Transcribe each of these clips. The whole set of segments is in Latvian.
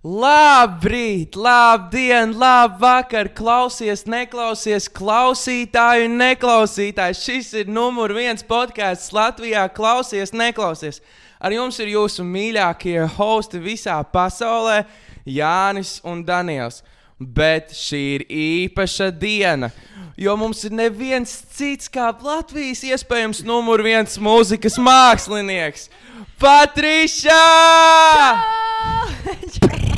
Labrīt, labdien, labvakar, klausies, neklausies, klausītāji un neklausītāji. Šis ir numur viens podkāsts Latvijā. Klausies, neklausies. Ar jums ir jūsu mīļākie hosti visā pasaulē, Jānis un Daniels. Bet šī ir īpaša diena, jo mums ir neviens cits kā Latvijas iespējams numur viens mūzikas mākslinieks - Patriša! Oh,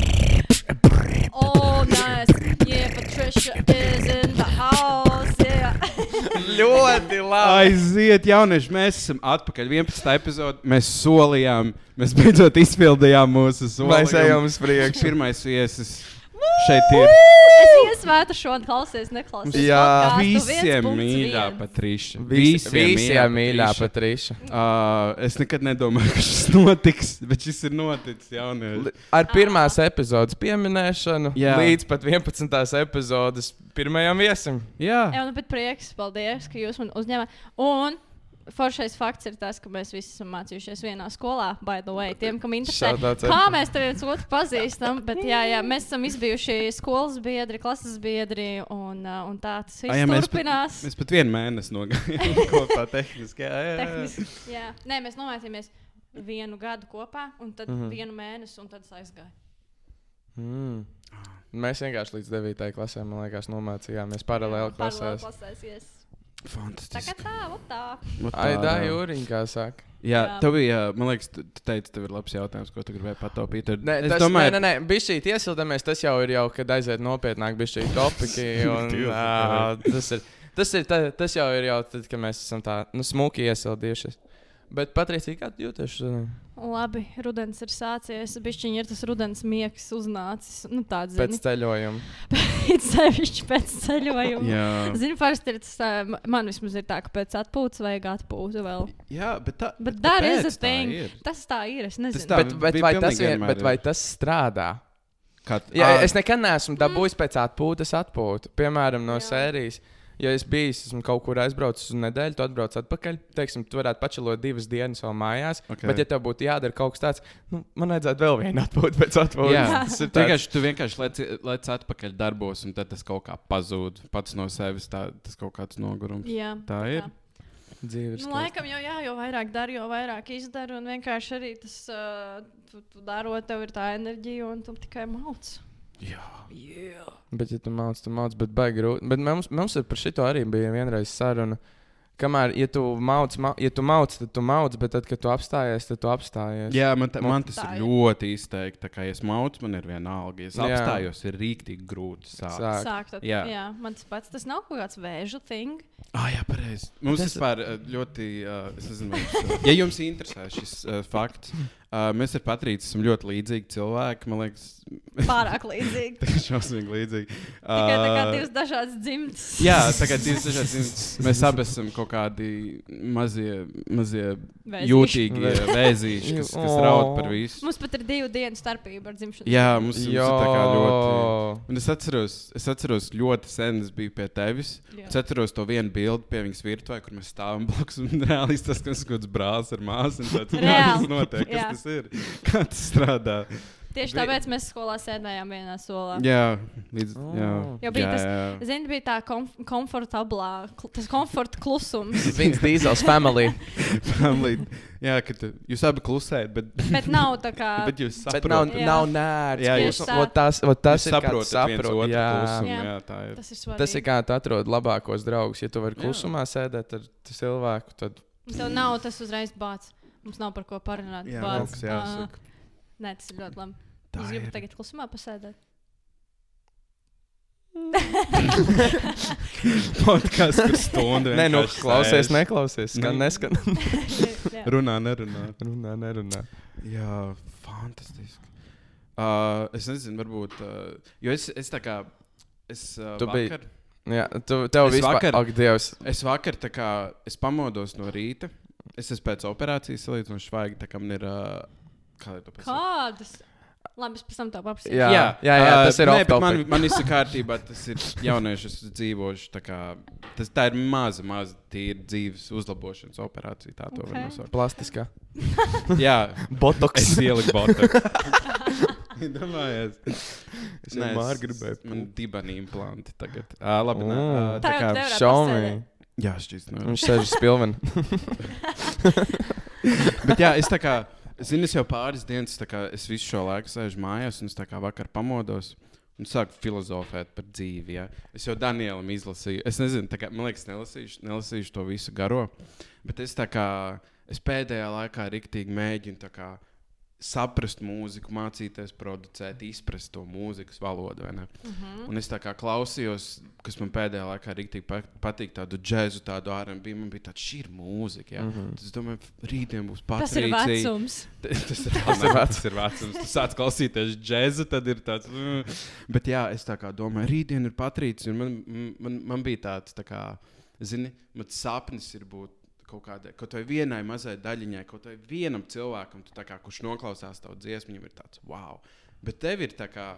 nice. Yeah, Patricia is in the house. Yeah. Ļoti labi! Aiziet, jaunieši, mēs esam atpakaļ. 11. epizodē mēs solījām, mēs beidzot izpildījām mūsu solījumu. Mēs ejam uz priekšu. Pirmais viesis šeit ir. Es iesvētu šo un klausies, neklausies. Jā, podcastu Visiem 1.1. mīļā Patriša. Visi, visiem mīļā Patriša. Uh, es nekad nedomāju, ka šis notiks, bet šis ir noticis jaunieši. Ar pirmās epizodes pieminēšanu Jā. līdz pat 11. epizodes pirmajam viesim. Jā, Jā, nu, bet prieks, paldies, ka jūs man uzņēmāt. Un foršais fakts ir tas, ka mēs visi esam mācījušies vienā skolā, by the way. Tiem, kam interesē, kā mēs viens otru pazīstam, bet jā, jā, mēs esam izbijuši skolas biedri, klases biedri, un, uh, un tā tas viss Ai, jā, mēs pat- turpinās. mēs pat vienu mēnesi nogājām kopā tehniski. Jā, jā, jā. Tehniski, jā. Nē, mēs nomācījāmies vienu gadu kopā, un tad mm. -hmm. vienu mēnesi, un tad es aizgāju. Mm. Mēs vienkārši līdz 9. klasē, man liekas, nomācījāmies paralēli klasēs. klasēs yes. Tā kā Fantastiski. tā, ot tā. Ot tā, Ai, da, jā. Jūriņ, kā saka. Jā, Jā. tev bija, man liekas, tu, tu teici, tev ir labs jautājums, ko tu gribēji pataupīt. Tad Nē, es tas, domāju, nē, nē, nē bišķīt iesildamies, tas jau ir jau, kad aiziet nopietnāk, bišķīt topiki. Un, ā, tas, ir, tas, ir, tā, tas jau ir jau tad, kad mēs esam tā, nu, smuki iesildījušies. Bet, Patricija, kā tu jūties? Labi, rudens ir sācies. Bišķiņi ir tas rudens miegs uznācis. Nu, tāds Pēc zini, ceļojuma. pēc sevišķi pēc ceļojuma. jā, Zini, parasti ir tas, man vismaz ir tā, ka pēc atpūtas vajag atpūtu vēl. jā, bet tā, Bet that is a kāpēc tā thing. ir? Tas tā ir, es nezinu. tā- Bet, bet, vai tas, vien, bet ir. vai tas strādā? Kā, Jā, Ā, es nekad neesmu dabūjis pēc atpūtas atpūtu. Piemēram, no Jā. sērijas. Ja es biju, esmu kaut kur aizbraucis uz nedēļu, tad atbraucu atpakaļ. Teiksim, tu varētu pačelot divas dienas vēl mājās. Ok. Okay. Bet, ja tev būtu jādara kaut kas tāds, nu, man vajadzētu vēl vienu atpūtu pēc atpūtas. Jā, tas ir tu tāds. vienkārši, tu vienkārši lec, lec atpakaļ darbos, un tad tas kaut kā pazūd pats no sevis. Tā, tas kaut kāds nogurums. Jā, Tā ir? dzīve. ir Nu, laikam jau, jā, jo vairāk dari, jo vairāk izdari. Un vienkārši arī tas, uh, tu, tu darot, tev ir tā enerģija, un tu tikai mauc. Jā. Bet, ja tu māc, tu māc, bet baigi grūti. Bet mums, mums ir par šito arī bija vienreiz saruna. Kamēr, ja tu māc, ma, ja tu māc, tad tu māc, bet tad, kad tu apstājies, tad tu apstājies. Jā, man, ta, man tas ir ļoti izteikti. Tā kā es maucu, man ir viena alga. Es Jā. apstājos, ir rīktīgi grūti sākt. Sāk. Sākt, tad, Jā. jā. man tas pats, tas nav kaut kāds vēža thing. Ah, jā, pareizi. Mums Tas- vispār uh, ļoti, uh, es nezinu, ja jums interesē šis uh, fakts, uh, mēs ar Patrīcu esam ļoti līdzīgi cilvēki. Man liekas, Pārāk līdzīgi. tā ir šausmīgi līdzīgi. Tikai tā kā Uh, divas dažādas dzimtas. Jā, tā kā divas dažādas dzimtas. Mēs abi esam kaut kādi mazie, mazie Vēzīši. jūtīgi vēzīši, kas, kas raud par visu. Mums pat ir divu dienu starpība ar dzimšanu. Jā, mums, mums ir tā kā ļoti. Un es atceros, es atceros ļoti sen, es biju pie tevis. Jā. Es atceros to vienu bildi pie viņas virtuvē, kur mēs stāvam blakus. Un reāli tas, kas ir kaut kāds brālis ar māsu. Kā tas notiek? Kas jā. Tas ir? Kā tas strādā? Tieši tāpēc mēs skolā sēdējām vienā solā. Jā, līdz. Jā, Oh. Jo bija jā, tas- jā. Zini, bija tā komf komfortablā, tas komforta klusums. Vins Dīzels family. Family. Jā, ka tu, jūs abi klusējat, bet, Bet nav tā kā. bet jūs saprotat. nav, Jā. nav nērts. Jā, Jūs- jūs- vot tas, vot tas Jūs ir, kā tu saprotat otru Jā. klusumu. Jā. Jā, tā ir. Tas ir svarīgi. Tas ir kā tu atrod labākos draugus. Ja tu vari Jā. klusumā sēdēt ar cilvēku, tad Tev nav tas uzreiz bācis. Mums nav par ko parunāt. Jā, bāc. kaut kas jāsaka. Ā, Nē, tas ir ļoti labi. Tā Jūs ir. gribat tagad klusumā pasēdēt? Podkāsts, kur stundu. Nē, nu, klausies, neklausies. Skan, Nu. neskan. Jā. Runā, nerunā. Runā, nerunā. Jā, fantastiski. Uh, es nezinu, varbūt. Uh, jo es, es tā kā. Es, uh, Tu biji- vakar, Jā, tu, tev Es vispār, vakar- ak, Dievs. es vakar tā kā. Es pamodos no rīta. Es esmu pēc operācijas salīdzinoši svaigi. Tā kā man ir. Uh, kā lai to pasakā? Kādas? Labi, es pēc tam tev paprasīšu. Jā, jā, jā, jā tas ir bet man, man viss ir kārtībā. Tas ir jaunieši, kas dzīvojuši. tā kā, Tas, tā ir maza, maza tīra dzīves uzlabošanas operācija. Tā to Ok. var nosaukt. Plastiskā. Jā, Botoks. es ieliku botu. Domājies. Es jau māru gribēju. Man dibani implanti tagad. Uh, labi, nē, Mm. uh, Tā tā kā. tev Jā, šķiet, no. Viņš sēž uz spilvena. Bet jā, es tā kā, zinu, es jau pāris dienas, tā kā es visu šo laiku sēžu mājās, un es tā kā vakar pamodos. Un sāku filozofēt par dzīvi. Ja. Es jau Danielam izlasīju. Es nezinu, kā, man liekas, nelasīšu, nelasīšu to visu garo. Bet es kā, es pēdējā laikā riktīgi mēģinu kā saprast mūziku, mācīties producēt, izprast to mūzikas valodu. vai ne? Mhm. Un es tā kā klausījos, kas man pēdējā laikā pa- patīk, tādu džēzu, tādu RB. Man bija tāds, šī ir mūzika. Ja? Mm. -hmm. Es domāju, rītdien būs Tas ir patrīcija. vecums. Tas ir tas, ir tas ir vecums. Tu sāc klausīties džēzu, tad ir tāds. Mm. Bet jā, es tā kā domāju, rītdien ir patrīcija. un Man, man, man bija tāds, tā kā, zini, mans sapnis ir būt kaut kādai, kaut vai vienai mazai daļiņai, kaut vai vienam cilvēkam, kā, kurš noklausās tavu dziesmu, viņam ir tāds, wow. Bet tev ir tā kā.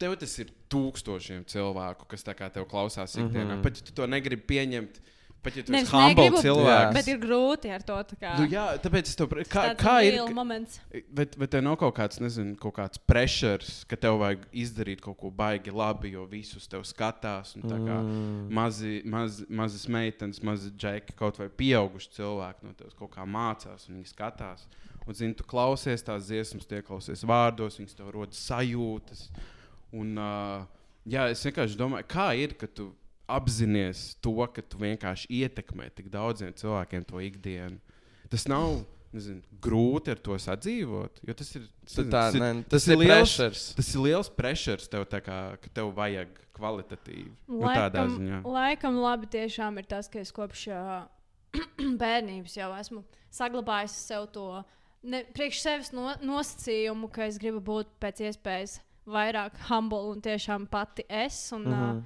Tev tas ir tūkstošiem cilvēku, kas tā kā tev klausās ikdienā. Mm. -hmm. Pat ja tu to negribi pieņemt, pat ja tu esi humble cilvēks. Bet ir grūti ar to. tā Kā, Nu, jā, tāpēc es to pra- kā, kā ir. moments. Vai, vai tev nav kaut kāds, nezinu, kaut kāds pressures, ka tev vajag izdarīt kaut ko baigi labi, jo visus tev skatās? un tā Kā, Mm. mazi, maz, mazas meitenes, mazi džeki, kaut vai pieauguši cilvēki no tevis kaut kā mācās un viņi skatās. Un, zini, tu klausies tās dziesmas, tie klausies vārdos, viņas tev rodas sajūtas. Un, uh, jā, es vienkārši domāju, kā ir, ka tu apzinājies to, ka tu vienkārši ietekmē tik daudziem cilvēkiem to ikdienu. Tas nav nezinu, grūti ar to sadzīvot. jo Tas ir, nezinu, Tā, tas ir, ne, tas ir ir liels- pressures. tas ir liels pressures tev, tā kā, ka tev vajag kvalitatīvi. Nu, tādā Laikam, ziņā. laikam labi tiešām ir tas, ka es kopš ā, bērnības jau esmu saglabājis sev to ne, priekš sevis no, nosacījumu, ka es gribu būt pēc iespējas vairāk humble un tiešām pati es. Un, mm. -hmm.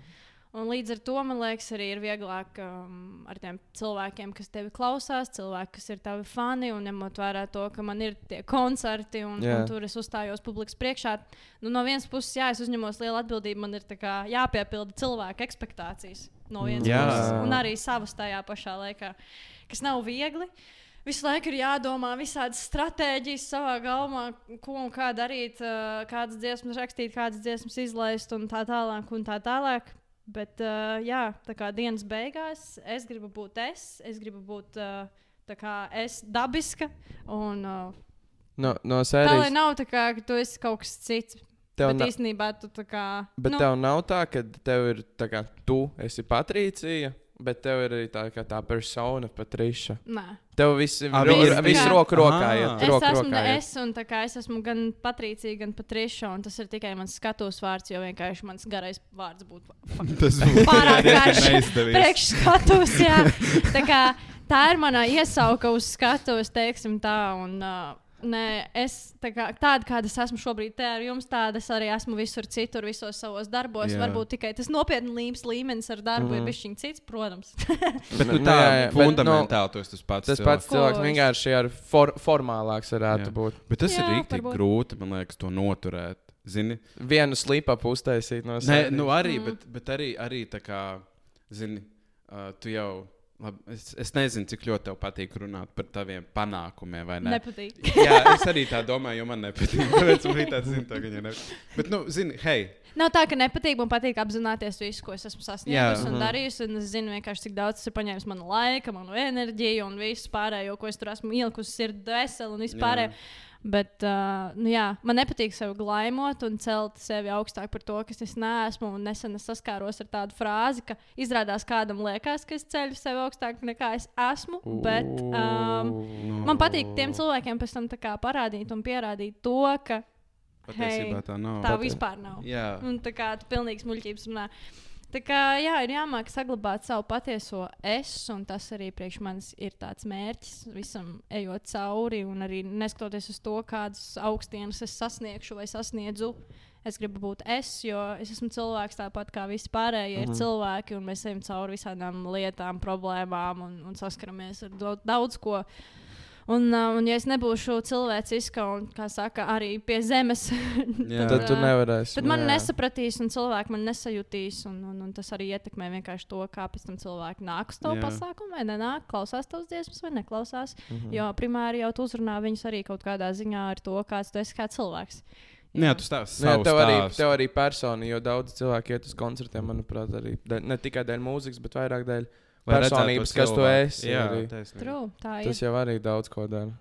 Un līdz ar to man liekas, arī ir vieglāk um, ar tiem cilvēkiem, kas tevi klausās, cilvēki, kas ir tavi fani, un ņemot vērā to, ka man ir tie koncerti, un, Jā. un tur es uzstājos publikas priekšā. Nu, no vienas puses, jā, es uzņemos lielu atbildību, man ir jāpiepilda cilvēka expectācijas no vienas Jā. puses, un arī savas tajā pašā laikā, kas nav viegli. Visu laiku ir jādomā, visādas stratēģijas savā galvā, ko un kā darīt, ā, kādas dziesmas rakstīt, kādas dziesmas izlaist un tā tālāk. Un tā tālāk. Bet, uh, jā, tā kā dienas beigās es gribu būt es, es gribu būt uh, tā kā es dabiska. Un, uh, No, no tā lai sērijas. nav tā, kā, ka tu esi kaut kas cits. Tev bet na- īstenībā tu tā kā. Bet nu, tev nav tā, ka tev ir tā kā tu esi Patricija, bet tev ir arī tā, kā tā persona Patriša. Nē. Tev viss ir Ah, kā- roku rokā. Aha. iet, Es roku esmu rokā es, un tā kā es esmu gan Patricija, gan Patriša, un tas ir tikai mans skatuves vārds, jo vienkārši mans garais vārds būtu Tas būtu pārāk garš. priekšskatus. jā. Tā, kā, tā ir mana iesauka uz skatuves, teiksim tā. Un, uh, Nē, es tā kā, tāda, kāda es esmu šobrīd, te ar jums, tāda es arī esmu visur citur, visos savos darbos. Jā. Varbūt tikai tas nopietni līmenis, līmenis ar darbu mm ir bijis viņa cits, protams. Bet nu, Nu, tā nu, fundamentāli tu esi tas pats. Tas cilvēks. pats cilvēks es- vienkārši ir for, formālāks, varētu Jā. būt. Bet tas ir Jā, rīktīgi varbūt. grūti, man liekas, to noturēt. Zini? Vienu slipu uztaisīt no Nē, sevis. nu arī, Mm. bet, bet arī, arī tā kā, zini, uh, tu jau. Labi, es, es nezinu, cik ļoti tev patīk runāt par taviem panākumiem, vai ne? Nepatīk. Jā, es arī tā domāju, jo man nepatīk. Tāpēc man bija tāds, zini, tā, ka viņa nepatīk. Bet, nu, zini, hei, Nav tā, ka nepatīk. Man patīk apzināties visu, ko es esmu sasniegusi un darījusi. Un es zinu, vienkārši, cik daudz tas ir paņēmis manu laiku, manu enerģiju un visu pārējo, ko es tur esmu ielikusi, ir dvēseli un vispār. Jā. Bet uh, nu, jā, man nepatīk sevi glaimot un celt sevi augstāk par to, kas es neesmu. Un nesen es saskāros ar tādu frāzi, ka izrādās kādam liekas, ka es ceļu sevi augstāk nekā es esmu. Bet um, man patīk tiem cilvēkiem pēc tam parādīt un pierādīt to, ka patiesībā tā nav. tā vispār nav. Jā, Un tā kā tu pilnīgs muļķības runā. Tā kā jā, ir jāmāk saglabāt savu patieso es, un tas arī priekš manis ir tāds mērķis visam ejot cauri, un arī neskatoties uz to, kādas augstienas es sasniegšu vai sasniedzu. Es gribu būt es, jo es esmu cilvēks tāpat kā visi pārējie -hmm. ir cilvēki, un mēs ejam cauri visādām lietām, problēmām un, un saskaramies ar daudz ko. Un, uh, un, ja es nebūšu cilvēciska un, kā saka, arī pie zemes, Jā. Tad tu Jā. nevarēsi. Tad man jā. nesapratīs, un cilvēki man nesajutīs. Un, un, un tas arī ietekmē vienkārši to, kā pēc tam cilvēki nāk uz tavu Jā. pasākumu, vai nenāk, klausās tavas dziesmas, vai neklausās. Mhm. Jo primāri jau tu uzrunā viņus arī kaut kādā ziņā ar to, kāds tu esi kā cilvēks. Nē, tu stāsti Nu, jā, tev, arī, tev arī persona, jo daudz cilvēku iet uz koncertiem, manuprāt, arī ne tikai dēļ mūzikas, bet vairāk dēļ Lai to personības, kas tu esi. Jā. True, tā ir. Tas jau arī daudz ko dara.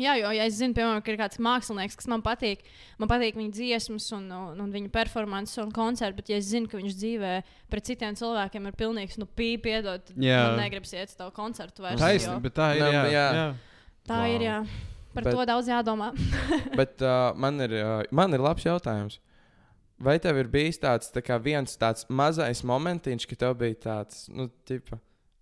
Jā, jo ja es zinu, piemēram, ka ir kāds mākslinieks, kas man patīk. Man patīk viņa dziesmas un, un, un viņa performances un koncerti, bet ja es zinu, ka viņš dzīvē pret citiem cilvēkiem ir pilnīgs nu, pīpi, piedod, tad man negribas iet uz tavu koncertu vairs. Taisnība, jo bet tā ir. Jā, jā. jā. Tā Wow. ir, jā. Par Bet- to daudz jādomā. Bet uh, man, ir, uh, man ir labs jautājums. Vai tev ir bijis tāds tā kā viens tāds mazais momentiņš, ka tev bija tāds, nu, tipa,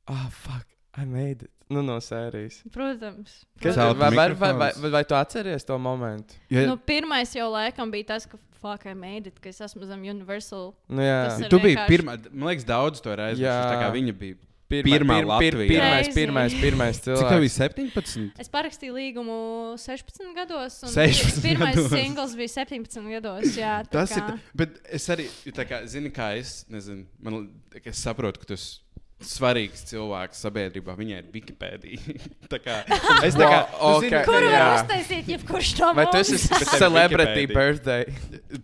ah, oh, fuck, I made it. Nu, no sērijas. Protams. Kas, vai, vai, vai, vai, mikrofons. vai, vai tu atceries to momentu? Ja, Nu, pirmais jau laikam bija tas, ka fuck, I made it, ka es esmu zem Universal. Nu, jā, tu biji vienkārši- pirmā, man liekas, daudz to reizi. Jā. Tā kā viņa bija. Pirmā- pirmā pir- pir- Latvijā. Pirmais, pirmais, pirmais Cik tev cilvēks. bija 17? Es parakstīju līgumu 16 gados. un 16 Pirmais gados. singls bija 17 gados. Jā, tā Tas kā... ir. Bet es arī, tā kā, zini, kā es, nezinu, man, es saprotu, ka tu esi svarīgs cilvēks sabiedrībā. Viņai ir Wikipēdija. tā kā es tā kā. Wow, tu zini, ok. Kuru Jā. var uztaisīt, jebkurš no Vai tu mums? esi celebrity birthday?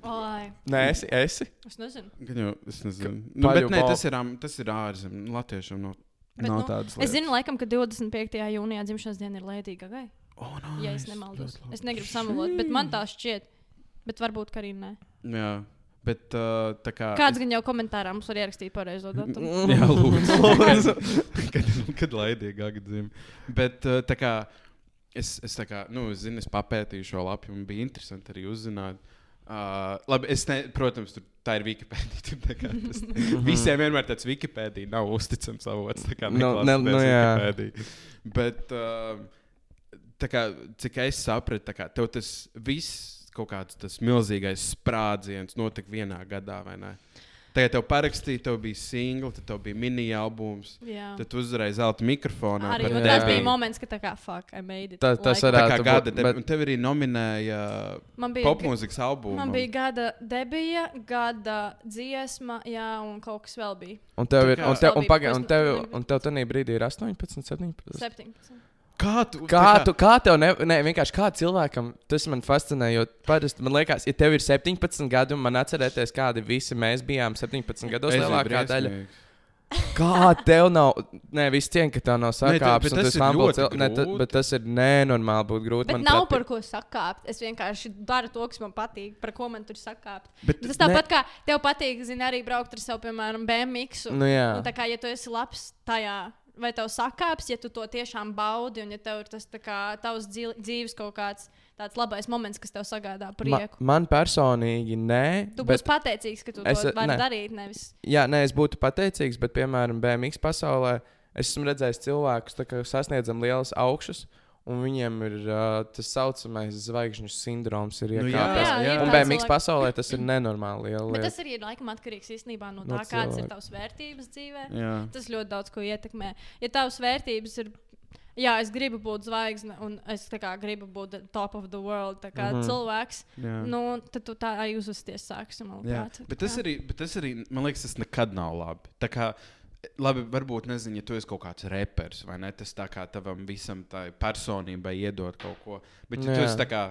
Oi, Nē, esi. esi? es nezinu. Gan jau, es nezinu. Ka- Nu, bet nē, tas ir, ām- tas ir ārzemēs. Latviešiem no, Bet, nav nu, tādas Es lietas. zinu, laikam, ka 25. jūnijā dzimšanas diena ir Lēdīga Gagai. oh, no, Ja es nemaldos. Es negribu samalot, bet man tā šķiet. Bet varbūt ka arī nē. Jā, bet uh, tā kā. Kāds gan jau komentārā mums var ierakstīt pareizo datumu? Jā, lūdzu. kad kad laidīga gada Bet uh, tā kā es, es tā kā, nu, es zinu, es papētīju šo lapu, un bija interesanti arī uzzināt. Uh, labi, es ne, protams, tur tā ir Wikipēdija. tā kā Tas, visiem vienmēr tāds Wikipēdija nav uzticams avots. tā kā Nu, neklausieties ne- nu, jā. Wikipēdiju. Bet, uh, tā kā, cik es sapratu, tā kā, tev tas viss kaut kāds tas milzīgais sprādziens notika vienā gadā, vai ne? Tagad tev parakstīja, tev bija singla, tad tev bija mini-albums. Tad tu uzvarēji zelta mikrofonu. Arī bet un jā. tas bija moments, kad tā kā fuck, I made it. Tas- tas kā varētu gada būt, debija. bet- Un tev arī nominēja popmūzikas albumu. man bija gada debija, gada dziesma, jā, un kaut kas vēl bija. Un tev ir, un tev, un Vēl bija paga, un tev, un tev tajā brīdī ir 18, 17. 17. Kā tu? Kā, tā tu, kā tev, ne, ne, vienkārši kā cilvēkam, tas man fascinē, jo parasti man liekas, ja tev ir 17 gadi, un man atcerēties, kādi visi mēs bijām 17 gados, lielākā daļa. Kā tev nav, ne, viss cien, ka tev nav Nē, sakāpes, bet un tas tas ir cil- ne, ta, bet tas ir nenormāli būt grūti. Bet manuprāt, nav pie- par ko sakāpt. Es vienkārši daru to, kas man patīk, par ko man tur sakāpt. Bet, Tas tāpat kā tev patīk, zini, arī braukt ar savu, piemēram, BMW. Nu, jā. Un tā kā, ja tu esi labs tajā, vai tev sakāps, ja tu to tiešām baudi, un ja tev ir tas tā kā tavs dzīv- dzīves kaut kāds tāds labais moments, kas tev sagādā Ma, prieku. man personīgi nē. Tu būsi pateicīgs, ka tu es- to vari ne. darīt. Nevis. Jā, nē, es būtu pateicīgs, bet, piemēram, BMX pasaulē es esmu redzējis cilvēkus, kā sasniedzam lielas augšas, un viņiem ir uh, tas saucamais zvaigžņu sindroms. Ir Nu jā, jā, ir un BMX cilvēki. pasaulē tas ir nenormāli liela Bet tas arī ir laikam atkarīgs īstenībā no No tā, kādas ir tavas vērtības dzīvē. Jā. Tas ļoti daudz ko ietekmē. Ja tavas vērtības ir, jā, es gribu būt zvaigzne, un es tā kā gribu būt top of the world, tā kā Mhm. cilvēks, Jā. nu, tad tu tā arī uzvesties sāksi. Jā, bet tas, arī, bet tas arī, man liekas, tas nekad nav labi. Tā kā, labi, varbūt, nezinu, ja tu esi kaut kāds reperis, vai ne? Tas tā kā tavam visam tai personībai iedod kaut ko. Bet, ja tu Jā. esi tā kā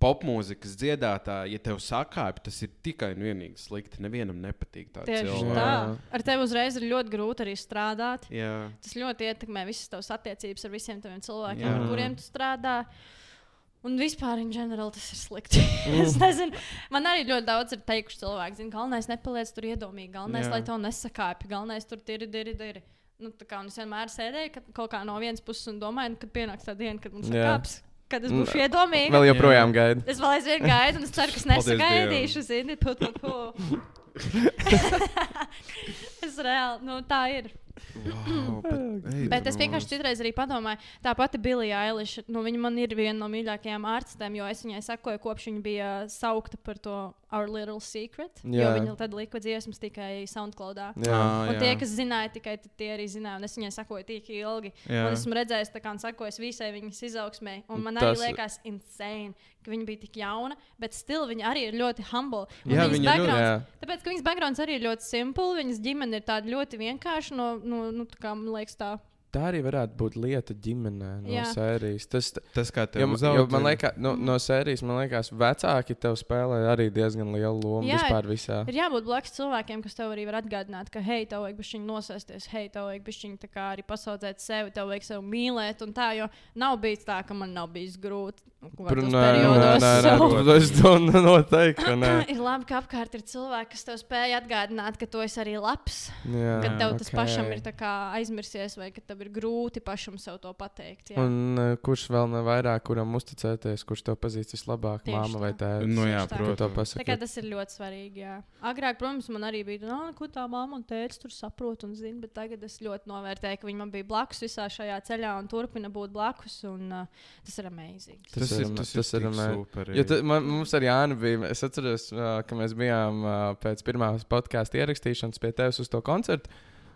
popmūzikas dziedātāja, ja tev sakāpj, tas ir tikai un vienīgi slikti. Nevienam nepatīk tāds Tieši cilvēks. tā. Jā. Ar tevi uzreiz ir ļoti grūti arī strādāt. Jā. Tas ļoti ietekmē visas tavas attiecības ar visiem taviem cilvēkiem, Jā. ar kuriem tu strādā. Un vispār, in general, tas ir slikti. es nezinu, man arī ļoti daudz ir teikuši cilvēki, zina, galvenais nepaliec tur iedomīgi, galvenais, Jā. lai to nesakāpj, galvenais tur ir, ir, ir. Nu, tā kā un es vienmēr sēdēju ka, kaut kā no vienas puses un domāju, nu, kad pienāks tā diena, kad mums ir Jā. kāps, kad es Nu, būšu iedomīga. Vēl joprojām gaidu. Es vēl aizvien gaidu, un es ceru, ka es nesagaidīšu, zini, tu, tu, tu. es reāli, nu tā ir. Wow, bet, ej, Bet es vienkārši citreiz arī padomāju, tā pati Bilija Eiliša, nu, viņa man ir viena no mīļākajām ārstēm, jo es viņai sekoju, kopš viņa bija saukta par to Our Little Secret. Jo Jā. viņa tad lika dziesmas tikai SoundCloudā. Jā. Un jā. tie, kas zināja, tikai tie arī zināja, un es viņai sekoju tik ilgi. Jā. Un esmu redzējis, kā un sekojis visai viņas izaugsmē. Un man Tas- arī liekas, insane, ka viņa bija tik jauna, bet still viņa arī ir ļoti humble. Jā, viņas viņa ļoti- backgrounds- Jā. Tāpēc, ka viņas backgrounds arī ir ļoti simpls, viņas ģimene ir tāda ļoti vienkārša, no, no, nu, tā kā man liekas, tā tā arī varētu būt lieta ģimenē no Jā. sērijas. Tas, Tas, kā tev jo man liekas, no, no sērijas man liekas, vecāki tev spēlē arī diezgan lielu lomu Jā. vispār visā. Ir jābūt blakus cilvēkiem, kas tev arī var atgādināt, ka, hei, tev vajag bišķiņ nosēsties, hei, tev vajag bišķiņ tā kā arī pasaudzēt sevi, tev vajag sevi mīlēt un tā, jo nav bijis tā, ka man nav bijis grūti. Kādos nē, nē, nē, nē, es to noteikti. ka nē. Ir labi, ka apkārt ir cilvēki, kas tev spēj atgādināt, ka tu esi arī labs. Jā, Kad tev tas ok. pašam ir tā kā aizmirsies, vai ka tev ir grūti pašam sev to pateikt. Jā. Un uh, kurš vēl nav vairāk, kuram uzticēties, kurš to pazīst vislabāk, Tieši māma vai tā. tēvs? Nu, jā, tā. Protams. Tā tas ir ļoti svarīgi. Jā. Agrāk, protams, man arī bija, no, ko tā mamma un tēvs tur saprot un zina, bet tagad es ļoti novērtēju, ka viņi man bija blakus visā šajā ceļā un turpina būt blakus. Un, uh, tas ir amazing. Tas ir ama- tas, tas ir ir tik ama- super. Jo ta, man, mums ar Jānu bija, es atceros, uh, ka mēs bijām uh, pēc pirmās podkāstu ierakstīšanas pie tevis uz to koncertu.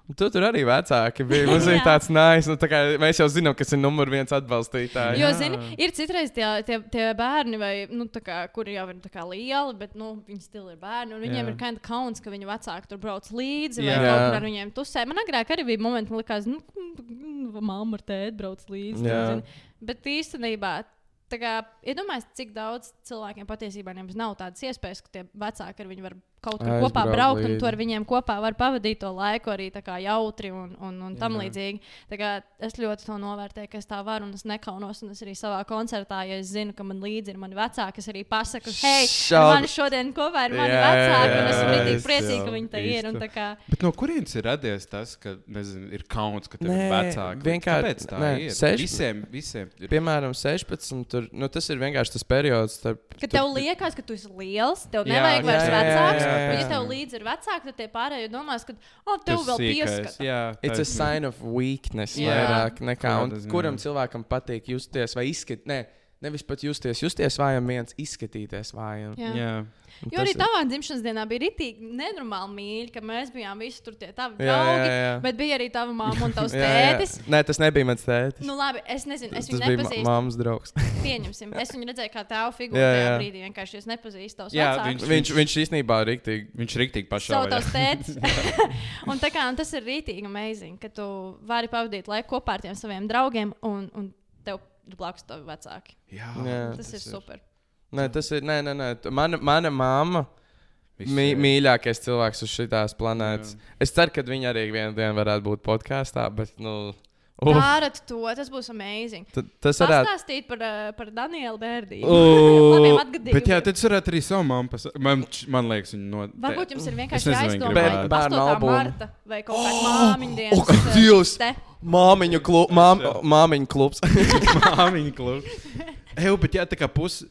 Tu tur arī vecāki bija. Mums bija tāds nais, nu, tā kā mēs jau zinām, kas ir numur viens atbalstītājs. Jo, zini, ir citreiz tie, tie, tie bērni, vai, nu, tā kā, kuri jau ir tā kā lieli, bet nu, viņi stili ir bērni. un Viņiem Jā. ir kind of kauns, ka viņu vecāki tur brauc līdzi, vai Jā. kaut kur ar viņiem tusē. Man agrāk arī bija momenti, man likās, nu, mm, mamma ar tēti brauc līdzi. zini. Bet īstenībā. tā Kā, iedomājieties, cik daudz cilvēkiem patiesībā nav tādas iespējas, ka tie vecāki ar viņu var kaut kur Aizbraukt kopā braukt, un tu ar viņiem kopā var pavadīt to laiku arī jautri un, un, un tam līdzīgi. Es ļoti to novērtēju, ka es tā varu, un es nekaunos. Un es arī savā koncertā, ja es zinu, ka man līdzi ir mani vecāki, es arī pasaku, hei, man šodien kopā ir mani Jā, vecāki, un esmu ļoti es priecīga, ka viņi te ir. un īsti. tā kā- Bet no kurienes ir radies tas, ka nezinu, ir kauns, ka tev Nē, ir vecāki? vienkārši- Kāpēc tā nē, ir? seš- Visiem, visiem ir. Piemēram, 16. Tur, nu, tas ir vienkārši tas periods. Starp, Ka tev liekas, ka tu esi liels, tev Jā, nevajag vairs jā, jā, vecāks. Jā, Bet, ja tev līdzi ir vecāki, tad tie pārējie domās, ka oh, tev Tas vēl pieskata. Jā, It's a sign of weakness. Jā. Vairāk nekā. Un kuram cilvēkam patīk justies vai izskatīt? Nevis pat justies, justies vājam, viens izskatīties vājam. Jā. Jā. Un Jo tas arī ir- tavā dzimšanas dienā bija rītīgi nenormāli mīļi, ka mēs bijām visi tur tie tavi Jā, jā, draugi. jā. Bet bija arī tava mamma un tavs Jā, jā. tētis. Nē, tas nebija mans tētis. Nu, labi, es nezinu, es tas viņu bija ma- nepazīstu. mammas draugs. Pieņemsim. Es viņu redzēju kā tēvu figūru Jā, tajā jā. brīdī. Vienkārši es nepazīstu tavus Jā, vecākus. viņš- viņš, viņš īstenībā ir rīktīgi. Viņš ir rīktīgi pašā Savu tavs tētis. un, tā kā, un tas ir rītīgi amazing, ka tu vari pavadīt laiku kopā ar tiem saviem draugiem un, un tev ir blakus tavi vecāki. Jā, Jā. Tas ir super. Nē, tas ir. Nē, nē, nē. Mana, mana mamma. Mī, ir. mīļākais cilvēks uz šīs planētas. Es ceru, ka viņa arī vienā dienā varētu būt podkāstā, bet, nu, uf, Darot to, tas būs amazing. t- tas varētu. Pastāstīt par, uh, par Danielu Bērdīnu. Atgadījumiem. Bet jā, tad varētu arī savu mammu pasakāt. Man, man liekas, viņa no. Varbūt jums ir vienkārši jāizdomā, bērnu- bērnu 8. albumu. marta vai kaut kāds māmiņu dienas. o, kā uh, Dievs! te. Māmiņu, klub, mām, māmiņu klubs. Māmiņa klubs. Eju, bet jā, tā kā pusi.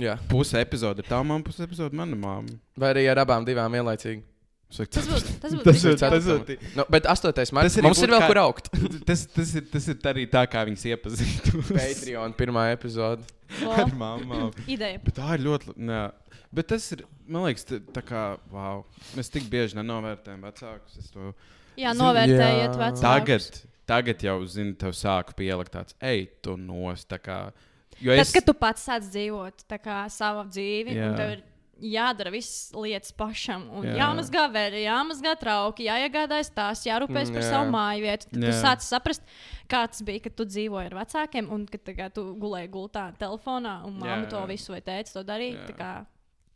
Jā. Puse epizode ir tā mamma, puse epizode mana mamma. Vai arī ar abām divām vienlaicīgi. Saka, Tas būtu tas būtu Tas ir- tas jauki. ir- Nu, bet 8. marts. Tas arī Mums ir būtu vēl kā- kur augt. tas, tas, ir, tas ir arī tā, kā viņas iepazīstas. Patreon pirmā epizode. Ar Lol. mammu. Ideja. Bet tā ir ļoti. Jā. Bet tas ir, man liekas, tā, kā, wow. Mēs tik bieži nenovērtējam vecākus. Es to Jā, novērtējiet vecākus. tagad, tagad jau, zinu, tev sāku pielikt tāds, ej, tu nos. tā Kā, jo Tad, es. kad tu pats sāc dzīvot tā kā savu dzīvi, Jā. un tev ir jādara visas lietas pašam, un Jā. jā. jāmazgā vēļa, jāmazgā trauki, jāiegādājas tās, jārūpējas par Jā. savu māju vietu. Tad Jā. tu sāc saprast, kā tas bija, kad tu dzīvoji ar vecākiem, un kad tagad tu gulēji gultā telefonā, un mamma to visu vai teica, to darīja. Kā-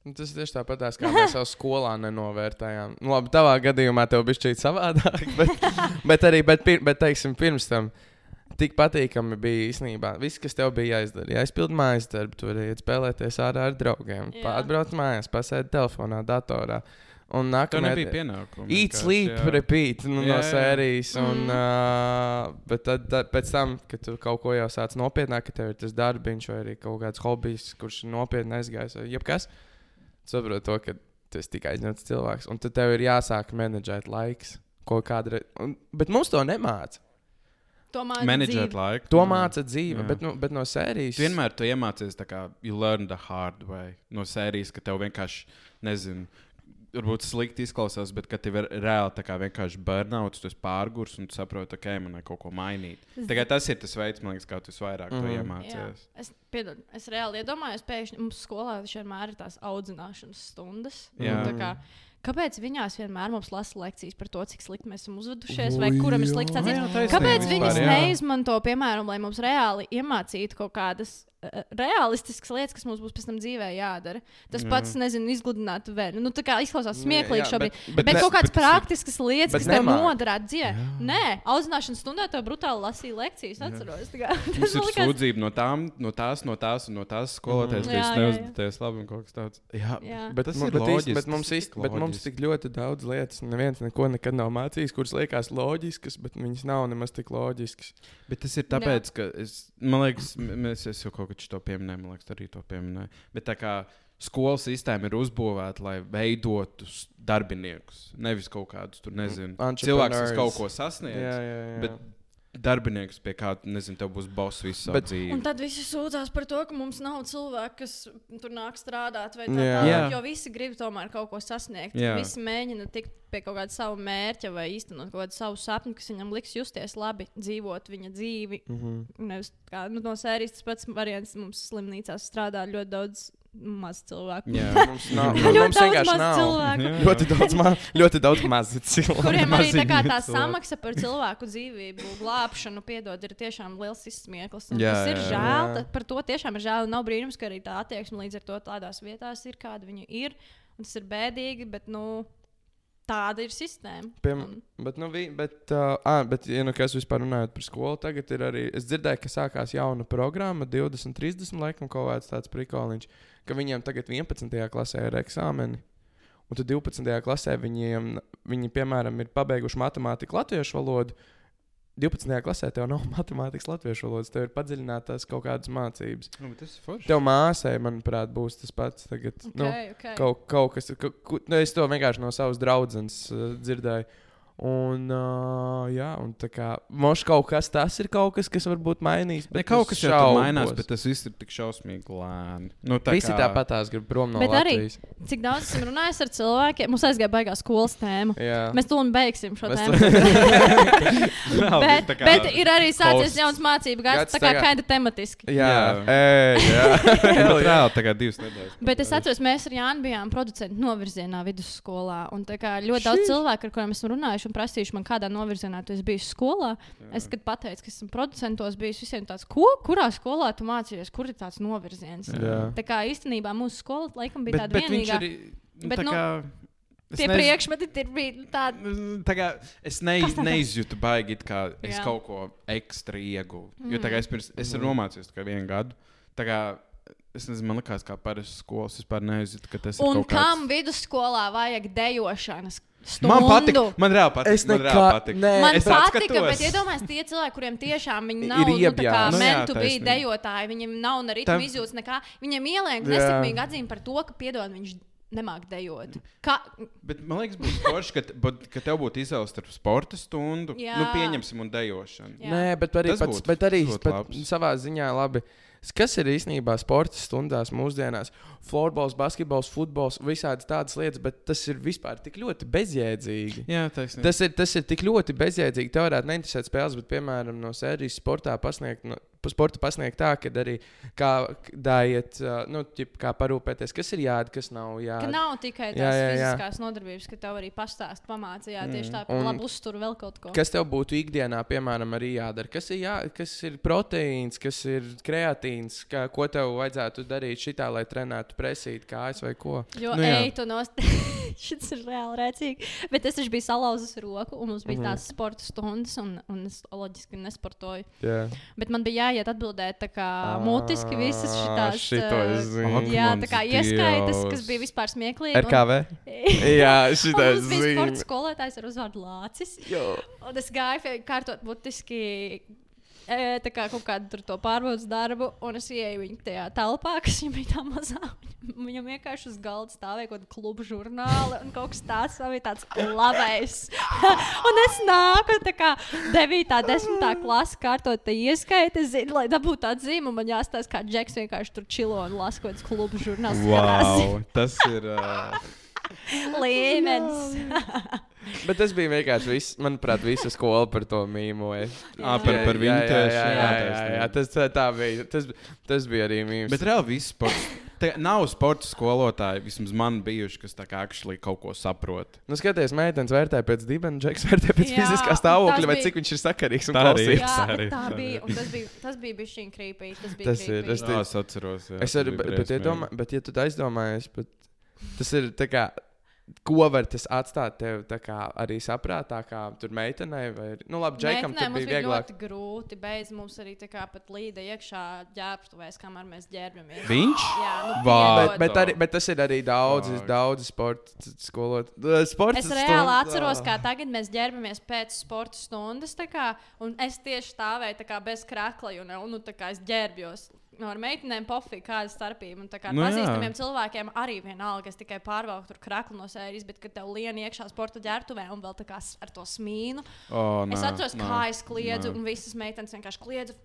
Nu, Tas tieši tāpat kā mēs jau skolā nenovērtējām. Nu, labi, tavā gadījumā tev bija šķiet savādāk, bet, bet arī, bet, bet teiksim, pirms tam. Tik patīkami bija īstenībā. Viss, kas tev bija jāizdara. Jāizpild mājas darbu, tur iet spēlēties ārā ar draugiem. Jā. Atbraukt mājās, pasēdi telefonā, datorā. Un nākamajā nebija pienākumu. Eat, sleep, jā. repeat nu, Jā, no sērijas. Un, Mm. uh, bet tad, tad, pēc tam, kad tu kaut ko jau sāc nopietnāk, ka tev ir tas darbiņš vai arī kaut kāds hobijs, kurš ir nopietni aizgājis, vai jebkas, saproti to, ka tu esi tikai aizņemts cilvēks. Un tad tev ir jāsāk menedžēt laiks. Ko kādreiz, un, bet mums to nemāca. To dzīve. laiku. To Jā. māca dzīve, Jā. bet, nu, bet no sērijas. Tu vienmēr tu iemācies, tā kā you learn the hard way no sērijas, ka tev vienkārši, nezinu, varbūt slikti izklausās, bet ka tev ir reāli tā kā vienkārši burnouts, tu esi pārgurs un tu saproti, ka man ir kaut ko mainīt. Tagad tas ir tas veids, man liekas, kā tu vairāk to Mhm. Jā, iemācies. es, piedod, es reāli iedomājos, pēkšņi mums skolā vienmēr ir tās audzināšanas stundas. Jā. Un tā kā Kāpēc viņās vienmēr mums lasa lekcijas par to, cik slikti mēs esam uzvedušies, vai kuram ir slikts atzīmes? taisnība Kāpēc vispār, viņas jā. neizmanto, piemēram, lai mums reāli iemācītu kaut kādas realistiskas lietas, kas mums būs pēc tam dzīvē jādara? Tas pats, nezinu, izgludināt vēju. Nu, tā kā izklausās smieklīgi jā, šobrīd. bet- Bet, bet ne- kaut kādas praktiskas lietas, kas tev noderētu dzīvē. Nē, audzināšanas stundā tev brutāli lasīja lekcijas, atceros. Tā kā- tas ir likās- sūdzība no, tām, no tās, no tās un no tās skolotājas, ka Jā, jūs jā, jā. neuzvedaties labi un kaut kas tāds. Jā, Jā. Bet, tas ir bet, loģiski. bet, mums, īsti, bet mums tik ļoti daudz lietas, neviens neko nekad nav mācījis, kuras liekas loģiskas, bet viņas nav nemaz tik loģiskas. Bet tas ir tāpēc, ka es, man liekas, mēs es jau kaut kad to pieminējām, man liekas, arī to pieminēju. Bet tā kā skolas sistēma ir uzbūvēta, lai veidotu darbiniekus, nevis kaut kādus, tur nezinu, cilvēkus, kas kaut ko sasniedz. Jā, jā, jā. Bet darbinieks, pie kā, nezinu, tev būs boss visu savu Bet- dzīvi. Un tad visi sūdzās par to, ka mums nav cilvēku, kas tur nāk strādāt. vai Tā, Jā. tā, jo visi grib tomēr kaut ko sasniegt. Jā. Visi mēģina tikt pie kaut kāda sava mērķa vai īstenot kaut kādu savu sapni, kas viņam liks justies labi, dzīvot viņa dzīvi. Mhm. Nevis, kā, nu, no sērijas tas pats variants mums slimnīcās strādā ļoti daudz maz cilvēku. Jā. Mums nav. Ļoti Mums daudz vienkārši maz nav. cilvēku. Jā. Ļoti daudz, ma ļoti daudz mazu cilvēku. Kuriem arī tā, kā, tā samaksa par cilvēku dzīvību, glābšanu, piedod, ir tiešām liels izsmieklis. un Jā, Tas ir jā, žēl. Jā. Par to tiešām ir žēl. Nav brīnums, ka arī tā attieksme līdz ar to tādās vietās ir, kāda viņa ir. Un tas ir bēdīgi, bet nu, tāda ir sistēma. Piem, bet, nu, vi, bet, uh, à, bet, ja nu kas vispār runājot par skolu, tagad ir arī. Es dzirdēju, ka sākās jauna programma, 20, 30, laikam, kaut kāds tāds prikoliņš, ka viņiem tagad 11. klasē ir eksāmeni. Un tad 12. klasē viņiem, viņi, piemēram, ir pabeiguši matemātiku, latviešu valodu. 12. klasē tev nav matemātikas, latviešu valodas, tev ir padziļinātās kaut kādas mācības. Nu, bet tas ir forši. Tev māsai, manuprāt, būs tas pats. Tagad, nu, Okay, okay. kaut, kaut kas, ka, ku, nu, es to vienkārši no savas draudzenes uh, dzirdēju. Un, uh, jā, un tā kā moš kaut kas tas ir kaut kas, kas varbūt mainīs. Ne, kaut es kas jau šaubos. mainās, bet tas viss ir tik šausmīgi lēni. Nu, tā Visi kā- tāpat tās grib prom no Bet arī- Latvijas. Cik daudz esmu runājis ar cilvēkiem, mums aizgāja baigā skolas tēma. Jā. Mēs tūlīt beigsim šo Mēs tēmu. Nav, bet, kā bet ir arī sācies hosts. jauns mācību gads, Gads tā kā kaida tematiski. Jā, Jā. Ej, jā. Nu, bet reāli tā kā divas nedēļas. Bet es atceros, mēs ar Jānu bijām producenti novirzienā vidusskolā. Un tā kā ļoti daudz cilvēku, ar kuriem esmu runājuši un prasījuši man, kādā novirzienā tu esi bijis skolā. Es, kad pateicu, ka esmu producentos, bijis visiem tāds, ko, kurā skolā tu mācījies, kur ir tāds novirziens. Jā. Tā kā īstenībā mūsu skola laikam bija Bet, tāda bet viņš vienīgā. arī. Nu, Bet, tā nu, kā, es Tie nezinu- priekšmeti ir bija tādi. Tā kā es ne, Kas tā neizjūtu baigi, it kā es Jā. kaut ko ekstra ieguvu. Jo tā kā Mm. es, pirms, es esmu nomācījies tikai vienu gadu. Tā kā es nezinu, man liekas, kā parasti skolas vispār neizjūtu, ka tas ir Un kam kāds. vidusskolā vajag dejošanas? Stundu? Man patīk, man reāli patīk. Es man nekā- reāli patīk. nē. Man Es patika, atskatos. bet iedomājieties, tie cilvēki, kuriem tiešām nav nu, tā kā. Nu jā, mentu bija taisnība. dejotāji, viņiem nav ne ritma Tā- izjūtas nekā. Viņiem ieliek Jā. nesekmīgi atzīme par to, ka piedod viņš. Nemāk dejot. Kā, Bet man liekas, būtu forši, ka, bet- ka tev būtu izvēle starp sporta stundu, Jā. nu, pieņemsim, un dejošanu. Jā. Nē, bet arī, pats, bet arī pat savā ziņā labi. S- Kas ir īstenībā sporta stundās mūsdienās? Florbols, basketbols, futbols, visādas tādas lietas, bet tas ir vispār tik ļoti bezjēdzīgi. Jā, taisnība. Tas ir, tas ir tik ļoti bezjēdzīgi. Tev varētu neinteresēt spēles, bet, piemēram, no sērijas sportā pasniegt, no, pa sporta pasniegt tā, ka arī kā uh, nu, ķip, kā parūpēties, kas ir jādara, kas nav ka jādara. nav tikai tās Jā, jā, jā. fiziskās nodarbības, ka tev arī pastāst, pamācīja tieši tā, Un- par labu uzturu vēl kaut ko. Kas tev būtu ikdienā, piemēram, arī jādara? Kas ir, jā, kas ir proteīns, kas ir kreatīns, kā, ko tev vajadzētu darīt šitā, lai trenētu presīt kājas vai ko? Jo Nu jā. ej, tu nost. Šis ir reāli rēcīgi. Bet es biju salauzis roku, un mums bija Mhm. mm -hmm. tās sporta stundas, un, un es loģiski nesportoju. Jā, Bet man bija jāiet atbildēt tā kā mutiski visas šīs šito es zinu. Ak, Jā, tā mans kā ieskaitas, kas bija vispār smieklīgi. un- RKV. Jā, šitā Un es mums bija sporta zinu. skolotājs ar uzvārdu Lācis. Jo. Un es gāju kārtot būtiski. Tā kā kaut kādu tur pārbaudas darbu, un es ienāku viņa tajā telpā, kas viņam bija tā mazā. Viņam vienkārši uz galda stāvēja kaut kāda kluba žurnāla un kaut kas tāds - bija tāds labais. un es nāku, tā kā 9, 10 klase kārtot, te ieskaita, zinu, lai dabūtu tādu zīmu. Man jāstāsta, kā Džeks vienkārši tur čilo un kādas kluba žurnāls. Wow, tas ir. Uh, Līmenis. Bet tas bija vienkārši viss, manuprāt, visa skola par to mīmoja. ā, par, par viņu jā, jā, tieši. jā, jā, jā, jā, tas tā, tā bija. Tas, tas bija arī mīmīms. Bet reāli viss sports. Tā nav sporta skolotāji, vismaz man bijuši, kas tā kā actually kaut ko saprot. Nu, skaties, meitenes vērtē pēc dibena, džeks vērtē pēc Jā, fiziskā stāvokļa, tas vai bija- cik viņš ir sakarīgs un Tā arī ir. klausīgs. Jā, arī, tā tā bija. arī. Un tas bija, tas bija bijis šī krīpī. Tas bija Tas ir, creepy. es Jā, te- es atceros. Jā, Es tas arī, bet, bet, briesmīgi. iedomā, bet, ja tu aizdomājies, bet tas ir tā kā. Ko var tas atstāt tev tā kā arī saprātā, kā tur meitenei? Vai, nu, labi, Džekam tur mums bija vieglāk. ļoti grūti. Beidz mums arī tā kā pat līda iekšā ģērbtuvēs, kamēr mēs ģērbamies. Viņš? Jā, nu. Bet, bet, arī, bet tas ir arī daudz, Fuck. daudz sporta skolotāju. Sports Es reāli atceros, kā tagad mēs ģērbamies pēc sporta stundas, tā kā, un es tieši stāvēju tā kā bez krakla, un, un nu, tā kā es ģērbjos. No ar meitenēm pofīgi kāda starpība. Un, tā kā Nu jā. pazīstamiem cilvēkiem arī vienalga, es tikai pārvalku tur kraklu no sērijas, bet kad tev lien iekšā sporta ģērbtuvē un vēl tā kā ar to smīnu. Oh, Es nē, atceros, nē, kā es kliedzu, nē. un visas meitenes vienkārši kliedza.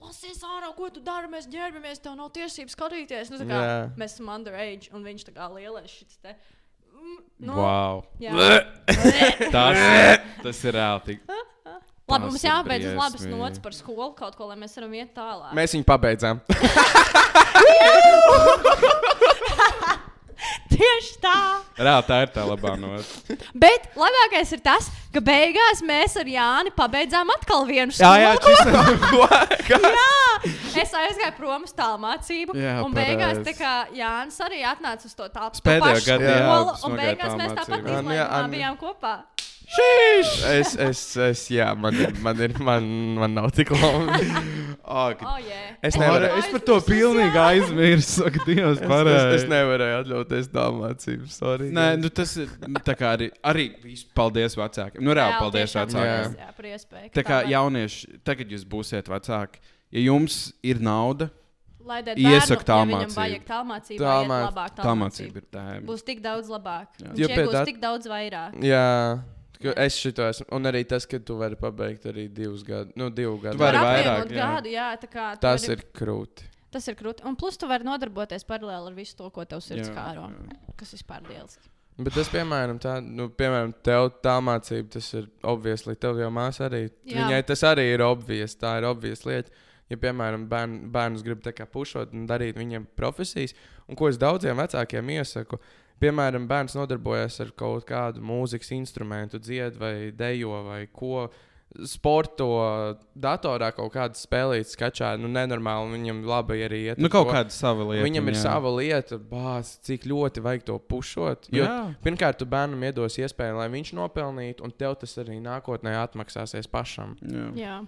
Lasies ārā, ko tu dari? Mēs ģērbamies, tev nav tiesības skatīties. Nu, kā, Jā. mēs esam underage, un viņš tā kā lielais šis te. Mm, Nu, Wow. jā. Tas, tas ir reāli. Labi, mums jābeidz uz labas nots par skolu kaut ko, lai mēs varam iet tālāk. Mēs viņu pabeidzām. Tieši tā. Reāli tā ir tā labā nota. Bet labākais ir tas, ka beigās mēs ar Jāni pabeidzām atkal vienu Jā, jā, skolu. šis Jā, es aizgāju prom uz tālu mācību. Jā, un beigās kā Jānis arī atnāca uz to tālu Pēdējo gadu, jā, skolu. Un beigās mēs tālmācību. tāpat Jā, jā, izlēmām, bijām kopā. Es, es, es, jā, man ir, man ir, man, man nav tik labi. Oh, Oh, yeah. Es nevaru- es par to pilnīgi aizmirsu. Saka, Dievs, Es, es, es nevarēju atļauties tādu mācību. Sorry. Nē, nu tas ir tā kā arī, arī paldies vecākiem. Nu, reāli paldies vecākiem. paldies, Jā, par iespēju. Tā kā jaunieši, tagad jūs būsiet vecāki, ja jums ir nauda, Lai dod Iesaku bērnu, ja tālmācību, Tālmā- iet labāk tā tālmācību. mācība ir tēma. Būs tik daudz labāk. Jā. Viņš iegūs tik daudz vairāk. Jā, ka es šito esmu. Un arī tas, ka tu vari pabeigt arī divus gadus. Nu, divu gadu. Tu vari Var vairāk, jā. Gadu, jā, tā kā tu Tas vari- ir krūti. Tas ir krūti. Un plus tu vari nodarboties paralēli ar visu to, ko tev sirds Jā, kāro. jā. Kas vispār lieliski. Bet tas, piemēram, tā, nu, piemēram, tev tā mācība, tas ir obviously. Tev jau māsa arī. Jā. Viņai tas arī ir obvious. Tā ir obvious lieta. Ja, piemēram, bērn, bērnus grib pušot un darīt viņiem profesijas, un ko es daudziem vecākiem iesaku, piemēram, bērns nodarbojas ar kaut kādu mūzikas instrumentu, dzied vai dejo vai ko. Sporto datorā kaut kādas spēlītas, skačā, nu, nenormāli. un Viņam labi arī iet. Nu, kaut to. kāda sava lieta. Viņam ir jā. sava lieta, bāz, cik ļoti vajag to pušot. Jo, Jā. pirmkārt, tu bērnam iedos iespēju, lai viņš nopelnītu, un tev tas arī nākotnē atmaksāsies pašam. Jā. Jā.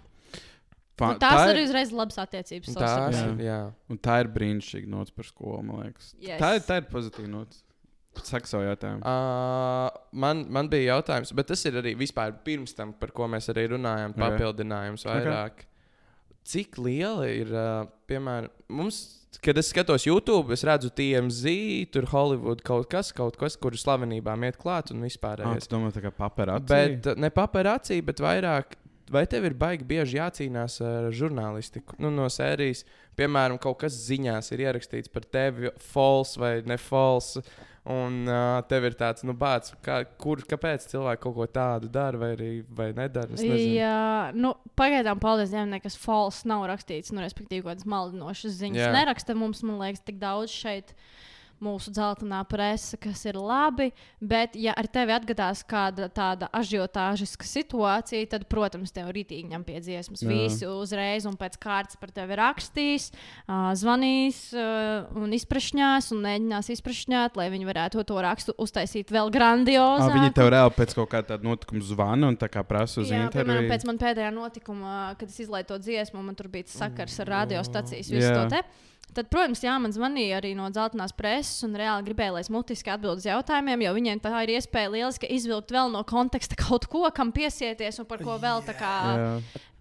Pa, Nu, tās tā, arī ir, uzreiz labas attiecības. Tās. Jā. Jā. un tā ir brīnišķīga nots par skolu, man liekas. Yes. Tā, ir, tā ir pozitīva nots. Saka savu jautājumu. Uh, man, man bija jautājums, bet tas ir arī vispār pirms tam, par ko mēs arī runājām, papildinājums vairāk. Cik liela ir, uh, piemēram, mums, kad es skatos YouTube, es redzu TMZ, tur Hollywood kaut kas, kaut kas, kur slavenībām iet klāt un Ah, vispārējais. tu domā, tā kā paparāts. Bet ne paparācī, bet vairāk. Vai tev ir baigi bieži jācīnās ar žurnālistiku? Nu, no sērijas, piemēram, kaut kas ziņās ir ierakstīts par tevi, false vai ne false. Un uh, tev ir tāds, nu, bācis, kā, kur, kāpēc cilvēki kaut ko tādu dara vai arī vai nedara. Jā, nu, pagaidām, paldies Dievam, nekas falss nav rakstīts. Nu, respektīvi, kādas maldinošas ziņas Jā. Neraksta mums, man liekas, tik daudz šeit. Mūsu dzeltenā presa, kas ir labi, bet, ja ar tevi atgadās kāda tāda ažiotāžiska situācija, tad, protams, tev rītīgi ņem pie dziesmas. Visi uzreiz un pēc kārtas par tevi rakstīs, zvanīs un izprašņās un mēģinās izprašņāt, lai viņi varētu to rakstu uztaisīt vēl grandiozāk. viņi tev reāli pēc kaut kāda notikuma zvana un tā kā prasa uz Jā, piemēram, interviju. pēc man pēdējā notikuma, kad es izlaidu to dziesmu, man tur bija sakars ar radiostacijas visu Jā. to te. Tad, protams, jā, man zvanīja arī no dzeltenās preses un reāli gribēja, lai es mutiski atbildētu uz jautājumiem, jo viņiem tā ir iespēja lieliski izvilkt vēl no konteksta kaut ko, kam piesieties un par ko vēl tā kā Jā.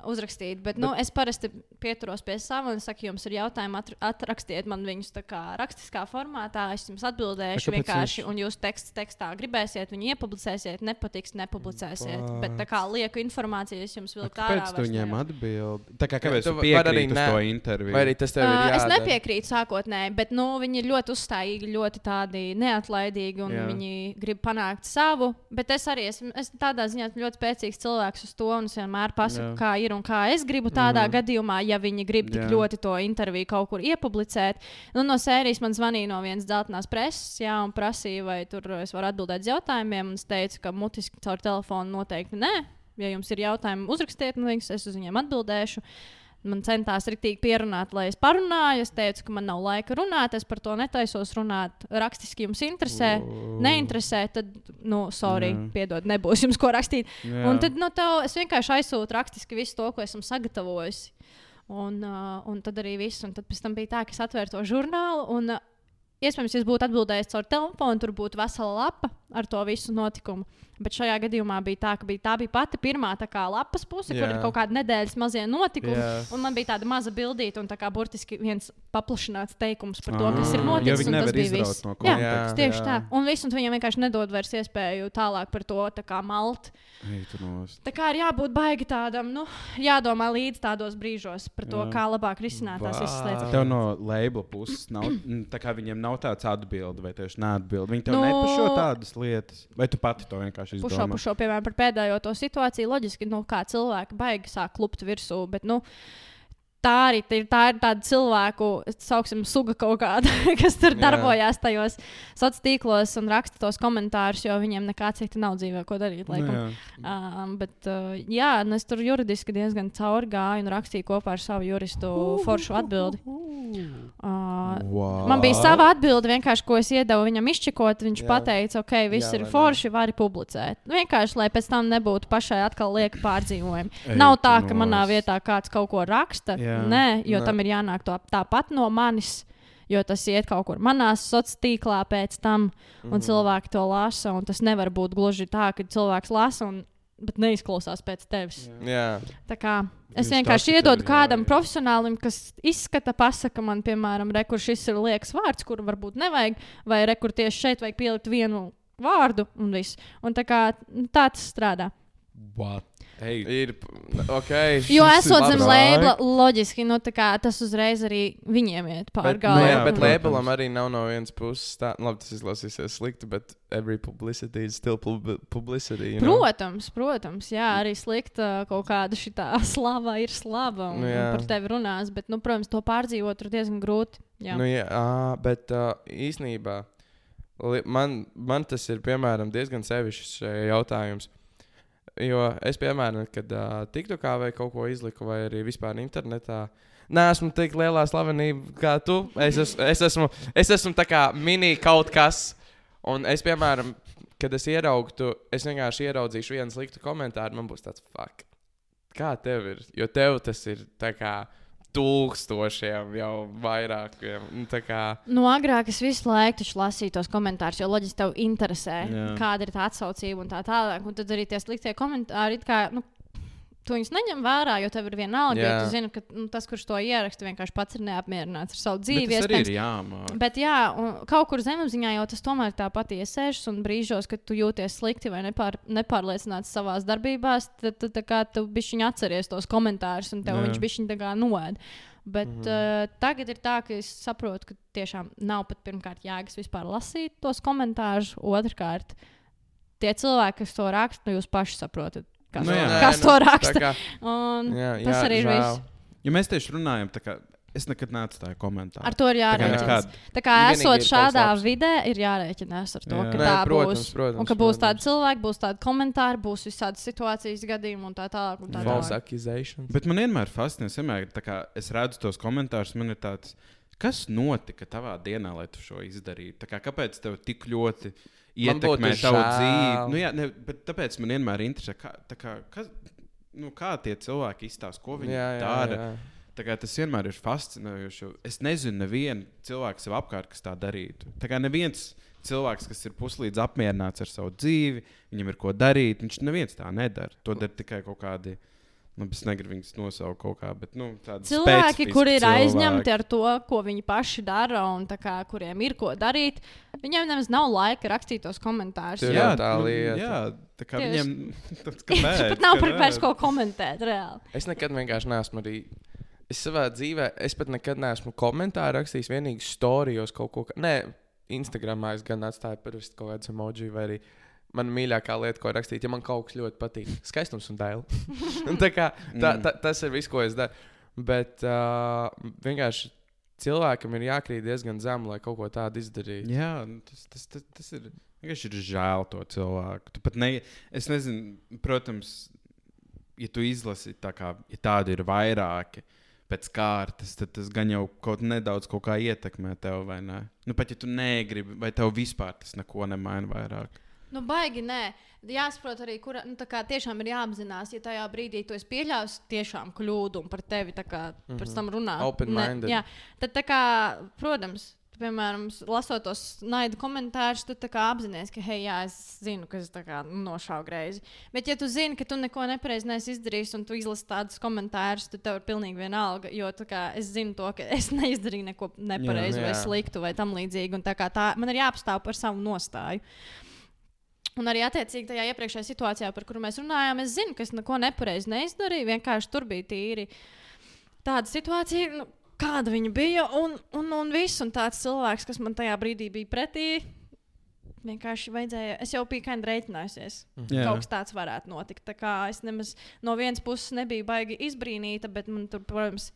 Uzrakstīt. Bet, nu, es parasti pieturos pie sava un saku, jums ir jautājumi, atr atrakstiet man viņus rakstiskā formātā. Es jums atbildēšu vienkārši, viņš- un jūs teksts, tekstā gribēsiet, viņu iepublicēsiet, nepatiks, nepublicēsiet. Bet tā kā lieku informāciju, es jums vilku ārā. Kāpēc tu viņiem atbildi? Tā kā kāpēc tu piekrīti uz to interviju? Vai arī tas tev ir Uh, es jādara? nepiekrītu sākotnēji, bet nu, viņi ir ļoti uzstājīgi, ļoti tādi neatlaidīgi un Jā. Viņi grib panākt savu. Bet es arī esmu, esmu tādā ziņā ļoti spēcīgs cilvēks uz to, un es vienmēr pasaku, Jā. kā ir. Ir un kā es gribu tādā mm. -hmm. gadījumā, ja viņi grib tik Jā. ļoti to interviju kaut kur iepublicēt. Nu, no sērijas man zvanīja no vienas dzeltenās preses, jā, un prasīja, vai tur es varu atbildēt uz jautājumiem. Un es teicu, ka mutiski caur telefonu noteikti nē. Ja jums ir jautājumi, uzrakstiet man viņus, es uz viņiem atbildēšu. Man centās rīktīgi pierunāt, lai es parunāju. Es teicu, ka man nav laika runāt, es par to netaisos runāt. Rakstiski jums interesē, neinteresē, tad, nu, sorry, Jā. piedod, nebūs jums ko rakstīt. Jā. Un tad no tev es vienkārši aizsūtu rakstiski visu to, ko esmu sagatavojusi. Un, uh, un tad arī viss. Un tad pēc tam bija tā, ka es atvēru to žurnālu. Un, uh, iespējams, ja es būtu atbildējis caur telefonu, tur būtu vesela lapa ar to visu notikumu. Bet šajā gadījumā bija tā, ka bija, tā bija pati pirmā kā lapas puse, kur Jā. ir kaut kāda nedēļas mazie notikumi. Jā. Un man bija tāda maza bildīte, un tā kā burtiski viens paplašināts teikums par to, Ah, kas ir noticis. tas bija viss. no Jā, konteksta. tieši Jā. tā. Un viss, un tu viņiem vienkārši nedod vairs iespēju tālāk par to tā kā malt. Ej, tu nost. Tā kā ir jābūt baigi tādam, nu, jādomā līdz tādos brīžos par to, Jā. kā labāk risināt tās visas lietas. Tev no labela puses nav, tā kā viņiem nav tāds atbildi, vai tieši neatbildi. Viņi tev Nu- nepašo tādas lietas, vai tu pati to vienkārši Pušo, izdomā? pušo, piemēram, par pēdējo to situāciju. Loģiski, nu, kā cilvēki baigi sāk klupt virsū, bet, nu, tā arī ir, tā ir tāda cilvēku, sauksim, suga kaut kāda, kas tur Jā. darbojās tajos sociālos tīklos un raksta tos komentārus, jo viņiem nekā cita nav dzīvē, ko darīt. Nu, Laikam. jā. Um, bet, uh, jā, nu es tur juridiski diezgan cauri gāju un rakstīju kopā ar savu juristu foršu atbildi. Uh, Wow. Man bija sava atbilde, vienkārši, ko es iedevu viņam izčekot. Viņš Jā. pateica, ok, viss Jā, ir vai ne? forši, vari publicēt. Vienkārši, lai pēc tam nebūtu pašai atkal lieka pārdzīvojumi. Nav tā, ka manā vietā kāds kaut ko raksta. Jā. Nē, jo Nē. tam ir jānāk to, tāpat no manis. Jo tas iet kaut kur manā sociālā tīklā pēc tam, un Mhm. cilvēki to lasa. un Tas nevar būt gluži tā, ka cilvēks lasa, un, bet neizklausās pēc tevis. Jā, Tā kā es Jūs vienkārši iedodu tev kādam jā- profesionālim, kas izskata, pasaka man, piemēram, re, kur šis ir liekas vārds, kuru varbūt nevajag, vai re, kur tieši šeit vajag pielikt vienu vārdu un viss. Un tā kā nu, tā tas strādā. What? Ej, ir. Okay, Jo esot zem lēbla, loģiski, nu, kā tas uzreiz arī viņiem iet pāri Bet, galvai. jā, bet protams. lēbelam arī nav no vienas puses tā, nu, labi, tas izklausīsies slikti, bet every publicity is still pub publicity. you know? Protams, protams, jā, arī slikta kaut kāda šī slava ir slava un, Nu, un jā. par tevi runās, bet, nu, protams, to pārdzīvot ir diezgan grūti. Jā. Nu, jā, ā, bet uh, īsnībā man, man tas ir piemēram, diezgan sevišķs jautājums. Jo es, piemēram, kad uh, TikTokā vai kaut ko izliku, vai arī vispār internetā, neesmu tik lielā slavenība kā tu. Es, es, es esmu, es esmu tā kā mini kaut kas. Un es, piemēram, kad es ieraugtu, es vienkārši ieraudzīšu vienu sliktu komentāru, man būs tāds fuck. Kā tev ir? Jo tev tas ir tā kā tūkstošiem jau vairākiem. Nu, tā kā, Nu, agrāk es visu laiku lasīju tos komentārus, jo loģiski tev interesē, Jā. kāda ir tā atsaucība un tā tālāk. Un tad arī tie sliktie komentāri, it kā, nu, tu viņus neņem vērā, jo tev ir vienalga, jo Jā. tu zini, ka nu, tas, kurš to ieraksta, vienkārši pats ir neapmierināts ar savu bet dzīvi. tas arī iespējams. ir jāmāk. Bet jā, kaut kur zemapziņā jau tas tomēr tā pati iesēžas, un brīžos, kad tu jūties slikti vai nepār, nepārliecināts savā darbībās, tad tu, tu bišķiņ atceries tos komentārus, un tev Jā. viņš bišķiņ tā kā noēd. Bet mm -hmm. uh, tagad ir tā, ka es saprotu, ka tiešām nav pat pirmkārt jēgas vispār lasīt tos komentārus. Otrkārt, tie cilvēki, kas to raksta, nu jūs paši saprotat, kas, Nu nu, jā. kas Nē, to nu, raksta. Kā, Un jā, tas jā, arī ir viss. Jo mēs tieši runājam, kā es nekad neatstāju komentāru. Ar to ir jārēķinās. nekad. Tā kā esot šādā vidē, ir jārēķinās ar to, Jā. ka Nē, tā protams, būs. protams, un ka būs protams. tādi cilvēki, būs tādi komentāri, būs visādi situācijas gadījumi un tā tālāk. Un tā False tālāk. accusations. Bet man vienmēr fascinē, vienmēr, tā kā es redzu tos komentārus, man ir tāds, kas notika tavā dienā, lai tu šo izdarītu? Tā kā, kāpēc tev tik ļoti ietekmē tavu žēl. dzīvi? Nu, jā, ne, bet tāpēc man vienmēr interesē, kā, kā, kas, nu, kā tie cilvēki izstāsta, ko viņi Jā, jā, dara. jā. Tā kā Tas vienmēr ir fascinējoši. jo Es nezinu, nevienu cilvēku sev apkārt, kas tā darītu. Tā kā neviens cilvēks, kas ir puslīdz apmierināts ar savu dzīvi, viņam ir ko darīt. Viņš neviens tā nedara. To dara tikai kaut kādi. Nu, es negribu viņus nosaukt kaut kā, bet nu, tādi Cilvēki, kuri ir cilvēki. aizņemti ar to, ko viņi paši dara, un tā kā, kuriem ir ko darīt, viņiem nemaz nav laika rakstīt tos komentārus. Jā, tā nu, lieta. Jā, tā kā Tieši. viņiem kāpēc, Pat nav par kāpēc? pēc ko komentēt, reāli. Es nekad vienkārši neesmu arī. Es savā dzīvē, es pat nekad neesmu komentāru rakstījis, vienīgi storijos kaut ko. Nē, Instagramā es gan atstāju parasti kaut kādu emoji vai arī. Man mīļākā lieta, ko rakstīt, ja man kaut kas ļoti patīk, skaistums un dēls. tā, kā, tā, Mm. tā, tas ir viss, ko es daru. Bet uh, vienkārši cilvēkam ir jākrīt diezgan zem, lai kaut ko tādu izdarītu. Jā, nu, tas, tas, tas, tas ir. Vienkārši ir žēl to cilvēku. Tu pat ne, es nezinu, protams, ja tu izlasi tā kā, ja tādi ir vairāki pēc kārtas, tad tas gan jau kaut nedaudz kaut kā ietekmē tev, vai ne? Nu, pat ja tu negribi, vai tev vispār tas neko nemaina vairāk. Nu, baigi, nē. Jāsaprot arī, kur nu, tiešām ir jāapzinās, ja tajā brīdī tu pieļāvis tiešām kļūdu un par tevi tā kā, mm -hmm. pēc tam runā. Open-minded. jā, tad, kā, protams, tu, piemēram, lasot tos naidu komentārus, tu apzinājies, ka, hei, jā, es zinu, ka es nošāvu greizi. Bet, ja tu zini, ka tu neko nepareizi neesi izdarījis un tu izlasi tādus komentārus, tad tev ir pilnīgi vienalga. Jo kā, es zinu to, ka es neizdarīju neko nepareizi vai sliktu vai tam līdzīgi. tā Tā, man ir jāapstāv par savu nostāju. Un arī attiecīgi tajā iepriekšējā situācijā, par kuru mēs runājām, es zinu, ka es neko nepareizi neizdarīju. Vienkārši tur bija tīri tāda situācija, nu, kāda viņa bija. Un, un, un viss, un tāds cilvēks, kas man tajā brīdī bija pretī, vienkārši vajadzēja. Es jau biju kind rēķinājusies. Jā. Kaut kas tāds varētu notikt. Tā kā es nemaz no vienas puses nebiju baigi izbrīnīta, bet man tur, protams,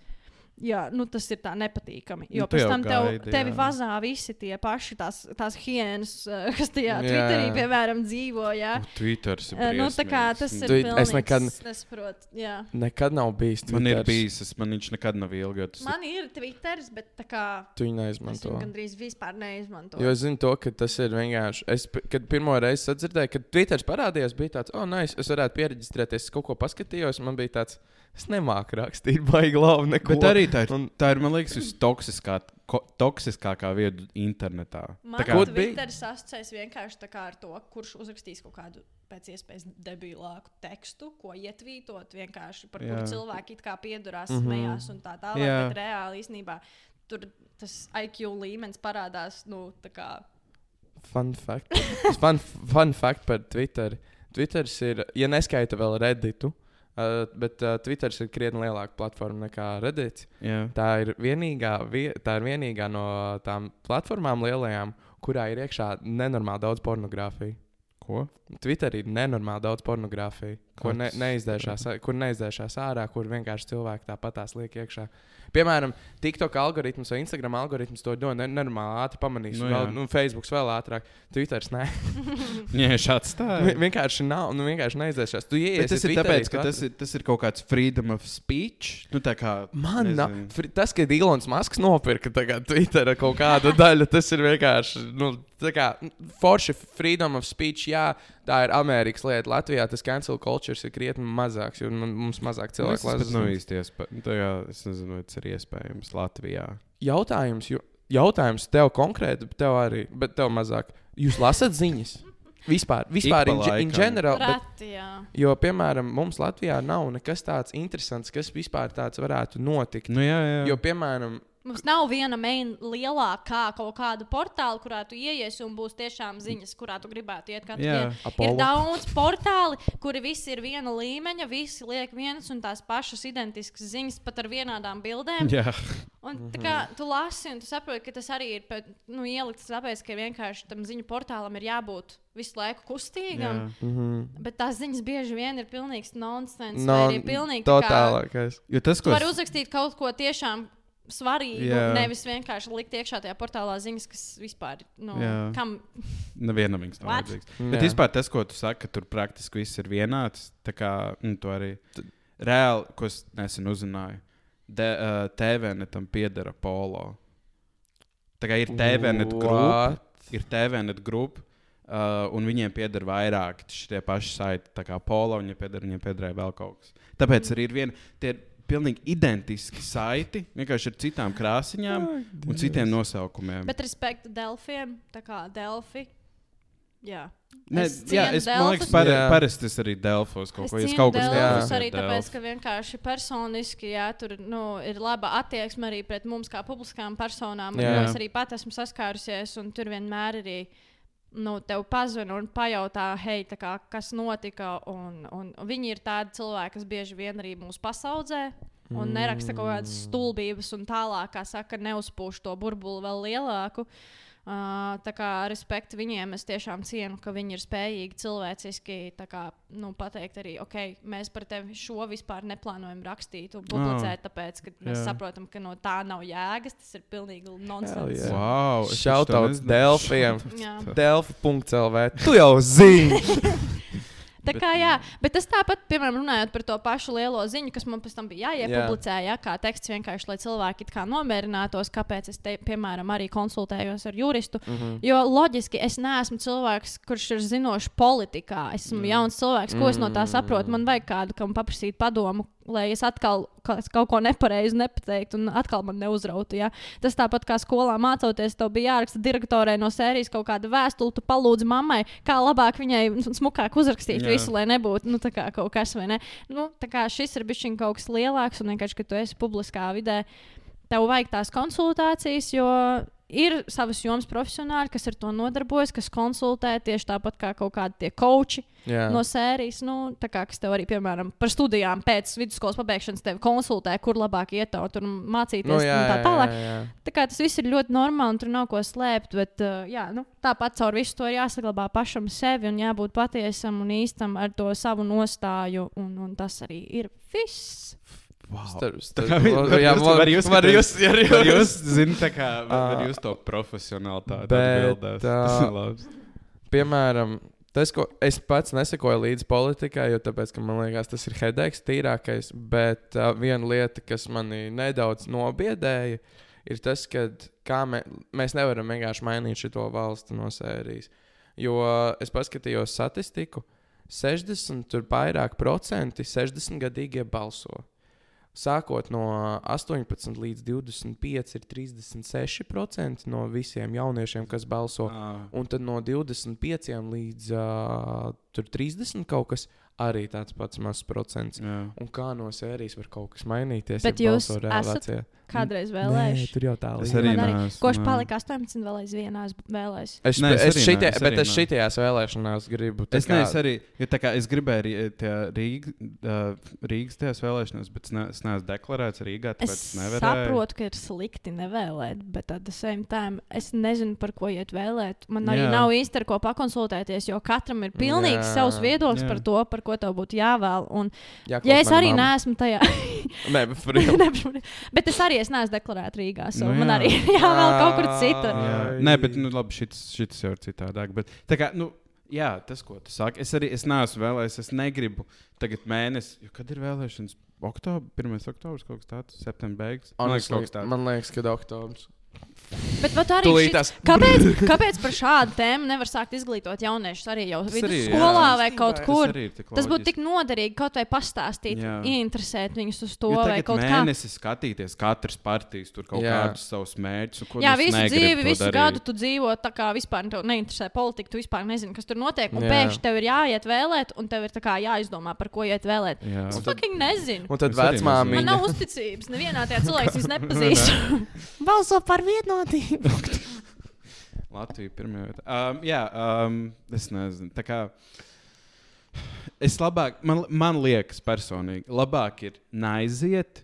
jā, nu, tas ir tā nepatīkami. Jo Nu, pēc tam tev, gaidi, tevi jā. vazā visi tie paši tās, tās hienas, eh, kas tajā Jā. Twitterī, piemēram, dzīvo. Jā. Twitter ir. Eh, Nu, tā kā tas ir. Tu- es pilnīgs nekad- nesaprotu. Jā. Nekad nav bijis. Man ir bijis, es, man viņš nekad nav Tas Man ir Twitters, bet tā kā Tu viņu es neizmanto. viņu gandrīz vispār neizmantoju. Jo es zinu, to, ka tas ir vienkārši. Es, kad pirmo reizi sadzirdēju, kad Twitter parādījās, bija tāds, oh, nē, nice, es varētu pierakstēties, es kaut ko paskatījos. Man bija tāds, es nemāku rakstīt, baigi labi. Neko. Bet arī tā ir, Un- tā ir man liekas, vistoksiskā, ko- toksiskākā vieta internetā. Man Tā kā Kur bija? Twitteris asociēs vienkārši ar to, kurš uzrakstīs kaut kādu pēc iespējas debilāku tekstu, ko ietvītot, vienkārši par kuru cilvēki it kā piedurās, mm -hmm. smējās un tā tālāk. Jā. Bet reāli īstenībā tur tas IQ līmenis parādās, nu, tā kā. Fun fact. fun, fun fact par Twitter. Twitter ir, ja neskaita vēl Redditu, uh, bet uh, Twitter ir krietni lielāka platforma nekā Reddit. Jā. Tā ir vienīgā, vie, tā ir vienīgā no tām platformām lielajām, kurā ir iekšā nenormāli daudz pornogrāfijas. Ko? Twitterī ir nenormāli daudz pornogrāfijas, ko ne, neizdzēšās, kur neizdzēšās ārā, kur vienkārši cilvēki tāpatās liek iekšā. Piemēram, TikTok algoritms vai Instagram algoritms to ne- nenormāli ātri pamanīs. Nu Nu, vēl, nu, Facebook vēl ātrāk, Twitter ne. Jā, šāds tā. Vi- vienkārši nav, nu, vienkārši neizdzēšās. Tu Bet ieies tas ir tāpēc, ka tas ir, tas ir kaut kāds freedom of speech. Nu, tā kā. Man nav. Tas, ka Ilons Masks nopirka tagad Twitter kaut kādu daļu, tas ir vienkārši. Nu, tā kā forši freedom of speech, jā, tā ir Amerikas lieta. Latvijā tas cancel culture ir krietni mazāks, jo nu, mums mazāk Nu, cilvēku Tas pat lasa. nav īsti iespējams. Tā kā es nezinu, vai tas ir iespējams Latvijā. Jautājums, jo, jautājums tev konkrēti, bet tev arī, bet tev mazāk. Jūs lasat ziņas? Vispār, vispār in, in general. Bet, Reti, jā. jo, piemēram, mums Latvijā nav nekas tāds interesants, kas vispār tāds varētu notikt. Nu, jā, jā. Jo, piemēram, Mums nav viena main lielākā kaut kāda portāla, kurā tu ieiesi un būs tiešām ziņas, kurā tu gribētu iet dienu. Ir daudz portāli, kuri visi ir viena līmeņa, visi liek vienas un tās pašas identiskas ziņas, pat ar vienādām bildēm. jā. Un, tā kā tu lasi, un tu saproti, ka tas arī ir nu, ielikts tāpēc, ka vienkārši tam ziņu portālam ir jābūt visu laiku kustīgam. jā. mhm, Bet tās ziņas bieži vien ir pilnīgs nonsens. no, vai arī pilnīgi tā kā- totālākais. Jo tas, Tu ko vari es, uzrakstīt kaut ko tiešām svarīgu, Jā. nevis vienkārši likt iekšā tajā portālā ziņas, kas vispār nu, kam nevienam viņas nav vajadzīgs. Bet vispār tas, ko tu saki, ka tur praktiski viss ir vienāds, tā kā nu, to arī reāli, ko es nesen uzzināju, de, uh, TVNetam piedara polo. Tā kā ir TVNet grupa, What? ir TVNet grupa. Uh, un viņiem pieder vairāk šie paši saiti, tā kā polo, viņiem pieder, viņiem piederēja vēl kaut kas. Tāpēc arī ir viena, tie ir pilnīgi identiski saiti, vienkārši ar citām krāsiņām un citiem nosaukumiem. Bet respektu Delfiem, tā kā Delfi. Jā, Ne, Es jā, es man liekas, Delfus. pare, Jā. parasti tas arī Delfos kaut es ko. Kas Delfus tāds arī tāpēc, ka vienkārši personiski, jā, tur nu, ir laba attieksme arī pret mums kā publiskām personām. Jā. Jā. Es arī pat esmu saskārusies, un tur vienmēr arī nu, tev pazina un pajautā, hei, kā, kas notika. Un, un viņi ir tādi cilvēki, kas bieži vien arī mūs pasaudzē. Un neraksta kaut kādas stulbības, un tālāk, kā saka, neuzpūš to burbuli vēl lielāku. Uh, tā kā respekti viņiem, es tiešām cienu, ka viņi ir spējīgi cilvēciski kā, nu, pateikt arī, ok, mēs par tevi šo vispār neplānojam rakstīt un publicēt, tāpēc, ka mēs jā. saprotam, ka no tā nav jēgas. Tas ir pilnīgi nonsens. yeah. Wow, Šautauts. Delfiem. Jā. Delfi.CLV. Tu jau zini! Tā Bet, kā jā, bet tas tāpat, piemēram, runājot par to pašu lielo ziņu, kas man pēc tam bija jāiepublicē, jā, kā teksts vienkārši, lai cilvēki kā nomierinātos, kāpēc es, te, piemēram, arī konsultējos ar juristu. Mm. -hmm. Jo loģiski es neesmu cilvēks, kurš ir zinošs politikā. Esmu mm. jauns cilvēks, ko es no tā saprotu. Man vajag kādu, kam paprasīt padomu, lai es atkal ka- kaut ko nepareizi nepateiktu un atkal man neuzrautu. Ja? Tas tāpat kā skolā mācoties, tev bija jāraksta direktorai no sērijas kaut kāda vēstule, tu palūdzi mammai, kā labāk viņai smukāk uzrakstīt Jā. Visu, lai nebūtu nu, kaut kas vai ne. Nu, šis ir bijis kaut kas lielāks un vienkārši, ka tu esi publiskā vidē, tev vajag tās konsultācijas, jo ir savas jomas profesionāļi, kas ar to nodarbojas, kas konsultē tieši tāpat kā kaut kādi tie koči Jā. no sērijas, nu, tā kā, kas tev arī, piemēram, par studijām pēc vidusskolas pabeigšanas tevi konsultē, kur labāk iet un mācīties Nu, jā, un tā jā, tālāk. jā, jā. Tā kā tas viss ir ļoti normāli un tur nav ko slēpt, bet uh, jā, nu, tāpat caur visu to ir jāsaglabā pašam sevi un jābūt patiesam un īstam ar to savu nostāju, un, un tas arī ir viss. Wow. Starp, starp, kā var jā, jūs- var- var jūs var jūs- var jūs- jūs zināt, tā kā var, jūs to profesionālitāti atbildēt? Tas ir labs. Piemēram, tas, ko es pats nesakoju līdzi politikai, jo tāpēc, ka man liekas, tas ir headeks tīrākais. Bet uh, viena lieta, kas manī nedaudz nobiedēja, ir tas, ka mē, mēs nevaram vienkārši mainīt šo valsti no sērijas. Jo es paskatījos statistiku, 60 tur vairāk procenti 60 gadīgie balso. Sākot no 18 līdz 25 ir 36% no visiem jauniešiem, kas balso. Ā, Un tad no 25 līdz uh, tur 30 kaut kas arī tāds pats mazs procents. jā. Un kā no sērijas var kaut kas mainīties? Bet ja jūs esat? Kādreiz Nē, vēlējuši. tur jau tā Es līnija. arī neesmu, Koš palika 18 vēl aizvien vēlējis. Es, Nē, es es šitie, nē, es bet es šitajās vēlēšanās gribu. Es kā- neesmu arī, jo tā kā es gribēju arī tajā Rīg, Rīgas tajās vēlēšanās, bet es, ne, es neesmu deklarēts Rīgā, tāpēc Es es saprotu, ka ir slikti nevēlēt, bet at the same time es nezinu, par ko iet vēlēt. Man arī. Jā. nav īsti ar ko pakonsultēties, jo katram ir pilnīgi Savs viedoklis Jā. par to, par ko tev būtu jāvēl. Un, Jāklaus ja es arī mamma. neesmu tajā, Nē, bet bet- bet es arī es neesmu deklarēta Rīgā. So Nu man jā. arī jāvēl kaut kur citur. Nē, bet nu, labi, šis, šis jau ir citādāk. Bet, tā kā, nu, jā, tas, ko tu saki, es arī es neesmu vēlējies. Es negribu tagad mēnesi, jo kad ir vēlēšanas? Oktobris, 1. oktobris, kaut kas tāds, septembris. Man liekas, ka oktobris. Bet vat arī tās- kāpēc, kāpēc par šādu tēmu nevar sākt izglītot jauniešus arī jau Tas vidusskolā vai kaut Tas kur? tik Tas būtu tik noderīgi kaut vai pastāstīt, Jā. ieinteresēt viņus uz to Jo vai kaut kā. mēnesi skatīties, katrs partijas tur kaut Jā. kādus savus mērķus. un ko Jā, visu dzīvi, to visu darīt. gadu tu dzīvo tā kā vispār tev neinteresē politika, tu vispār nezini, kas tur notiek. Un Jā. pēkšņi tev ir jāiet vēlēt, un tev ir jāizdomā, par ko iet vēlēt. Jā. Es Un fucking nezinu. Un tad arī Man vecmāmiņa. nav uzticības. Nevienā tajā cilvēks nepazīst. Balso par vienotību. Latvija pirmā vietā. Um, jā, um, es nezinu. Tā kā es labāk, man, man liekas, personīgi, labāk ir naiziet.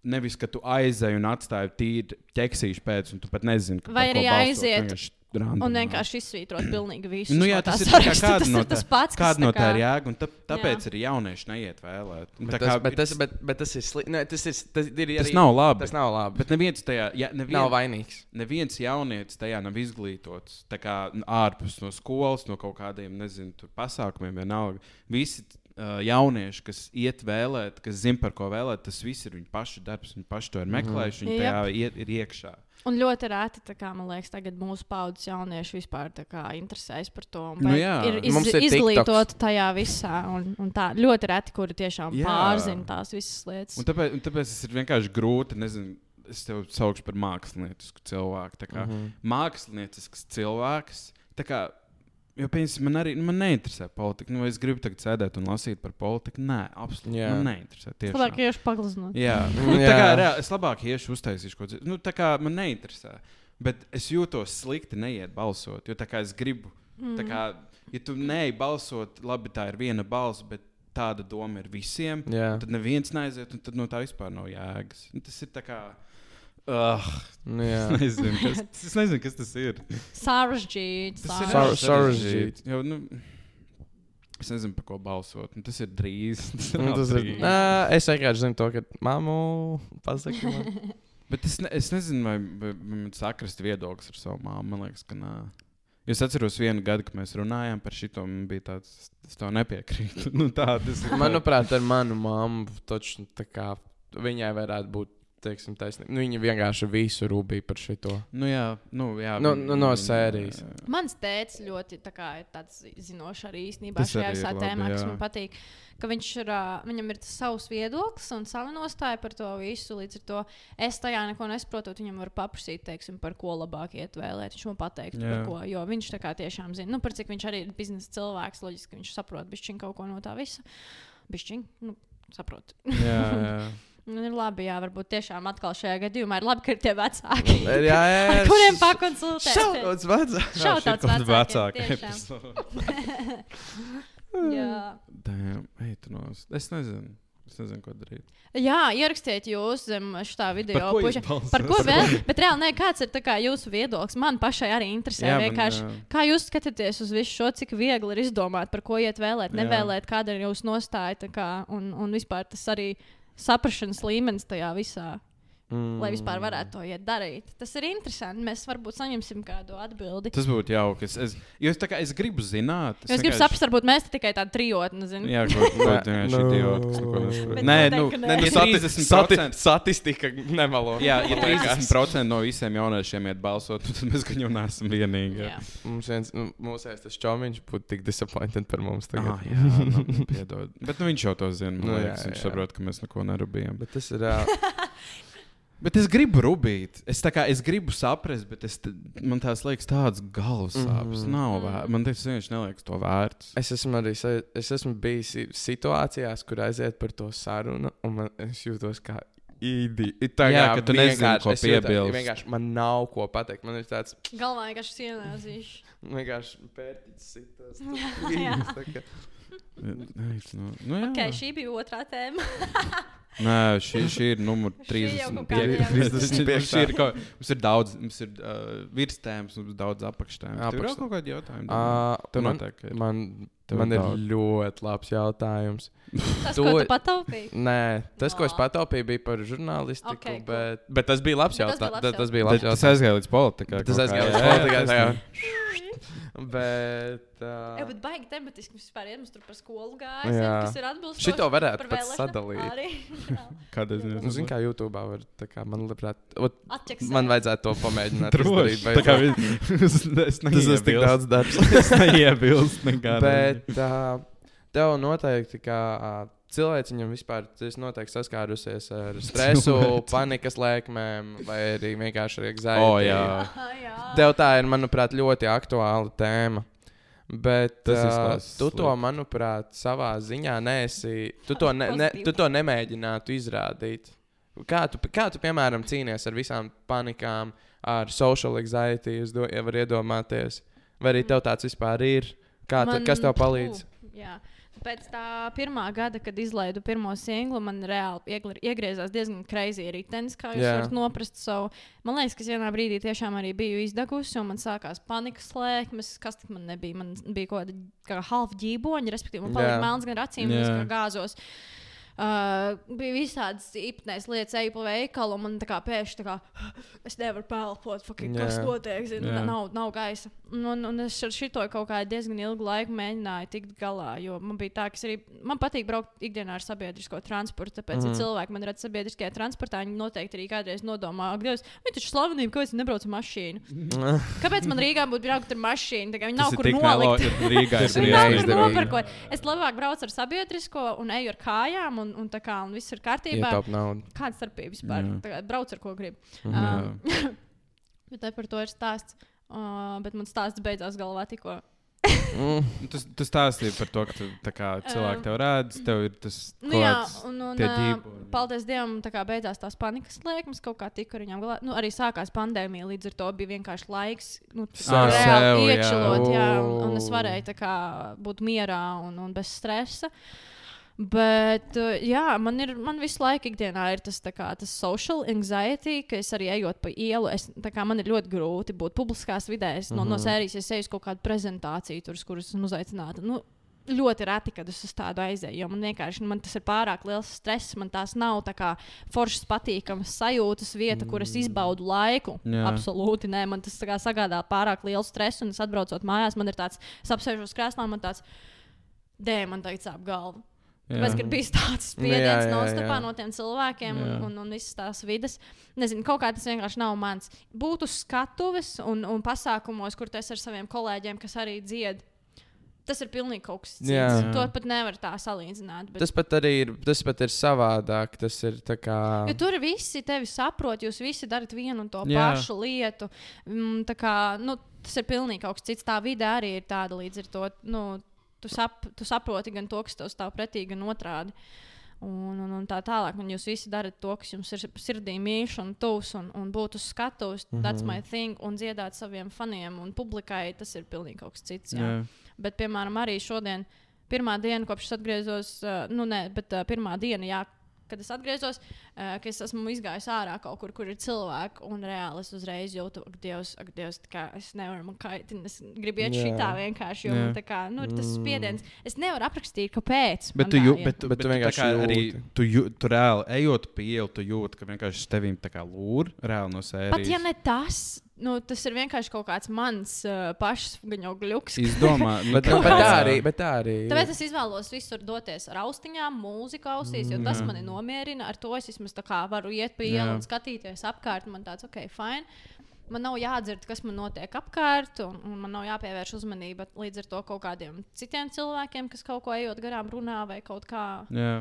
Nevis, ka tu aizēji un atstāji tīri ķeksīšu pēc, un tu pat nezini, ka Vai arī aiziet Random, Un vienkārši izsvītrot pilnīgi visu. Nu, jā, tas ir tā kā kāda tas, no ir tas tā- pats. kas Kāda tā no tā kā- ir jēga? Un tā, tāpēc arī jaunieši neiet vēlēt. Bet tā tas, kā bet, tas, ir- bet, bet tas ir slikti. Tas, ir, tas, ir tas arī, nav labi. Tas nav labi. Bet neviens tajā, ja, nevien, nav vainīgs. neviens jaunietis tajā nav izglītots. Tā kā ārpus no skolas, no kaut kādiem nezinu, tur pasākumiem, vienalga. Visi jaunieši, kas iet vēlēt, kas zina, par ko vēlēt, tas viss ir viņu pašu darbs. Viņi paši to ir meklējuši, viņi tajā iet, ir iekšā. Un ļoti rēti, tā kā man liekas, tagad mūsu paudzes jaunieši vispār tā kā interesējas par to. un Nu jā. ir iz, ir izglītoti tajā visā. Un, un tā ļoti reti, kuri tiešām Jā. pārzina tās visas lietas. Un tāpēc, un tāpēc tas ir vienkārši grūti. Nezinu, es tevi saukšu par māksliniecisku cilvēku. Tā kā, mm Mhm. -hmm. Māksliniecisks cilvēks. Kā, jo, piemēram, man arī nu, man neinteresē politika. Nu, es gribu tagad sēdēt un lasīt par politiku. Nē, absolūti. Jā. Man neinteresē. Tieši Labāk iešu paglaznot. Jā, nu, tā kā jā. reāli, es labāk iešu uztaisīšu kaut ko citu. Nu, tā kā man neinteresē. Bet es jūtos slikti neiet balsot, jo tā kā es gribu. Mm. Tā kā, ja tu neej balsot, labi, tā ir viena balss, bet tāda doma ir visiem. Jā. Tad neviens neaiziet, un tad no tā vispār nav jēgas. Un tas ir tā kā. Uh, Nu, jā. nezinu, kas, es nezinu, kas tas ir. Sarežģīts. Tas ir Sar- sarežģīti. Jau, nu, es nezinu, par ko balsot. Nu, tas ir drīz. Tas Nu, nav tas ir, drīz. nā, es vienkārši zinu to, ka mammu pasaki man. Bet es, ne, es nezinu, vai, vai, vai man sakrast viedoklis ar savu māmu. Man liekas, ka nē. Jo Es atceros vienu gadu, kad mēs runājām par šo. Man bija tāds, es tev nepiekrītu. nu, tā, tas ir. Manuprāt, ar manu mammu toču tā kā viņai varētu būt. Teiksim, taisnība. Nu, viņa vienkārši visu rūpīja par šo. Nu, jā, nu, jā, Nu, nu, no sērijas. Mans tēvs ļoti tā kā, ir tāds zinošs arī īstenībā Tas šajā visā tēmā, kas man patīk. Ka viņš ir, viņam ir savs viedoklis un sava nostāja par to visu. Līdz ar to es tajā neko nesaprotu. Viņam var paprasīt, teiksim, par ko labāk iet vēlēt. Viņš man pateiks, par ko. Jo viņš tā kā tiešām zina, nu, par cik viņš arī ir biznesa cilvēks. Loģiski, ka viņš saprot bišķiņ kaut ko no tā visa. Bišķiņ, nu, saprot. Jā, jā. Nu, ir labi, jā, varbūt tiešām atkal šajā gadījumā ir labi, ka ir tie vecāki. Jā, jā, jā. Ar kuriem pakonsultēt? Šauts vecāks. Šautauts ir vecāka tiešām. epizode. Jā. Damn, ej, tu nos. Es nezinu. Es nezinu, ko darīt. Jā, ierakstiet jūs zem šā video. Par ko? Par ko vēl? Bet reāli, ne, kāds ir kā jūsu viedoklis? Man pašai arī interesē. Jā, Jā, man, vienkārši, jā. kā jūs skatāties uz visu šo, cik viegli ir izdomāt, par ko iet vēlēt, nevēlēt, kāda ir jūsu nostāja tā kā, un, un vispār tas arī saprašanas līmenis tajā visā. Mm. lai vispār varētu to iet darīt. Tas ir interesanti. Mēs varbūt saņemsim kādu atbildi. Tas būtu jauki. Es, es, jo es, kā, es gribu zināt. Jo es gribu saprast, varbūt mēs tikai tādu trijotni zinām. Jā, kaut kāda Nu. idiota. Bet Nē, nu, nē, nu, Sati- 30%. Statistika nemelo. Jā, ja Jā. 30% no visiem jauniešiem iet balsot, tad mēs gan jau neesam vienīgie. Jā. Mums viens, nu, mūsējais tas čomiņš būtu tik disappointed par mums tagad. Ah, jā, nu, piedod. Bet nu, viņš jau to zina. Nu, Nu, jā, liekas, viņš jā. saprot, ka mēs neko nerūpējam. Bet tas ir. ā, Bet es gribu rūpīt. Es, tā kā, es gribu saprast, bet es, man tās liekas, tādas galvas sāpes. Mm. -hmm. Nav vērts. Man tas vienkārši neliekas to vērts. Es esmu arī es esmu bijis situācijās, kur aiziet par to sarunu, un man, es jūtos kā īdi. Tā Jā, kā ka tu nezini, ko piebilst. Vienkārši man nav ko pateikt. Man ir tāds Galvā vienkārši sienāzīšu. vienkārši pērtiķis. sitas, Jā. tā kā- Nē, nu, nu, jā. Okay, šī bija otrā tēma. Nē, šī, šī ir numur Šī jau 30. kaut kāda jau- 35. Šī ir kaut, mums ir daudz, mums ir uh, virstēmas, mums ir daudz apakštēmas. Tev ir kaut kādi jautājumi? Tev man-. Man, Tev man ir daudz. ļoti labs jautājums. Tas, To- ko tu pataupīji. Nē, tas, ko es pataupīju, bija par žurnālistiku. Ok, cool. bet, bet tas bija labs Bet tas bija jautājums. labs Tas, tas bija Bet labs Tas jautājums. aizgāja līdz politikai. Tas aizgāja līdz politikai. tas tā ne- jā. Bet. Jā, Uh, bet baigi tematiski mums vispār ir. Mums tur par skolu gājis, Jā. kas ir atbilstoši. Šito varētu par pat sadalīt. Kādreiz Nu. Nu, Zini, kā YouTube var, tā kā man Atķeksēt. man vajadzētu to pamēģināt. Droši. izdarīt Tā kā es, es Tas ir tik daudz darbs. Es neiebilstu nekādā. Bet uh, tev noteikti, kā uh, cilvēciņam vispār, tas noteikti saskārusies ar stresu, panikas lēkmēm vai arī vienkārši ar anxiety. O, jā. Ah, jā. Tev tā ir, manuprāt, ļoti aktuāla tēma. Bet uh, tu to, manuprāt, savā ziņā neesi. Tu to, ne, ne, tu to nemēģinātu izrādīt. Kā tu, kā tu, piemēram, cīnies ar visām panikām, ar social anxiety, es do, ja var iedomāties? Vai arī tev tāds vispār ir? Kā, Man, kas tev palīdz? Ū, jā. Pēc tā pirmā gada, kad izlaidu pirmo singlu, man reāli iegriezās diezgan kreizī ritenis, kā jūs Jā. varat noprast savu. Man liekas, ka vienā brīdī tiešām arī biju izdegusi, un man sākās panikas lēkmes. Kas man nebija? Man bija kaut kāda kā half ģīboņa, respektīvi, man palika Jā. melns gan acīm, Jā. gan gāzos. Uh, bija visādas īpatnēs lietas, eju pa veikalu, un man tā kā pēkšņi tā kā es nevaru fucking, kas notiek, zinu, Jā. nav, nav gaisa. Un, un, un es ar šito kaut kā diezgan ilgu laiku mēģināju tikt galā, jo man bija tā, ka arī man patīk braukt ikdienā ar sabiedrisko transportu. Tāpēc, mm. ja Mhm. cilvēki man redz sabiedriskajā transportā, viņi noteikti arī kādreiz nodomā, ak, Dievs, viņi taču slavenība, kāpēc viņi nebrauc ar mašīnu? Kāpēc man Rīgā būtu braukt ar mašīnu? Viņi nav kur nolikt. Rīgā Tas Viņi nav kur nopirkot. Es labāk braucu ar sabiedrisko un eju ar kājām, un, un, tā kā, un viss ir kārtībā. Kāda starpība vispār? Kā Brauc ar ko gribi. Mhm. Um, bet te par to ir stāsts. Uh, bet man stāsts beidzās galvā tikko. Mm. Tas, tas stāstīja par to, ka tu, tā kā, cilvēki tev redz, tev ir tas Nu, jā, un, un uh, ģīboņi. paldies Dievam, tā kā beidzās tās panikas lēkmes, kaut kā tika ar viņām galā. Nu, arī sākās pandēmija, līdz ar to bija vienkārši laiks nu, reāli iečilot, jā, un, un es varēju kā būt mierā un, un bez stresa. Bet, uh, jā, man, ir, man visu laiku ikdienā ir tas, kā, tas social anxiety, ka es arī ejot pa ielu, es, kā, man ir ļoti grūti būt publiskās vidēs. Mm -hmm. no, no sērijas es eju uz kaut kādu prezentāciju, tur, kuras esmu uzaicināta. Nu, ļoti reti, kad es uz tādu aizēju. Jo man vienkārši man tas ir pārāk liels stress. Man tās nav tā kā foršas, patīkamas sajūtas, vieta, kur es izbaudu laiku. Jā. Absolūti nē, man tas kā sagādā pārāk lielu stresu. Un es atbraucot mājās, man ir tāds, es apsēžos krēslā, man tāds, dē, man tagad sāp galva. Tāpēc, ka bijis tāds jā, spiediens jā, non-stopā jā. no tiem cilvēkiem un, Jā. un, un visas tās vidas. Nezinu, kaut kā tas vienkārši nav mans. Būt uz skatuves un, un pasākumos, kur tas ar saviem kolēģiem, kas arī dzied. Tas ir pilnīgi kaut kas cits. Jā. To pat nevar tā salīdzināt. Bet... Tas pat arī ir, tas pat ir savādāk. Tas ir tā kā. Jo tur visi tevi saprot, jūs visi darat vienu un to Jā. Jā. pašu lietu. Mm, kā, nu, tas ir pilnīgi kaut kas cits. Tā vide arī ir tāda līdz ar to. Nu, tu, sap, tu saproti gan to, kas tev stāv pretī, gan otrādi. Un, un, un tā tālāk, un jūs visi darat to, kas jums ir sirdī mīļš un tuvs, un, un būt uz skatuves, mm -hmm. that's my thing, un dziedāt saviem faniem un publikai, tas ir pilnīgi kaut kas cits. Jā. Jā. Bet, piemēram, arī šodien, pirmā diena, kopš atgriezos, nu, nē, bet pirmā diena, jā, kad es atgriezos, uh, ka es esmu izgājis ārā kaut kur, kur ir cilvēki, un reāli es uzreiz jūtu, ak, Dievs, ak, Dievs, tā kā es nevaru man kaitināt, es gribu iet šitā vienkārši, jo man tā kā, nu, ir tas Mm. spiediens. Es nevaru aprakstīt, kāpēc. Bet tu, jū, bet, bet, Bet tu vienkārši vienkārši arī tu, jū, tu reāli ejot pa ielu, tu jūti, ka vienkārši tevīm tā kā lūr reāli no sērijas. Pat ja ne tas, nu, tas ir vienkārši kaut kāds mans uh, pašs gluks. Izdomā, Bet, Kaut bet tā arī. Bet tā arī Tāpēc es izvēlos visur doties ar austiņām, mūziku ausīs, jo Mm, tas jā. mani nomierina. Ar to es vismaz tā kā varu iet pa ielu un skatīties apkārt. Man tāds, ok, fine. Man nav jādzird, kas man notiek apkārt, un, un man nav jāpievērš uzmanība līdz ar to kaut kādiem citiem cilvēkiem, kas kaut ko ejot garām runā vai kaut kā. jā.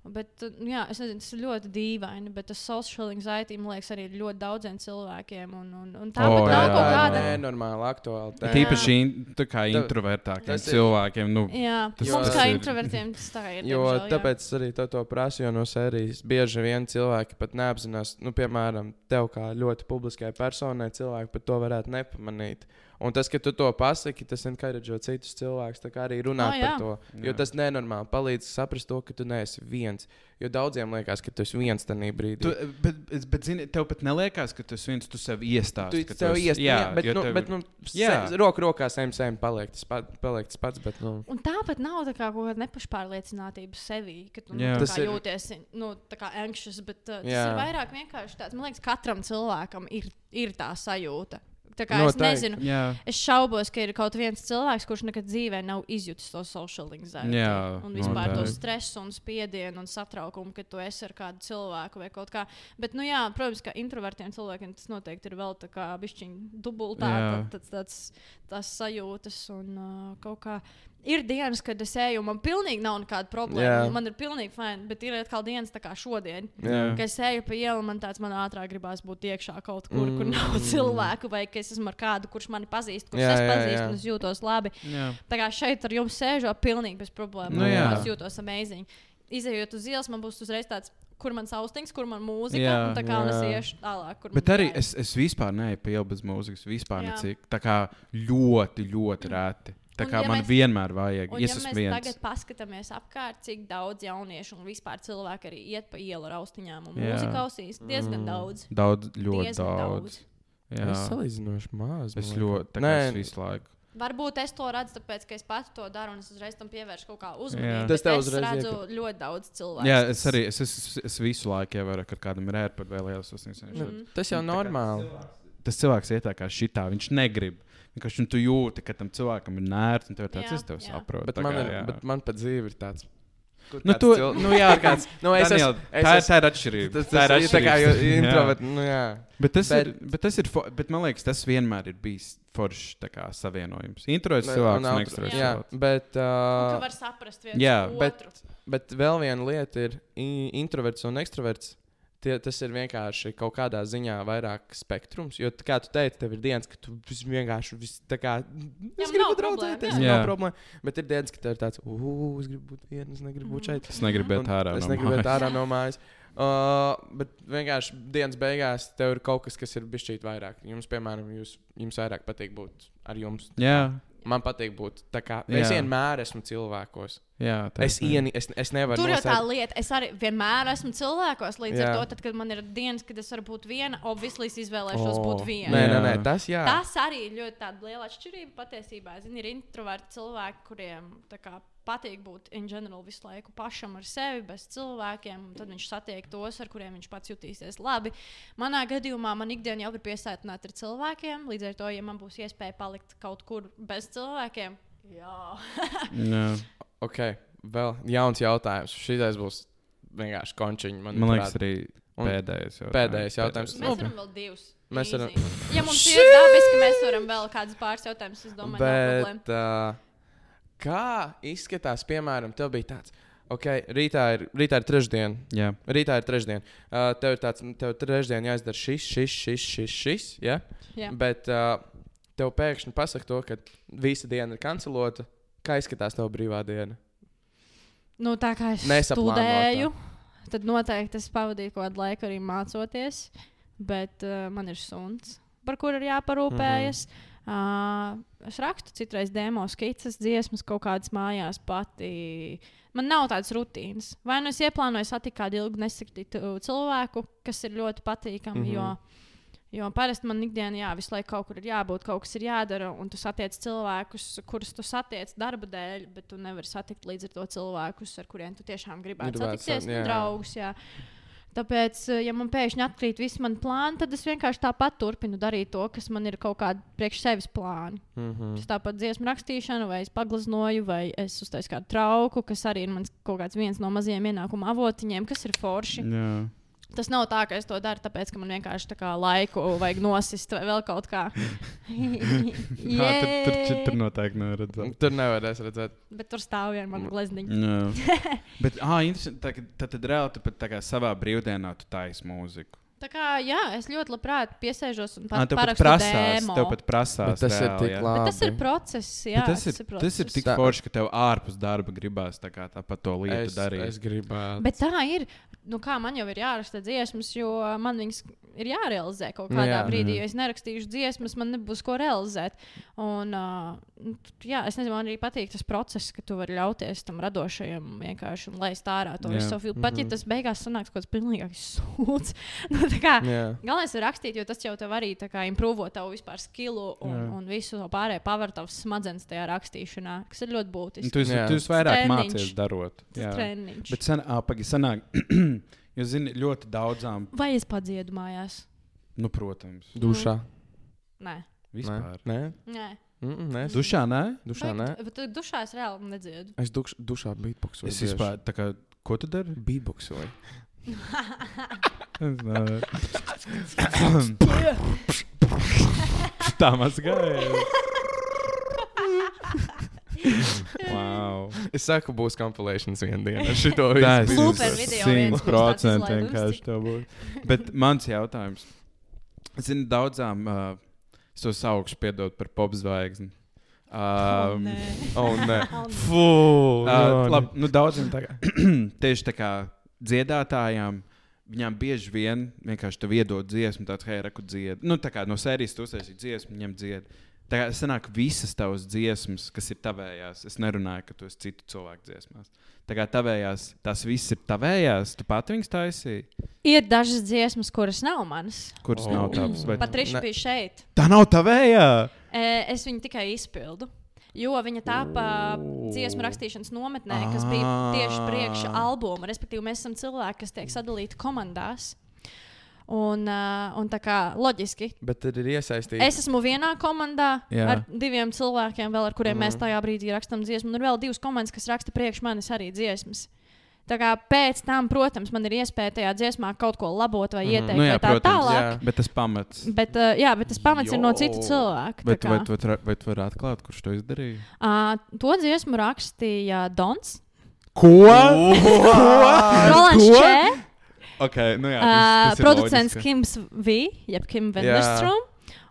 Bet, uh, jā, es nezinu, tas ir ļoti dīvaini, bet tas social anxiety, man liekas, arī ir ļoti daudziem cilvēkiem. Un, un, un O, oh, nav jā, kaut kāda. jā. nenormāli aktuāli. Bet tēma. īpaši in, tā kā Tā- introvertākiem tas cilvēkiem. Nu, Jā, Tas- tas, mums tas kā ir- introvertiem tas tā ir. Jo diemžēl, tāpēc es arī to, to prasu, jo no sērijas bieži vien cilvēki pat neapzinās, nu, piemēram, tev kā ļoti publiskai personai, cilvēki pat to varētu nepamanīt. Un tas, ka tu to pasaki, tas encourage citus cilvēkus arī runāt oh, jā. par to. Jo Jā. tas nenormāli palīdz saprast to, ka tu neesi viens. Jo daudziem liekas, ka tu esi viens tajā brīdī. Tu, bet, bet, bet zini, tev pat neliekas, ka tas viens tu sev iestāsti. Tu ka tev esi- iesti, jā, bet, nu, tev bet nu, Jā. se- roku rokā sēm sēm paliek tas pats, paliek tas pats bet, nu, Un tāpat nav tā kā kaut kāda nepašpārliecinātība sevī, ka tu nu, Jā. kā ir- jūties nu, kā anxious, bet uh, tas Jā. ir vairāk vienkārši tāds. Man liekas, katram cilvēkam ir, ir tā sajūta. Noteikti. es nezinu, Jā, es šaubos, ka ir kaut viens cilvēks, kurš nekad dzīvē nav izjutis to social anxiety. Jā, un vispār to noteikti. stresu un spiedienu un satraukumu, ka tu esi ar kādu cilvēku vai kaut kā. Bet, nu jā, protams, ka introvertiem cilvēkiem tas noteikti ir vēl tā kā bišķiņa dubultā, tāds, tāds, tās sajūtas un uh, kaut kā. Ir dienas, kad es eju, un man pilnīgi nav nekāda problēma. Jā. un Man ir pilnīgi fini, bet ir atkal dienas, tā kā šodien. jā. Ka es eju pa ielu, man tāds man ātrāk gribās būt iekšā kaut kur, mm. kur nav Mm. cilvēku, vai ka es esmu ar kādu, kurš mani pazīst, kurš Jā, es jā, pazīstu, jā. un es jūtos labi. jā. Tā kā šeit ar jums sēžot, pilnīgi bez problēmām. Nu, jā. Es jūtos amazing. Izejot uz ielas, man būs uzreiz tāds, kur man austiņas, kur man mūzika. Jā. un tā kā un es Jā. iešu tālāk. kur Bet man arī es, es vispār neeju pie ielas bez mūzikas. Vispār Jā. necik. Tā kā ļoti, ļoti rēti. Tā Un kā ja man mēs- vienmēr vajag. Un, Es ja esmu mēs viens. tagad paskatāmies apkārt, cik daudz jauniešu un vispār cilvēku arī iet pa ielu ar austiņām un mūziku ausīs, diezgan Mm. daudz. Daudz, ļoti Diezgan daudz. Jā, Es salīdzinoši maz. es ļoti, tā kā Nē. es visu laiku. Varbūt es to redzu, tāpēc, ka es pati to daru un es uzreiz tam pievēršu kaut kā uzmanību. Tas tev es uzreiz redzu iepie- ļoti daudz cilvēku. Jā, es arī es, es, es visu laiku ievēroju, kad kādam ir ērti par vēlējos. Tas jau Nu, tā kā normāli. Tas cilvēks iet tā kā šitā, viņš negrib. Vienkārši nu, tu jūti, ka tam cilvēkam ir nērti, un tev ir tāds, jā. saprotu. Bet tā man, kā, ir, bet man pat dzīve ir tāds. Nu, tu- cil- nu, jā, kāds. Nu, es Daniel, esmu- es tā, esmu- tā ir atšķirība. Tas, tā tas ir ir tā kā atšķirība. jo- Jā. introvert. Nu, jā. Bet tas, bet, Bet- ir, bet tas ir. fo- Bet man liekas, tas vienmēr ir bijis foršs tā kā savienojums. Introverts Ne- cilvēks un ekstraverts Jā, bet, uh, var saprast viens jā, bet- otru. bet vēl viena lieta ir introverts un ekstraverts. Tie, tas ir vienkārši kaut kādā ziņā vairāk spektrums. Jo, tā kā tu teici, tev ir dienas, ka tu vienkārši vis, tā kā. Es Jā, gribu draudzēties, jā. nav problēma. Bet ir dienas, ka tev ir tāds, uh, es gribu būt viens, es negribu būt Mhm. šeit. Es negribu iet ārā. Es no negribu iet ārā no mājas. Uh, bet vienkārši dienas beigās tev ir kaut kas, kas ir bijis šķiet vairāk. Jums, piemēram, jūs, jums vairāk patīk būt ar jums. Jā, Man patīk būt tā kā. Es Jā. vienmēr esmu cilvēkos. Jā, Es, ieni, es, es nevaru Tur jau tā nosaukt- lieta, es arī vienmēr esmu cilvēkos. Līdz Jā. ar to, tad, kad man ir dienas, kad es varu būt viena, obviously es izvēlēšos oh, būt viena. Nē, nē, nē, tas jā. Tas arī ļoti tāda liela atšķirība patiesībā. Zini, ir introverti cilvēki, kuriem tā kā, patīk būt in general visu laiku pašam ar sevi, bez cilvēkiem. un Tad viņš satiek tos, ar kuriem viņš pats jutīsies labi. Manā gadījumā man ikdiena jau ir piesātināta ar cilvēkiem. Līdz ar to, ja man būs iespēja palikt kaut kur bez cilvēkiem, jā. Jā. Ok, vēl jauns jautājums. Šis būs vienkārši končiņš. Man liekas, arī pēdējais jautājums. pēdējais jautājums. Mēs varam vēl divus. Mēs varam-. Ja mums ir dabiski, mēs varam vēl kādus pāris jautājumus. Es domāju, nav problēma. Bet, uh, kā izskatās, piemēram, tev bija tāds, ok, rītā ir, rītā ir trešdiena. Jā, Rītā ir trešdiena. Uh, tev ir tāds, tev trešdiena jāizdara šis, šis, šis, šis, šis ja? Jā. Bet uh, tev pēkšņi pasaka to, ka visa diena ir kancelota. Kā izskatās tava brīvā diena? Nu, tā kā es studēju, tad noteikti es pavadīju kaut kādu laiku arī mācoties. Bet uh, man ir suns, par kuru ir jāparūpējas. Mm -hmm. Uh, es rakstu citreiz demo skices, dziesmas kaut kādas mājās pati. Man nav tādas rutīnas. Vai nu es ieplānoju satikt kādu ilgu nesakitītu cilvēku, kas ir ļoti patīkami. Mm. -hmm. jo, jo parasti man ikdienā jā, visu laiku kaut kur ir jābūt, kaut kas ir jādara, un tu satiec cilvēkus, kurus tu satiec darba dēļ, bet tu nevari satikt līdz ar to cilvēkus, ar kuriem tu tiešām gribētu Gribētu satikties, sat- jā. draugus. Jā. Tāpēc, eh, ja man pēkšņi atkrīt visi mani plāni, tad es vienkārši tāpat turpinu darīt to, kas man ir kaut kādi priekš sevis plāni. Mm -hmm. Es tāpat dziesmu rakstīšanu, vai es paglaznoju, vai es uztaisu kādu trauku, kas arī ir mans kaut kāds viens no mazajiem ienākuma avotiņiem, kas ir forši. jā. Tas nav tā, ka es to daru, tāpēc, ka man vienkārši tā kā laiku vajag nosist vai vēl kaut kā. Jā, tur, tur, tur, tur noteikti nevar redzēt. Tur nevarēs redzēt. Bet tur stāv viena mana glezniņa. Jā. Bet, ah, interesanti. Tā, tad, tad reāli tu pat tā kā savā brīvdienā tu taisi mūziku. Tā kā, jā, es ļoti labprāt piesēžos un pat pat parakstu prasās. demo. Tev pat prasās. Bet tas ir reāli, tik jā. labi. Bet tas ir process, jā. Bet tas, ir, tas ir process. tik Tā- forši, ka tev ārpus darba gribās tā kā tāpat to lietu Es, darīt. es gribētu. Bet tā ir. Nu, kā man jau ir jāraksta dziesmas, jo man viņas ir jārealizē kaut Nu, kādā jā. brīdī. Jo es nerakstīšu dziesmas, man nebūs ko realizēt. Un, uh, jā, es nezinu, man arī patīk tas process, ka tu vari ļauties tam radošajam vienkārši un laist ārā to Jā. visu savu filmu. Pat ja Mhm. tas beigās sanāks kaut kāds pilnīgāks sūds. nu, tā kā, Jā. Galvenais ir rakstīt, jo tas jau tev arī improvo tavu vispār skilu un, Jā. un visu to pārējo pavar tavas smadzenes tajā rakstīšanā, kas ir ļoti būtiski. Tu esi, Jā. tu esi vairāk mācījies darot. Tas Jā. treniņš. Bet sen, ā, pagi, sanāk, jo zini, ļoti daudzām, Vai es padziedu mājās? nu, protams, Dušā. Nē, vispār. Nē, nē. mm -mm, nē. Dušā, nē? Dušā, nē. Bet tu dušā es reāli nedziedu. Es dukš, dušā beatboxoju. Es vispār, tā kā, ko tu dari? Beatboxoju. Tā mazgāja. Wow. Es saku, būs compilācijas vienā dienā. ar Šito visu. 100% izlaidusi. vienkārši tev būs. Bet mans jautājums. Zini, daudzām, uh, es to saukšu, piedod par popzvaigzni. Um, Oh, nē. Fū! Uh, labi, nu, daudziem tā kā, tieši tā kā dziedātājām. Viņām bieži vien vienkārši tev iedod dziesmu, tāds hei, reku dzied. Nu, tā kā no sērijas tu uztaisīji dziesmu, viņam dzied. Tā kā sanāk visas tavas dziesmas, kas ir tavējās. Es nerunāju, ka tu esi citu cilvēku dziesmās. Tā kā tavējās, tās visas ir tavējās. Tu pati viņas taisīji, Ir dažas dziesmas, kuras nav manas. kuras Oh. nav tavas. Vai... Patriša bija šeit. Tā nav tavējā! Es viņu tikai izpildu. Jo viņa tāpa dziesmu rakstīšanas nometnē, kas bija tieši priekš albuma. Respektīvi, mēs esam cilvēki, kas tiek sadalīti komandās. Un, uh, un tā kā loģiski, Bet tad ir iesaistīts. es esmu vienā komandā Jā. ar diviem cilvēkiem, vēl ar kuriem mm. mēs Mhm. tajā brīdī rakstām dziesmu. Un ir vēl divas komandas, kas raksta priekš manis arī dziesmas. Tā kā pēc tam, protams, man ir iespēja tajā dziesmā kaut ko labot vai Mhm. ieteikt, Nu jā, vai tā protams, tālāk. jā. Bet tas pamats. Bet, uh, jā, bet tas pamats jo. ir no citu cilvēku. Bet tā vai kā. tu, vari- vai tu vari atklāt, kurš to izdarīja? Uh, to dziesmu rakstīja Dons. Ko? Rolands ko? Čē, Okay, nu jā, uh, tas, tas ir producents loģiski. Kims V, jeb Kim Venderstrom.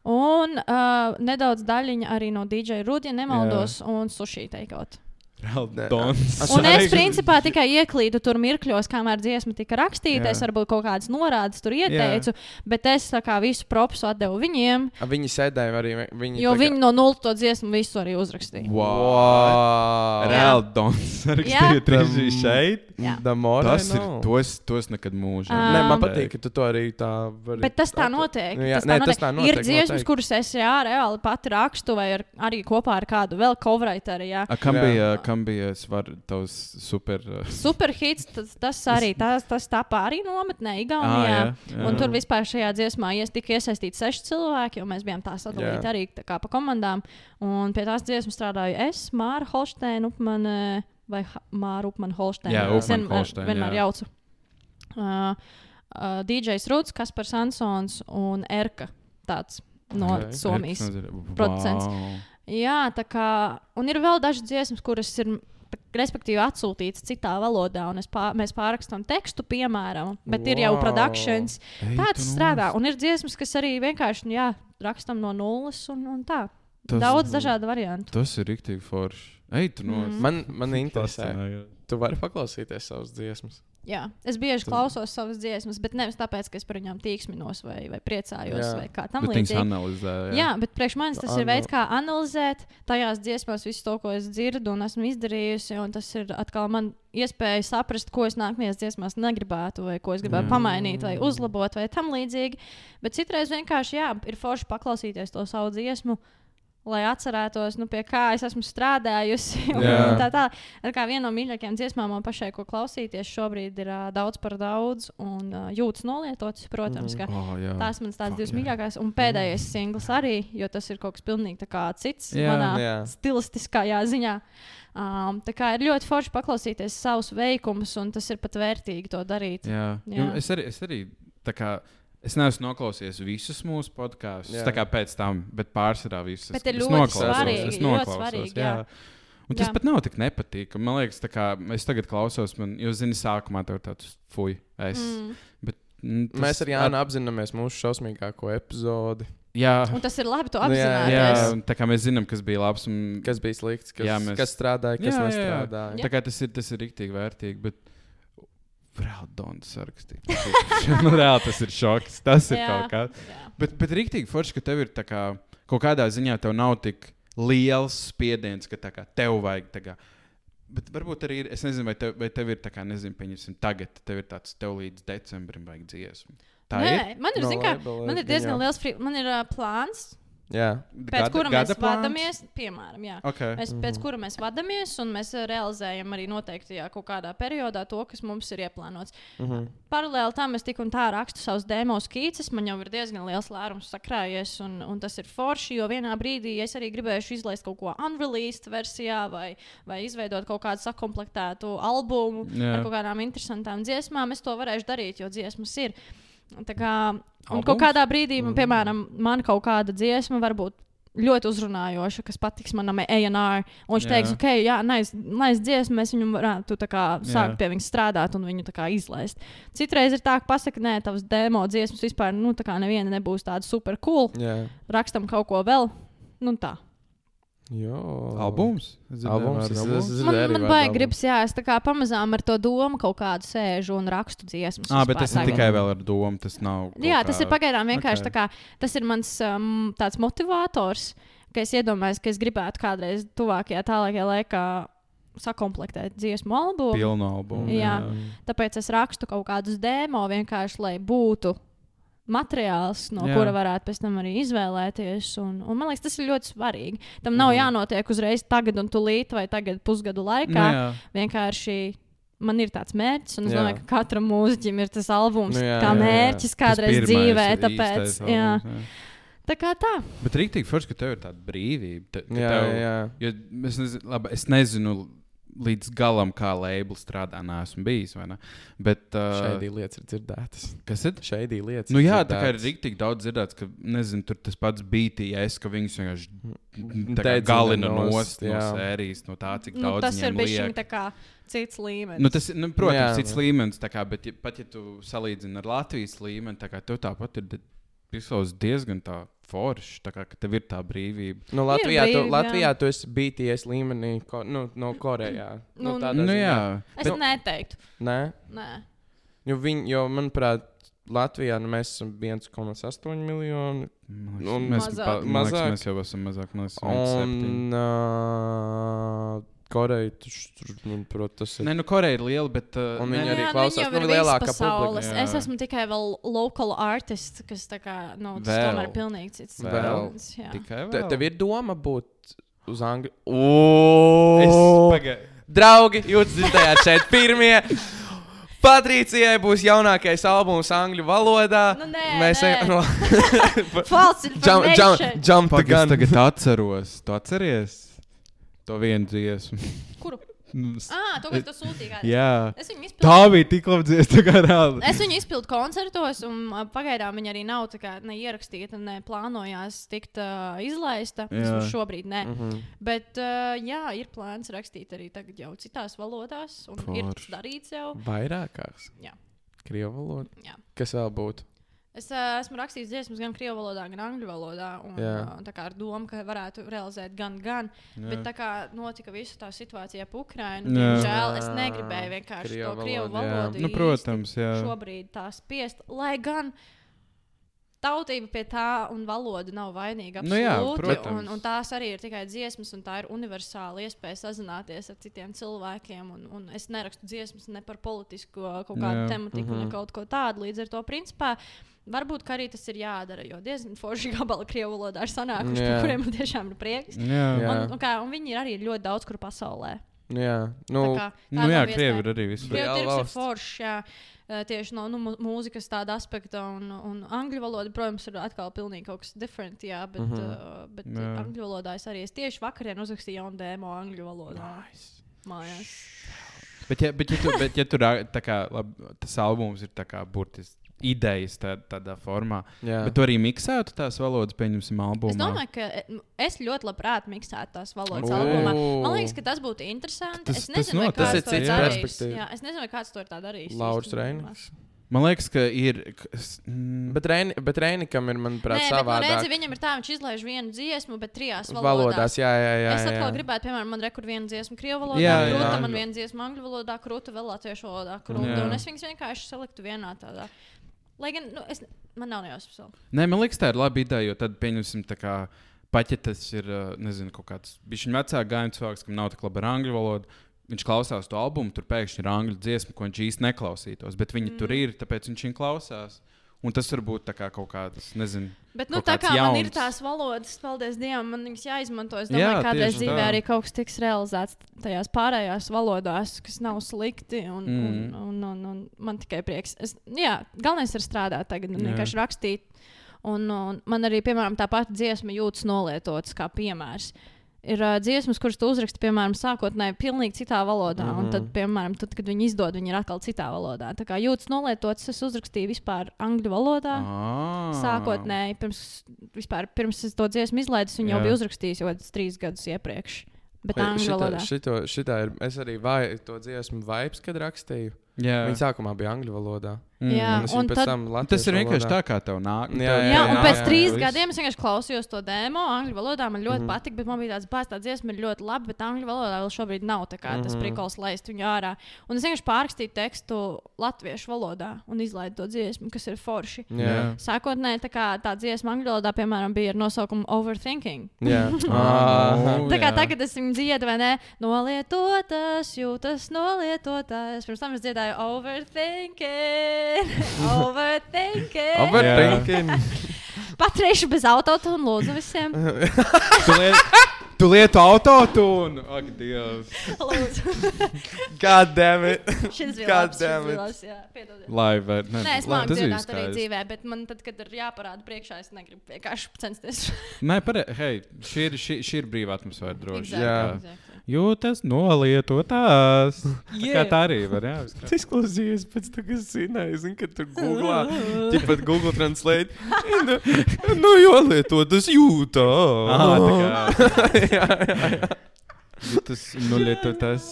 Un uh, nedaudz daļiņa arī no DJ Rudija nemaldos un Sushi Takeout. Un es principā tikai ieklīdu tur mirkļos, kamēr dziesma tika rakstīta. Jā. Es varbūt kaut kādas norādes tur ieteicu, bet es kā visu propsu atdevu viņiem, A, Viņi sēdēja arī. Viņi jo kā- viņi no nulles to dziesmu visu arī uzrakstīja. Wow. Wow. Reāli Dons. Rakstīja trīsī šeit. Jā. The more Tas ir, know. tos, tos nekad mūžā. Ā, Nē, man Um, patīk, ka tu to arī tā vari. Bet tas tā notiek. Jā, tas tā nē, notiek. tas tā notiek. ir dziesmas, kuras es jā, reāli pati rakstu, vai ar, arī kopā ar kādu vēl coverētāju. Jā. A, kam, Jā. bija, kam bija tavs super. Uh, Superhits, tas, tas arī tas, tas tāpā arī nometnē, Igaunijā. jā, Un jā. tur vispār šajā dziesmā ies, tika iesaistīti seši cilvēki, jo mēs bijām tā sadalīti Jā. arī tā kā pa komandām. Un pie tās dziesmas strādāju es, Māra Holsteina, Upmane vai Ha- Māra Upmane Holsteina. Jā, Upmane vienmēr- Holstein, Vienmēr jā. jaucu. Uh, uh, DJs Ruds, Kaspars Ansons un Erka. Tāds no Ok. Somijas. Wow. producents. Jā, tā kā. Un ir vēl dažas dziesmas, kuras ir. Respektīvi, atsūtīts citā valodā, un es pā, mēs pārrakstām tekstu, piemēram, bet wow. ir jau produkcijas. Ej, Tā tu tas nu- strādā. Un ir dziesmas, kas arī vienkārši nu jā, rakstam no nulles, un, un tā. Tas- Daudz dažādu variantu. Tas ir rīktīgi forši. Ej, tu no. Mhm. Man, man interesē. Tu vari paklausīties savas dziesmas. Jā, es bieži Tu- klausos savas dziesmas, bet nevis tāpēc, ka es par viņām tīksminos vai, vai priecājos Jā. vai kā tam līdzīgi. analizē. Jā, bet priekš manis tas ir Ano- veids, kā analizēt tajās dziesmās visu to, ko es dzirdu un esmu izdarījusi. Un tas ir atkal man iespēja saprast, ko es nākamajās dziesmās negribētu, vai ko es gribētu Jā. pamainīt, vai uzlabot, vai tam līdzīgi. Bet citreiz vienkārši jā, ir forši paklausīties to savu dziesmu. Lai atcerētos, nu, pie kā es esmu strādājusi. tā tā. Tā kā viena no mīļākajām dziesmām man pašai, ko klausīties, šobrīd ir uh, daudz par daudz un uh, jūtas nolietots. Protams, ka Oh, jā. Tās manas tās Fuck, divas mīļākās, un pēdējais singls arī, jo tas ir kaut kas pilnīgi cits Jā, manā jā. stilistiskajā ziņā. Um, tā kā ir ļoti forši paklausīties savus veikumus, un tas ir pat vērtīgi to darīt. Jā, Jā. jā. Es arī, es arī tā kā. Es neesmu noklausījies visus mūsu podkāstus, tā kā pēc tam, bet pārsvarā visus. Bet ir es ļoti noklausos, svarīgi, es ļoti noklausos, svarīgi, jā. jā. Un tas Jā. pat nav tik nepatīkami. Man liekas, tā kā es tagad klausos, man, jo, zini, sākumā tev tāds fuj. Es, Mm. mm, tas- Mēs ar Jānu apzināmies mūsu šausmīgāko epizodi. Jā, Un tas ir labi, tu Nu, jā, apzināties. jā, tā kā mēs zinām, kas bija labs. Un, Kas bija slikts, kas, Jā, mēs- kas strādāja, kas Jā, jā, jā. nestrādāja. Jā. Tā kā tas ir, tas ir rīktīgi vērtīgi. Bet... Reāli Dons sarakstīt. nu, reāli tas ir šoks. Tas ir Jā. kaut kas. Bet, bet rīktīgi forši, ka tev ir tā kā, kaut kādā ziņā tev nav tik liels spiediens, ka tā kā tev vajag. tā Kā, bet varbūt arī ir, es nezinu, vai tev, vai tev ir tā kā, nezinu, pieņemsim, tagad tev ir tāds, tev līdz decembrim vajag dziesmu. Tā Nē, ir. man ir, No zin kā, man ir gan diezgan liels free, man ir uh, plāns, Jā, pēc kura mēs plāns? vadāmies. Piemēram, jā. Okay. Mēs, pēc kura mēs vadāmies, un mēs uh, realizējam arī noteiktajā kaut kādā periodā to, kas mums ir ieplānots. mhm. Paralēli tam es tik un tā rakstu savus demo skīces. Man jau ir diezgan liels lērums sakrājies, un, un tas ir forši. Jo vienā brīdī es arī gribēju izlaist kaut ko unreleased versijā, vai, vai izveidot kaut kādu sakomplektētu albumu Jā. ar kaut kādām interesantām dziesmām. Es to varēšu darīt, jo dziesmas ir. Tā kā, un kaut kādā brīdī, man, piemēram, man kaut kāda dziesma varbūt ļoti uzrunājoša, kas patiks manam ANR. Un viņš teiks, ok, jā, nice, nice dziesma, mēs viņu varētu sākt pie viņas strādāt un viņu izlaist. Citreiz ir tā, ka pasakā, nē, tavs demo dziesmas vispār, nu, tā kā neviena nebūs tāda super cool. jā. Rakstam kaut ko vēl. Nu, tā. Jo. Albums? Albums. Es, albums. es, es Man, man baigi gribas, jā, es tā kā pamazām ar to domu kaut kādu sēžu un rakstu dziesmas. Ah, bet tas ir tikai vēl ar domu. Tas nav. Jā, tas kā- ir pagaidām vienkārši ok. okay. tā kā, tas ir mans um, tāds motivators, ka es iedomājos, ka es gribētu kādreiz tuvākajā, tālākajā laikā sakomplektēt dziesmu albumu. Pilnu albumu. Jā. Tāpēc es rakstu kaut kādus demo vienkārši, lai būtu materiāls, no Jā. Jā. kura varētu pēc tam arī izvēlēties. Un, un man liekas, tas ir ļoti svarīgi. Tam nav Mhm. jānotiek uzreiz tagad un tūlīt vai tagad pusgadu laikā. Nu, jā. Vienkārši man ir tāds mērķis, un es Jā. domāju, ka katram mūziķim ir tas albums Nu, jā, kā jā, jā. mērķis Tas kādreiz dzīvē. Tāpēc, īstais jā. albums, jā. Tā kā tā. Bet rīktīgi forši, ka tev ir tāda brīvība. Te, ka Jā, tev, jā. Jo es, nezinu, labi, es nezinu līdz galam, kā label strādā. Nē, esmu bijis. vai ne? Bet, uh, Šeit lietas ir dzirdētas. kas ir? Šeit lietas Nu, jā, tā kā ir dzirdētas. rīktīgi daudz dzirdēts, ka nezinu, tur tas pats BTS, ka viņus vienkārši tā kā Dedzina galina nost, no sērijas, no tā, cik Nu, daudz tas ir bijis tā cits līmenis. Nu, tas, ir, nu, protams, Jā, cits jā. līmenis, tā kā, bet ja, pat ja tu salīdzini ar Latvijas līmeni, tā kā tev tāpat ir izklausās diezgan tā forši. Tā kā ka tev ir tā brīvība. Nu, Latvijā, tu, brīvība, jā. Latvijā tu esi BTS līmenī, ko, nu, no Korejā. Nu, Nu, ziņā. jā, Es bet... neteiktu. Nē, Nē. jo, viņ, jo manuprāt, Latvijā nu, mēs esam 1,8 miljoni. Un liekas, mēs, mazāk. pa, man liekas, Mazāk. mēs jau esam mazāk. Man liekas, 1,7. Koreja, tur, manuprāt, tas ir. Nē, nu, Koreja ir liela, bet. Uh, Un ne- viņi arī Jā, klausās, nu, lielākā pasaules. publika, jā. Es esmu tikai vēl local artists, kas tā kā, nu, tas Vēl. tomēr ir pilnīgi cits. Vēl. līmenis, jā. Tikai Te, vēl. tev ir doma būt uz Angļu? Pagaidu. Draugi, jūs dzirdējāt šeit pirmie. Patricijai būs jaunākais albums angļu valodā. Nu, nē, Mēs ejam no False jump, jump, jump tagad atceros. Tu atceries to vienu dziesmu? Kuru? Nu, Ah, to, kas tu sūtīji. Jā, izpildīju. tā bija tik labi dziesma. Es viņu izpildīju koncertos, un pagaidām viņa arī nav kā, ne ierakstīta, ne plānojās tikt uh, izlaista. Vismaz šobrīd ne. Mm. -hmm. Bet, uh, jā, ir plāns rakstīt arī tagad jau citās valodās, un Forš. ir darīts jau. Vairākās. Jā. Krievu valoda. Jā. Kas vēl būtu? Es uh, esmu rakstījis dziesmas gan krievu valodā, gan angļu valodā. Un, uh, tā kā ar domu, ka varētu realizēt gan, gan. Jā. Bet tā kā notika visa tā situācija ap Ukrajinu, diemžēl es negribēju vienkārši Krievu to krievu valodu, jā. Nu, protams, jā. Šobrīd tā spiest, lai gan. Tautība pie tā un valoda nav vainīga. Nu jā, absolūti, protams. un, un tās arī ir tikai dziesmas, un tā ir universāla iespēja sazināties ar citiem cilvēkiem. Un, un es nerakstu dziesmas ne par politisko kaut kādu Jā. tematiku, Mhm. mm -hmm. ne kaut ko tādu. Līdz ar to, principā, varbūt ka arī tas ir jādara, jo diezgan forši gabali krievu valodā ir sanākuši, Jā. par kuriem man tiešām ir prieks. Jā, Jā. Un, un, kā, un viņi ir arī ļoti daudz kur pasaulē. Jā, Tā nu, kā, tā nu, jā nav krievi ir arī visu. Liela Krievu tirgus ir foršs, jā. Eh, Tieši no nu, mūzikas tāda aspekta, un, un angļu valoda, protams, ir atkal pilnīgi kaut kas different, jā, bet, mm. -hmm. uh, bet Jā. jā. angļu valodā es arī es tieši vakarā uzrakstīju jaunu dēmo angļu valodā. Nice. Mājās. Bet, ja, bet, ja tur, bet, ja tur ā, tā kā, labi, tas albums ir tā kā burtiski idejas tā, tādā formā, jā. bet tu arī miksētu tās valodas, pieņemsim, albumā. Es domāju, ka eh, es ļoti labprāt miksētu tās valodas O. albumā. Man liekas, ka tas būtu interesanti. Tas- es tas nezinu, noteikti. kāds Tas ir cits darījis. perspektīva. Jā, es nezinu, kāds to ir tā darījis. Lauris. Reinigs. Man liekas, ka ir. Mm, Bet, Reini, bet Reinikam ir, manuprāt, Nē, bet, nu, viņam ir tā, viņš izlaiž vienu dziesmu, bet trijās valodās. valodās, jā, jā, jā. es atkal jā. gribētu, piemēram, man rekur vienu dziesmu krievu valodā, Jā, jā, jā. krūta, man viena dziesma angļu valodā, krūta vēl latviešu valodā, krūta. Un es viņus vienkārši saliktu vienā tādā. Lai gan, nu, es, man nav vēl. Nē, man liekas, tā ir laba ideja, jo tad, pieņemsim, tā kā tas ir, nezinu, kaut kāds bišķiņu vecāks gājums cilvēks, kam nav tik labi ar angļu valodu. Viņš klausās to albumu, tur pēkšņi ir angļu dziesma, ko viņš īsti neklausītos. Bet viņi mm. tur ir, tāpēc viņš viņu klausās. Un tas var būt kā kaut kāds, nezinu, Bet, nu, tā kā man ir jauns. tās valodas, paldies Dievam, man viņas jāizmanto. Es domāju, ka kādreiz dzīvē arī kaut kas tiks realizēts tajās pārējās valodās, kas nav slikti. Un, mm. un, un, un, un man tikai prieks. Es, jā, galvenais ir strādāt tagad vienkārši rakstīt. Un, un man arī, piemēram, tā pati dziesma jūtas nolietotas kā piemērs. Ir uh, dziesmas, kuras tu uzraksti, piemēram, sākotnēji pilnīgi citā valodā, mm -hmm. un tad, Mhm. piemēram, tad, kad viņi izdod, viņi ir atkal citā valodā. Tā kā jūtas nolietotas, es uzrakstīju vispār angļu valodā. ah. Sākotnēji, pirms, vispār, pirms es to dziesmu izlaidu, jau Jā. biju uzrakstījis jau kādus trīs gadus iepriekš. Bet angļu Šitā, valodā. šito, šitā ir. Es arī vai, to dziesmu vibes, kad rakstīju. Jā, Viņa sākumā bija angļu valodā. Mm. Jā, Un un tad- Tas ir vienkārši valodā. tā, kā tev nāk. Jā, tev- Jā, jā, un jā, pēc jā, trīs viss. gadiem es vienkārši klausījos to demo. Angļu valodā man ļoti mm patika, bet man bija tāds bāzes, tā dziesma ir ļoti laba, bet angļu valodā vēl šobrīd nav tā kā tas Mhm. prikols laist viņu ārā. Un es vienkārši pārrakstīju tekstu latviešu valodā un izlaidu to dziesmu, kas ir forši. Jā, Sākotnēji tā, kā tā dziesma angļu valodā, piemēram, bija ar nosaukumu Overthinking. jā. Ah, Ah, Tā kā jā. tagad es viņu dziedu, vai ne? Nolietotas, jūtas nolietotas. Pirms tam es dziedāju overthinking. overthinking. Overthinking. Patriešu bez autotuna, lūdzu, visiem. Tu liet- Tu lietu autotūnu. Ak, Dievs. Lūdzu. God damn it. Šis bija God labs, damn it. labs, jā, piedodiet. Lai, vai ne? Nē, es lai, māku dziedāt arī dzīvē, bet man tad, kad ir jāparāda priekšā, es negribu vienkārši censties. Nē, pare, hei, šī ir, šī, šī ir brīvā atmosfēra droši. Exactly, Jā. exactly. Jūtas nolietotās. Tā kā tā arī var, kā- Es klausījos pēc tam, kas zināja, zinu, ka tur googlā, ķipat Google Translate. Nu, nu jo lietotas jūtā. Aha, tā kā jā, jā, jā. jūtas nolietotās.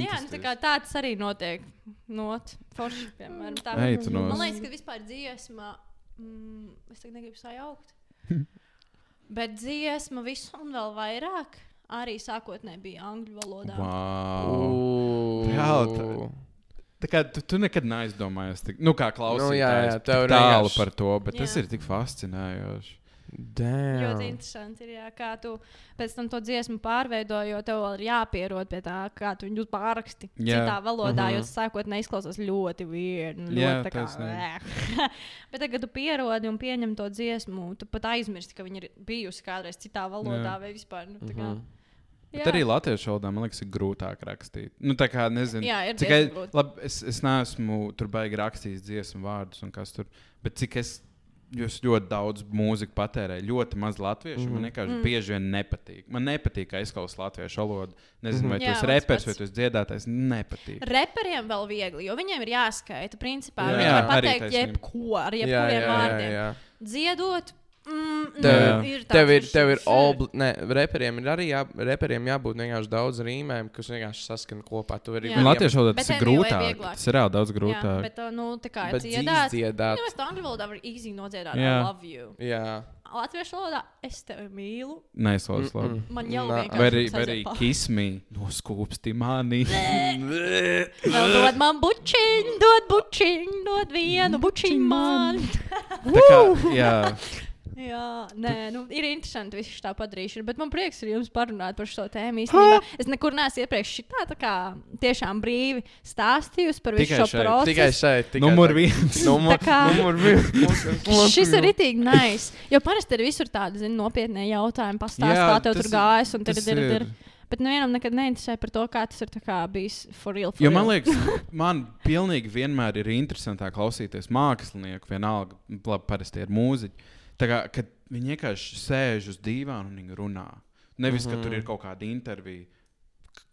Jā, nu, tā, kā tā tas arī notiek. Not, forši, piemēram. Tā. Tu Man liekas, ka vispār dziesma mm, es tagad negribu sajaukt. Bet dziesma visu un vēl vairāk arī sākotnēji bija angļu valodā. Wow. Reāli tā- Tā kā tu, tu nekad neaizdomājies, tik, nu, kā klausītājs, Nu, jā, jā, tālu vienkārši- par to, bet tas Jā. ir tik fascinējoši. Ļoti Damn. interesanti ir, jā, kā tu pēc tam to dziesmu pārveido, jo tev vēl ir jāpierod pie tā, kā tu viņu pārraksti Jā. citā valodā, Mhm. jo tas sākotnēji izklausās ļoti. Jā, Ļoti tā kā. Bet tagad, kad tu pierodi un pieņem to dziesmu, tu pat aizmirsti, ka viņa ir bijusi kādreiz citā valodā Jā. vai vispār. Nu, tā kā, Mhm. Bet arī latviešu valodā man liekas, ir grūtāk rakstīt. Nu, tā kā nezinu, Jā, ir grūti. labi, es, es neesmu tur baigi rakstījis dziesmu vārdus un kas tur, bet cik es. Jūs ļoti daudz mūzikas patērējat, ļoti maz latviešu. Mm. Man Mhm. vienkārši Mm. mm. bieži vien nepatīk. Man nepatīk, ka izklausās latviešu valoda. Nezinu, Mhm. vai tas ir reperis vai tas ir dziedātājs. Nepatīk. Reperiem vēl viegli, jo viņiem ir jāskaita. Principā Jā, viņi jā, var pateikt jebko ar jebkuriem vārdiem. Dziedot, mm, Tev, nu, ir tev ir, tev ir obli... Nē, reperiem ir arī jā, reperiem jābūt vienkārši daudz rīmēm, kas vienkārši saskan kopā. Tu vari Jā. Un latviešu valodā tas ir grūtāk. Tas ir daudz Jā, grūtāk. bet, uh, nu, tā kā Bet dziedāt, dziedāt. Nu, es to angļu valodā varu easy nodziedāt. Jā. I love you. Jā. Latviešu valodā es tevi mīlu. Nē, es labi. Mm-mm. labi. Man jau vienkārši Vai arī, vai arī pa- kiss me no skūpsti mani. Vēl dod man bučiņu, dod bučiņu, dod vienu bučiņu man. Tā kā, jā, Jā, nē, nu, ir interesanti viss tā padarīšana, bet man prieks ir jums parunāt par šo tēmu īstenībā. Es nekur neesmu iepriekš šitā tā kā tiešām brīvi stāstījusi par visu Tikai šo šeit. procesu. Tikai šeit. tikai numur viens. Numur, kā- numur viens. Šis ir itīgi nice. Jo parasti ir visur tādi zin, nopietni jautājumi, kā tev tur gājas. un tad ir- ir-. Bet nevienam nekad neinteresē par to, kā tas ir tā kā bijis for real. For Jo real. man liekas, man pilnīgi vienmēr ir interesantāk klausīties mākslinieku, vienalga, labi, parasti ir mūziķi. Tā kā, kad viņi vienkārši sēž uz dīvāna un viņi runā. Nevis, ka Mhm. tur ir kaut kāda intervija.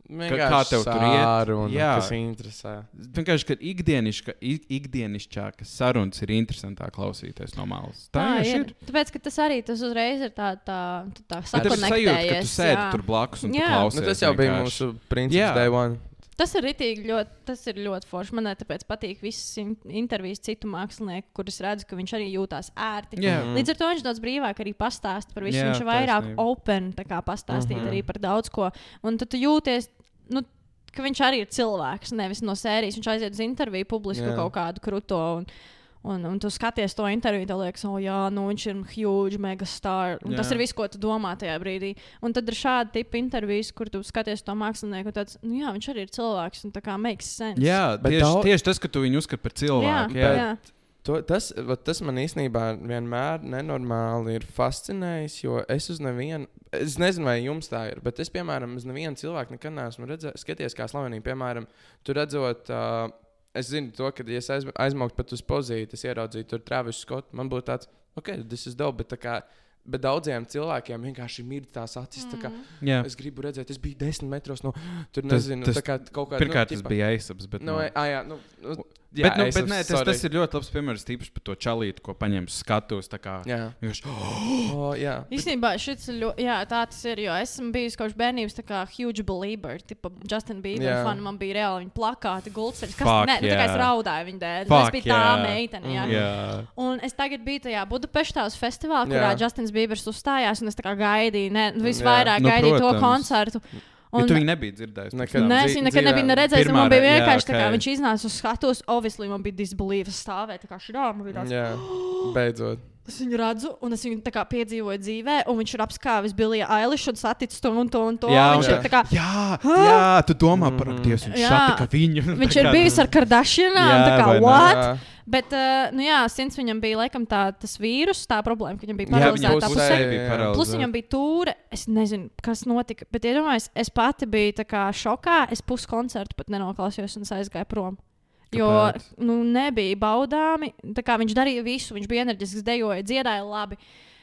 Vienkārši kā tev tur iet? sāruna, Jā. Kas interesē. Vienkārši, ka ikdienišķa, ik- ikdienišķākas sarunas ir interesantāk klausīties no malas. Tā, tā ir. Tāpēc, ka tas arī tas uzreiz ir tā, tā, tā, tā Bet ir sajūta, ka tu sakonektējies, sēdi jā. tur blakus un tu Jā. klausies. Nu, tas jau bija vienkārši. mūsu princips, Jā. day one. Tas ir ritīgi ļoti, tas ir ļoti forši. Man tāpēc patīk visas in- intervijas citu mākslinieku, kurus redzu, ka viņš arī jūtās ērti. Jā. Mhm. Līdz ar to viņš daudz brīvāk arī pastāsta par visu. Jā, viņš ir vairāk taisnība. open, tā kā pastāstīt Mhm. arī par daudz ko. Un tad tu jūties, nu, ka viņš arī ir cilvēks, nevis no sērijas. Viņš aiziet uz interviju, publisku Jā. kaut kādu kruto. Un, Un, un tu skaties to interviju, tad liekas, oh, jā, nu, viņš ir huge, megastar. Un Tas ir viss, ko tu domā tajā brīdī. Un tad ir šādi tipi intervijas, kur tu skaties to mākslinieku, un tāds, nu, jā, viņš arī ir cilvēks, un tā kā makes sense. Jā, Bet tieši, daudz- tieši tas, ka tu viņu uzskati par cilvēku. jā. Jā, jā. To, tas, tas man īstenībā vienmēr nenormāli ir fascinējis, jo es uz nevienu, es nezinu, vai jums tā ir, bet es, piemēram, uz nevienu cilvēku nekad neesmu redzējis, skaties, kā slavenība, piemēram, tur redzot. Uh, Es zinu, to, ka, ja es aizm- aizmauktu pat uz pozīciju, es ieraudzītu tur Travis Scott. Man būtu tāds, ok, tas ir dope, bet, tā kā, bet daudziem cilvēkiem vienkārši ir tās acis. Mm. Kā, jā. es gribu redzēt, es biju desmit metros no tur, nezinu, tas- tas, kā, kaut kāda. Pirmkārt, nu, tas bija aizsabs. Bet, Nu, nu, e- ah, jā, nu, nu, jā, bet, nu, es bet esmu nē, tas, sorry. tas ir ļoti labs piemērs tīpaši par to čalīti, ko tā kā Jā, vienkārši, oh, jā. Īstenībā šis ir ļoti, jā, tā tas ir, jo esmu bijis kaut kāds bērnības, tā kā huge believer, tipa Justin Bieber Jā. fan, man bija reāli viņa plakāti, gultseļi, kas, Fuck, ne, nu, tā kā es raudāju viņa dēļ, nu, Fuck, es biju tā jā. meitene, jā. Mhm. Jā. Un es tagad biju tajā Budapeštā uz festivālu, kurā Jā. Justins Biebers uzstājās, un es tā kā gaidīju, ne, Jā. visvairāk Nu, gaidīju to protams. koncertu. Un, ja tu viņu nebija dzirdējis. Nekad. Nē, es viņu nekad dzīvē- nebiju neredzējis. pirmā Man bija re- jā, vienkārši tā, kā viņš iznāca uz skatuves. Obviously, man bija disbelief stāvēt. Tā kā šī rāma bija tāds. Jā, beidzot. Es viņu redzu, un es viņu tā kā piedzīvoju dzīvē, un viņš ir apskāvis Billy Eilish un saticis to un to un to. Jā, viņš un ir tā kā. Jā, jā, tu domā par Mhm. Dievs, viņš Jā. satika viņu. Viņš ir bijis ar Kardashianām, Jā, tā kā what? Jā. Bet, uh, nu jā, since viņam bija laikam tā, tas vīrus, tā problēma, ka viņam bija Jā, paralizēta pusē- pusē. bija jā. paralizēta. Plus viņam bija tūre. Es nezinu, kas notika. Bet, iedomājieties, es pati biju tā kā šokā. Es pusi koncertu pat nenoklausījos un aizgāju prom. Jo nu, nebija baudāmi. Tā kā viņš darīja visu, viņš bija enerģisks, dejoja, dziedāja labi.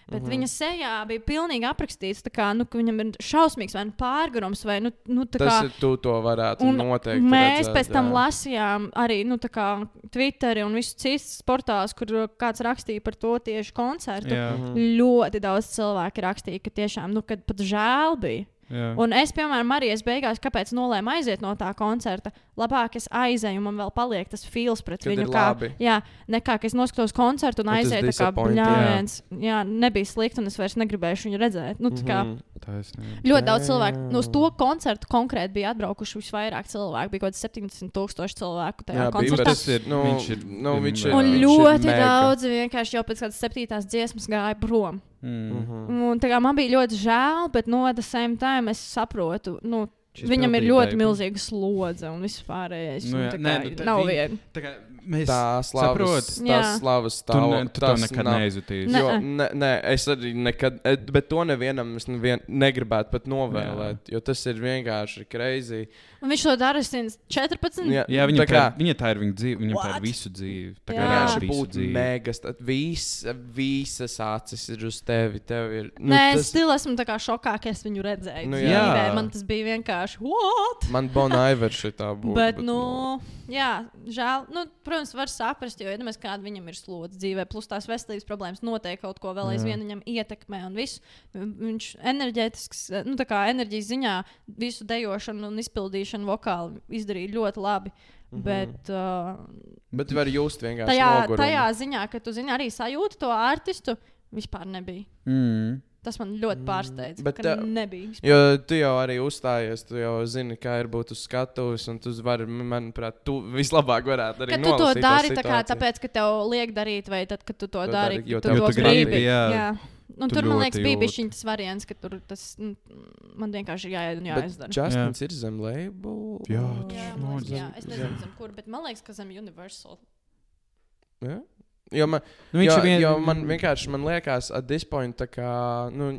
Bet mm. -hmm. viņa sejā bija pilnīgi aprakstīts, kā, nu, ka viņam ir šausmīgs vai nu pārgājums, vai nu, nu, tā Tas kā. ir tu to varētu noteikti. Mēs redzēt, pēc tam jā. lasījām arī nu, kā Twitter un visus citus portālus, kur kāds rakstīja par to tieši koncertu. Jā. Mhm. Ļoti daudz cilvēku rakstīja, ka tiešām, nu, kad pat žēl bija. Jā. Un es, piemēram, arī es beigās, kāpēc nolēmu aiziet no tā koncerta, labāk es aizēju, un man vēl paliek tas fils pret Kad viņu. ir Kā, labi. jā, nekā, ka es noskatos koncertu un aizēju tā kā bļāviens. Jā, nebija slikti, un es vairs negribēju viņu redzēt. Nu, tā kā, Mhm. Taisnība. Ļoti daudz cilvēku. Nu, uz to koncertu konkrēti bija atbraukuši visvairāk cilvēku. Bija kaut kāds 70 tūkstoši cilvēku tajā Jā, koncertā. tas ir- nu, viņš ir- nu, viņš ir. Jā. Un viņš ir ļoti mega. daudzi vienkārši jau pēc kādas septītās dziesmas gāja prom. Mm. Mhm. Un, tā kā man bija ļoti žēl, bet no the same time es saprotu, nu, Šis viņam ir ļoti milzīga slodze un vispārējais. Nu un jā, tā nē, nu, tā nav viegli. Tā kā mēs Tā slavas, saprotam. Jā. tas slavas Tu, ne, stāv. tu to nekad neizjutīsi. Ne. Jo, ne, nē, es arī nekad, e, bet to nevienam es nevien, negribētu pat novēlēt, jo tas ir vienkārši crazy. Un viņš to dara since 14. Jā, Jā, viņa tā tā, kā- viņa tā ir viņa dzīve. Viņam tā ir visu dzīve. Tā kā Jā. vienkārši visu būt dzīve. megas. Tad vis, visas acis ir uz tevi. tev ir, nu, Nē, es tas, still esmu tā kā šokā, ka es viņu redzēju. Nu, Nu, jā. jā, man tas bija vienkārši what? man Bonaiver šitā būtu. Bet, nu, jā, žēl. Nu, protams, var saprast, jo, ja mēs kāda viņam ir slodze dzīvē, plus tās veselības problēmas noteikti kaut ko vēl aizvien viņam ietekmē un visu. Viņš enerģētisks, nu, tā kā enerģijas ziņā visu dejošanu un izpildīšanu vokāli izdarīja ļoti labi. Mhm. Bet uh, Bet var just vienkārši tajā, nogurumu. tajā ziņā, ka tu zini, arī sajūti to artistu, vispār nebija. Mm. Tas man ļoti pārsteidz. Bet, ka nebija. vispār. Jo tu jau arī uzstājies, tu jau zini, kā ir būt uz skatuves, un tu vari, manuprāt, tu vislabāk varētu arī Ka tu to dari tā kā, tāpēc, ka tev liek darīt, vai tad, kad tu to To dari, dari, jo tu tu gribi, jā. jā. Un Tu tur man liekas, bija jūti. šis tas variants, ka tur tas mm, man vienkārši ir jāiet un Bet jāizdara. Justins ir zem label. Jā, Jā, man liekas, jā, es nezinu, zem kur, bet man liekas, ka zem Universal. Jā? Jo man, Nu, jo, vien... jo man vienkārši man liekas, at this point, kā, nu,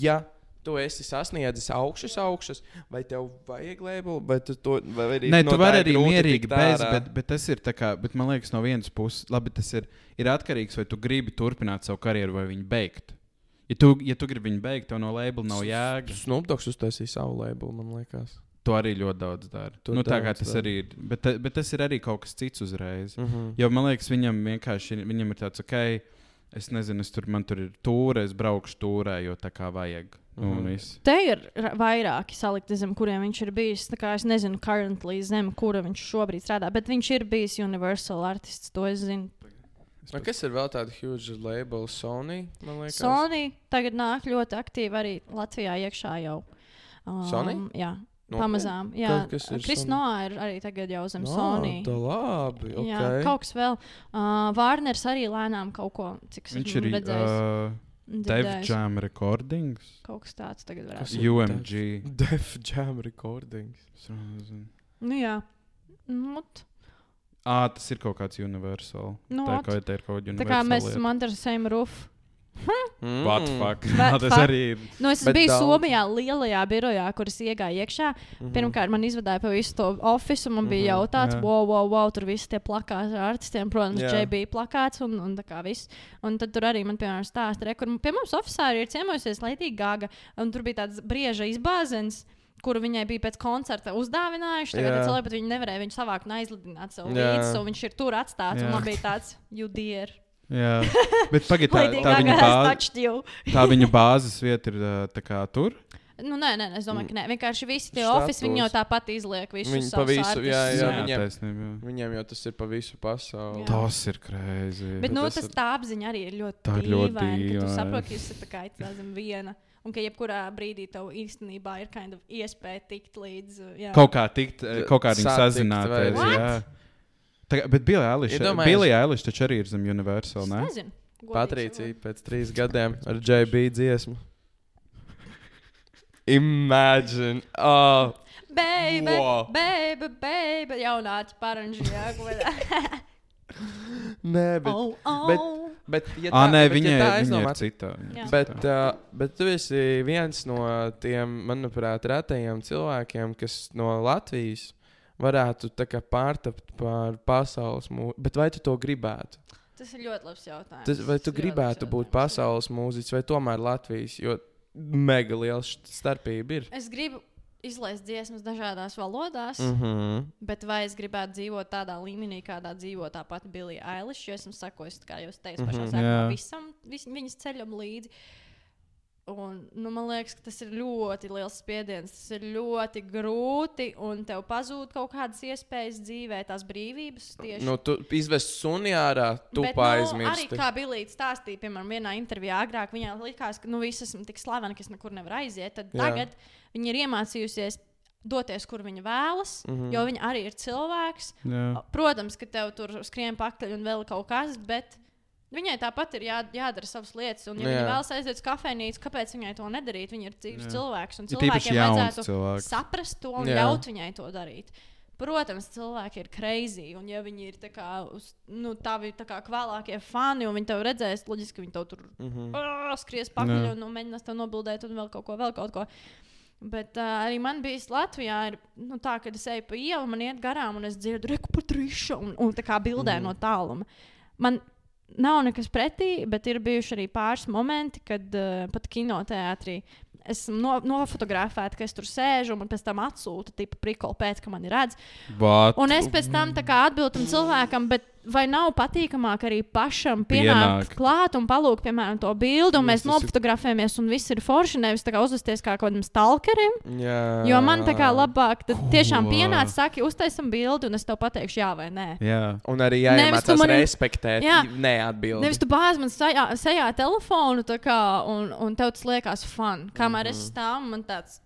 ja tu esi sasniedzis augšas, augšas, vai tev vajag labelu, vai tu to vai arī Nē, no tu vari arī mierīgi bez, bet, bet tas ir kā, bet man liekas, no vienas puses, labi, tas ir, ir atkarīgs, vai tu gribi turpināt savu karjeru vai viņu beigt. Ja tu, ja tu gribi viņu beigt, tev no labela nav jēga. Snoop Dogs uztaisīja savu labelu, man liekas. To arī ļoti daudz dara. To Nu, tā kā tas dara. arī ir. Bet, ta- bet tas ir arī kaut kas cits uzreiz. Mm -hmm. Jo man liekas, viņam vienkārši ir, viņam ir tāds, ok, es nezinu, es tur, man tur ir tūre, es braukšu tūrē, jo tā kā vajag. Un viss. Te ir vairāki salikti zem, kuriem viņš ir bijis. Tā kā es nezinu, currently zem, kura viņš šobrīd strādā, bet viņš ir bijis Universal artists, to es zinu. Nu, kas ir vēl tāda huge label Sony? man? Sony tagad nāk ļoti aktīvi arī Latvijā iekšā jau. Um, Sony? Jā, Nopietni? pamazām. Jā, Kas- ir Kris Sony? Noā ir arī tagad jau zem Ā, Sony. Tā labi. Jā, Okay. kaut kas vēl. Uh, Vārners arī lēnām kaut ko, cik es Viņš ir redzējis. uh, Dev dzirdējis. Jam Recordings, Kaut kas tāds tagad varētu būt. UMG. Def Jam Recordings. Es nezinu. Nu jā. Nu, t- Ā, tas ir kaut kāds universāls. Nu, tā, kā, tā ir kaut kāda tā kā mēs universāla esam Mm. What the fuck? What tas fuck? arī ir. Nu, es Bet biju daudz. Somijā, lielajā birojā, kuras iegāju iekšā. Mhm. Pirmkārt, man izvadīja pa visu to oficiālu, un man bija Mhm, jautāts, jā. wow, wow, wow, tur viss tie plakāti ar artistiem, protams, Jā. JB plakāts un, un tā kā viss. Un tad tur arī man, piemēram, stāsta, re, kur pie mums oficiāli ir ciemojusies Latvijas Gāga, un tur bija tāds brieža izbāzens. Kuru viņai bija pēc koncerta uzdāvinājuši. Tagad cilvēki pat viņu nevarēja viņu savākt un aizlidināt sev līdzi. so Viņš ir tur atstāts. Jā. Un man bija tāds, you dear. Jā, bet pagaidi, tā, tā, viņa bāze, tā viņa bāzes vieta ir kā tur. Nu, nē, nē, es domāju, ka nē. Vienkārši visi tie oficiāli viņi jau tāpat izliek. Visus Viņi pa visu, artistus. jā, jā, Jā, viņiem- taisnība, jā. Viņiem jau tas ir pa visu pasauli. Jā. Tas ir krāšņi. Bet nu, tas tas ir- tā apziņa arī ir ļoti Tā ir ļoti dīvaina. ka Tu saproti, ka jūs esat tā kā zem viena. Un ka jebkurā brīdī tev īstenībā ir kind of iespēja tikt līdz. Jā. Kaut kā tikt, kaut kā viņi Satikt sazināties. Tā, bet Billy Eilish, Iedomājies- Billy Eilish taču arī ir zem Universal, ne? nezinu. Patricija pēc trīs gadiem ar JB dziesmu. Imagine! Oh. Baby, Wow. baby, baby, jaunāts paranžījā. nē, bet, oh, oh. bet- bet ja Ah, nē, bet viņa, ja tā viņa ir citā. Jā. Bet, uh, bet tu esi viens no tiem, manuprāt, retajiem cilvēkiem, kas no Latvijas varētu pārtapt par pasaules mūziku. Bet vai tu to gribētu? Tas ir ļoti labs jautājums. Tas, vai tu Tas gribētu būt pasaules mūziķis vai tomēr Latvijas? Jo mega liela starpība ir. Es gribu izlaist dziesmas dažādās valodās. Mm -hmm. Bet vai es gribētu dzīvot tādā līmenī, kādā dzīvo tā pati Bilija Eilish? Jo esmu sakojis, kā jau es teicu, pašā Mhm. sākumā visam, vis, viņas ceļam līdzi. Un, nu, man liekas, ka tas ir ļoti liels spiediens. Tas ir ļoti grūti, un tev pazūd kaut kādas iespējas dzīvē, tās brīvības. Tieši. Nu, tu izvest suni ārā, tu Bet, nu, arī kā Bilīte stāstīja, piemēram, vienā intervijā agrāk, viņai likās, ka nu, visi esam tik slaveni, ka es nekur nevaru aiziet. Tad Jā. tagad viņa ir iemācījusies doties, kur viņa vēlas, mm. -hmm. jo viņa arī ir cilvēks. Jā. Protams, ka tev tur skrien pakaļ un vēl kaut kas, bet viņai tāpat ir jā, jādara savas lietas. Un, ja Jā. viņa vēlas aiziet uz kafejnīcu, kāpēc viņai to nedarīt? Viņa ir dzīves Jā. cilvēks, un cilvēkiem jauns vajadzētu cilvēks. saprast to un Jā. ļaut viņai to darīt. Protams, cilvēki ir crazy, un ja viņi ir kā, uz, nu, tavi tā kā kvēlākie fani, un viņi tev redzēs, loģiski viņi tev tur mm. skries pakaļ Jā. un nu, mēģinās tev nobildēt, un vēl kaut ko, vēl kaut ko. Bet uh, arī man bija Latvijā, ir, nu, tā, kad es eju pa ielu, man iet garām, un es dzirdu, reku pat rīšu, un, un tā kā bildē mm. no tāluma. Man nav nekas pretī, bet ir bijuši arī pāris momenti, kad uh, pat kinoteātrī esmu no, nofotografēta, ka es tur sēžu, un man pēc tam atsūta tipa prikolu pēc, ka mani redz. What? Un es pēc tam atbildu tam cilvēkam, bet vai nav patīkamāk arī pašam pienākt Pienākt. klāt un palūgt, piemēram, to bildi, un mēs nofotografējamies, un viss ir forši, nevis tā kā uzvesties kā kaut kādam stalkerim. Jā. Jo man tā kā labāk, tad tiešām Ko? pienāca, saki, uztaisam bildi, un es tev pateikšu, jā vai nē. Jā. Un arī jāiemācās mani- respektēt, Jā. neatbildēt. Nevis tu bāzi man sejā, sejā telefonu, tā kā, un, un tev tas liekas fun. Kamēr Mhm. es stāvu, man tāds,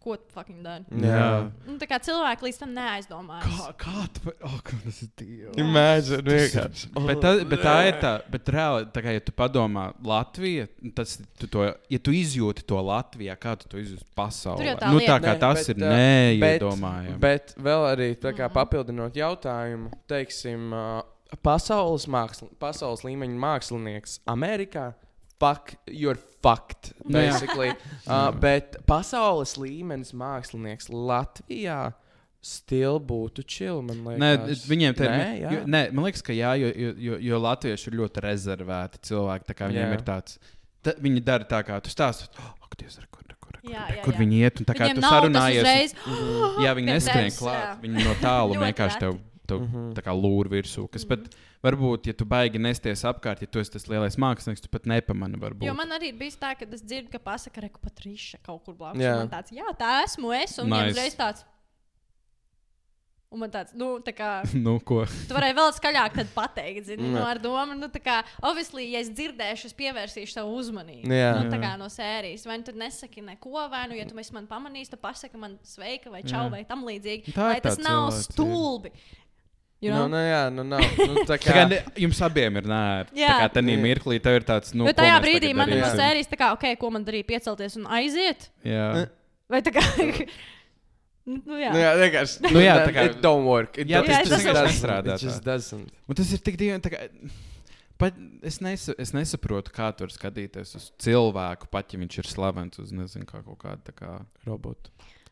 ko tu fucking dari? Jā. Nu, tā kā cilvēki līdz tam neaizdomājas. Kā, kā tu, oh, kā tas ir dievs. Imagine, vienkārši. Bet tā, bet tā ir tā, bet reāli, tā kā, ja tu padomā, Latvija, tas, tu to, ja tu izjūti to Latvijā, kā tu to izjūti pasaulē, tā nu, tā kā Nē, tas bet, ir uh, neiedomājami. Bet vēl arī tā Mhm. kā papildinot jautājumu, teiksim, uh, pasaules, māksl pasaules līmeņa mākslinieks Amerikā. Fuck, you're fucked. Basically. uh, bet pasaules līmenis mākslinieks Latvijā stil būtu chill. Man Nē, liekas. viņiem tā ir. Nē, Nē, man liekas, ka jā, jo, jo, jo, latvieši ir ļoti rezervēti cilvēki. tā kā Viņiem Jā. ir tāds, ta, viņi dara tā, kā tu stāsti. Oh, ak, Dievs, re, kur, kur, kur, Jā, jā, kur jā. viņi iet? Un tā kā Viņiem tu sarunājies. uzreiz. Jā, viņi neskrien klāt. Viņi no tālu vienkārši tev, tev tā kā lūr virsū. Kas pat varbūt, ja tu baigi nesties apkārt, ja tu esi tas lielais mākslinieks, tu pat nepamani. Varbūt. Jo man arī ir bijis tā, ka es dzirdu, ka pasakā, ka pat rīša kaut kur blakus. Jā. Jā. Man tāds, jā, tā esmu es. Un nice. Viņiem uzreiz tāds. Un man tāds, nu, tā kā. nu, ko? Tu vari vēl skaļāk pateikt, zini, Mm. nu, ar domu, nu, tā kā, obviously, ja es dzirdēšu, es pievērsīšu savu uzmanību. Jā. Nu, tā Jā. kā no sērijas. Vai nu tad nesaki neko, vai nu, ja tu man pamanījis, tad pasaki man sveika vai čau Jā. vai tam līdzīgi. Tā Lai tas nav cilvēcība. stulbi. You Nu, know? nu, jā, nu, nav. Nu, tā Tā kā kā, ne, jums abiem ir nē, tā Jā. kā tādā Jā. mirklī tev ir tāds, nu, Nu, ko tajā brīdī man ir no sērijas, tā kā, ok, ko man darīja, piecelties un aiziet. Jā. Vai tā kā. nu, jā. nu, jā, vienkārši. Nu, jā, tā kā- It don't work. It Jā, tas- tas doesn't. nestrādā It just tā. doesn't. Un tas ir tik dīvaini. tā kā- Pat es, nesa, es nesaprotu, kā tur skatīties uz cilvēku, pat ja viņš ir slavens uz nezinu, kā kaut kādu tā kā robotu.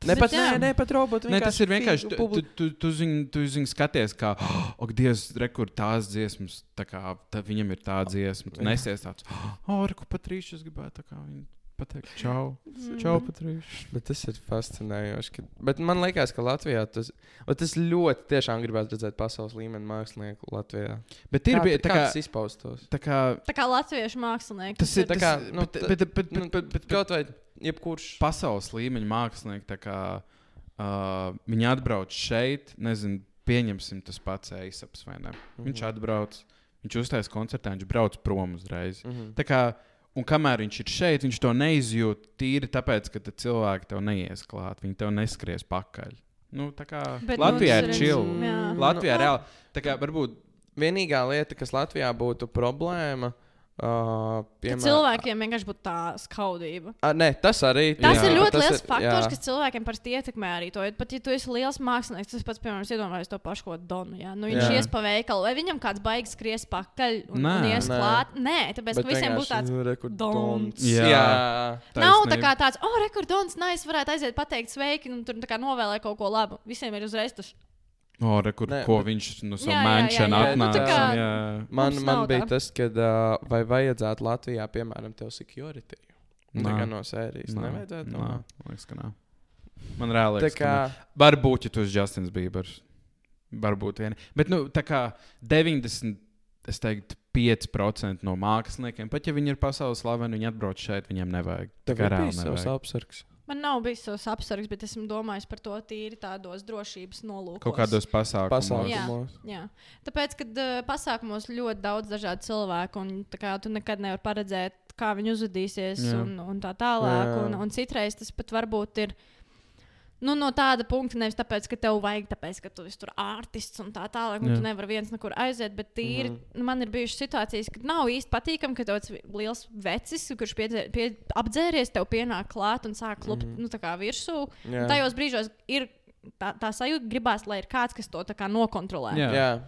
Ne pat, nē, ne pat robotu. Nē, tas ir vienkārši. Tu, tu, tu, tu, zini, tu zini, skaties, kā, oh, Dievs, rekur tās dziesmas, tā kā tā, viņam ir tā dziesma. Tu nesies tāds, oh, reku patrīši, es gribētu tā kā viņu pateikt, čau, čau, patrīši. Bet tas ir fascinējoši. Ka, bet man liekas, ka Latvijā tas, tas ļoti tiešām gribētu redzēt pasaules līmeņa mākslinieku Latvijā. Bet ir bija tā kā tas izpaustos. Tā kā Tā kā latviešu mākslinieki. tas ir tā kā, nu, Bet, bet, bet, bet, Nu, bet, bet, bet, Kaut vai jebkurš. pasaules līmeņa mākslinieki, tā kā uh, viņi atbrauc šeit, nezinu, pieņemsim tas pats Eisaps vai ne. Viņš Mhm. atbrauc, viņš uztaisīs koncertā, viņš brauc prom uzreiz. Mhm. Tā kā, un kamēr viņš ir šeit, viņš to neizjūt tīri tāpēc, ka tad cilvēki tev neies klāt, viņi tev neskries pakaļ. Nu, tā kā Bet Latvijā mums ir ir- chill. Jā. Latvijā Nu, reāli. Tā kā varbūt Vienīgā lieta, kas Latvijā būtu problēma, uh, Ka piemēram, cilvēkiem vienkārši būtu tā skaudība. A, nē, tas arī Tas Jā. ir ļoti tas liels ir- faktors, jā. kas cilvēkiem parasti ietekmē arī to. Pat ja tu esi liels mākslinieks, tas pats, piemēram, es iedomājos to pašu, ko Donu. Jā. Nu, viņš Jā. ies pa veikalu, vai viņam kāds baigs skries pakaļ un, Nē. un ies Nē. klāt. Nē, tāpēc, ka visiem būs tāds. tāds dons. Jā. Jā. Nav tā taisnība. kā tāds, oh, rekordons, nice, varētu aiziet pateikt sveiki, un tur tā kā novēlēt kaut ko labu. Visiem ir uzreiz tas. O, re, kur, Nē, ko bet- viņš no Jā, savas jā, jā, manšana jā. Nu, atnāca. tā kā- jā. Man, man bija tā. tas, ka uh, vai vajadzētu Latvijā, piemēram, tev security. Nā. Tā kā no sērijas Nā, nevajadzētu. nā, man liekas, ka nav. Man reāli Tā liekas, ka kā nav. Varbūt, ja tu esi Justins Bībers. Varbūt vien. Bet, nu, tā kā 90, es teiktu, 5% no māksliniekiem, pat ja viņi ir pasaules slaveni, viņi atbrauc šeit, viņiem nevajag. Tā kā ir reāli bijis savs nevajag. apsargs. Man nav bijis savs apsargs, bet esmu domājis par to tīri tādos drošības nolūkos. Kaut kādos pasākumos. Pasākumos. Jā. Tāpēc, kad uh, pasākumos ļoti daudz dažādu cilvēku, un tā kā tu nekad nevari paredzēt, kā viņi uzvedīsies, Jā. un, un tā tālāk. Jā. Un, un citreiz tas pat varbūt ir. Nu, no tāda punkta nevis tāpēc, ka tev vajag, tāpēc, ka tu esi tur ārtists un tā tālāk, un Jā. tu nevari viens nekur aiziet. Bet tīri, mm -hmm. man ir bijušas situācijas, kad nav īsti patīkami, ka ir liels vecis, kurš piedzē, pie, apdzēries, tev pienāk klāt un sāk klupt mm -hmm. nu, tā kā virsū. Tajos brīžos ir tā, tā sajūta, gribās, lai ir kāds, kas to kā nokontrolē. Jā. Jā.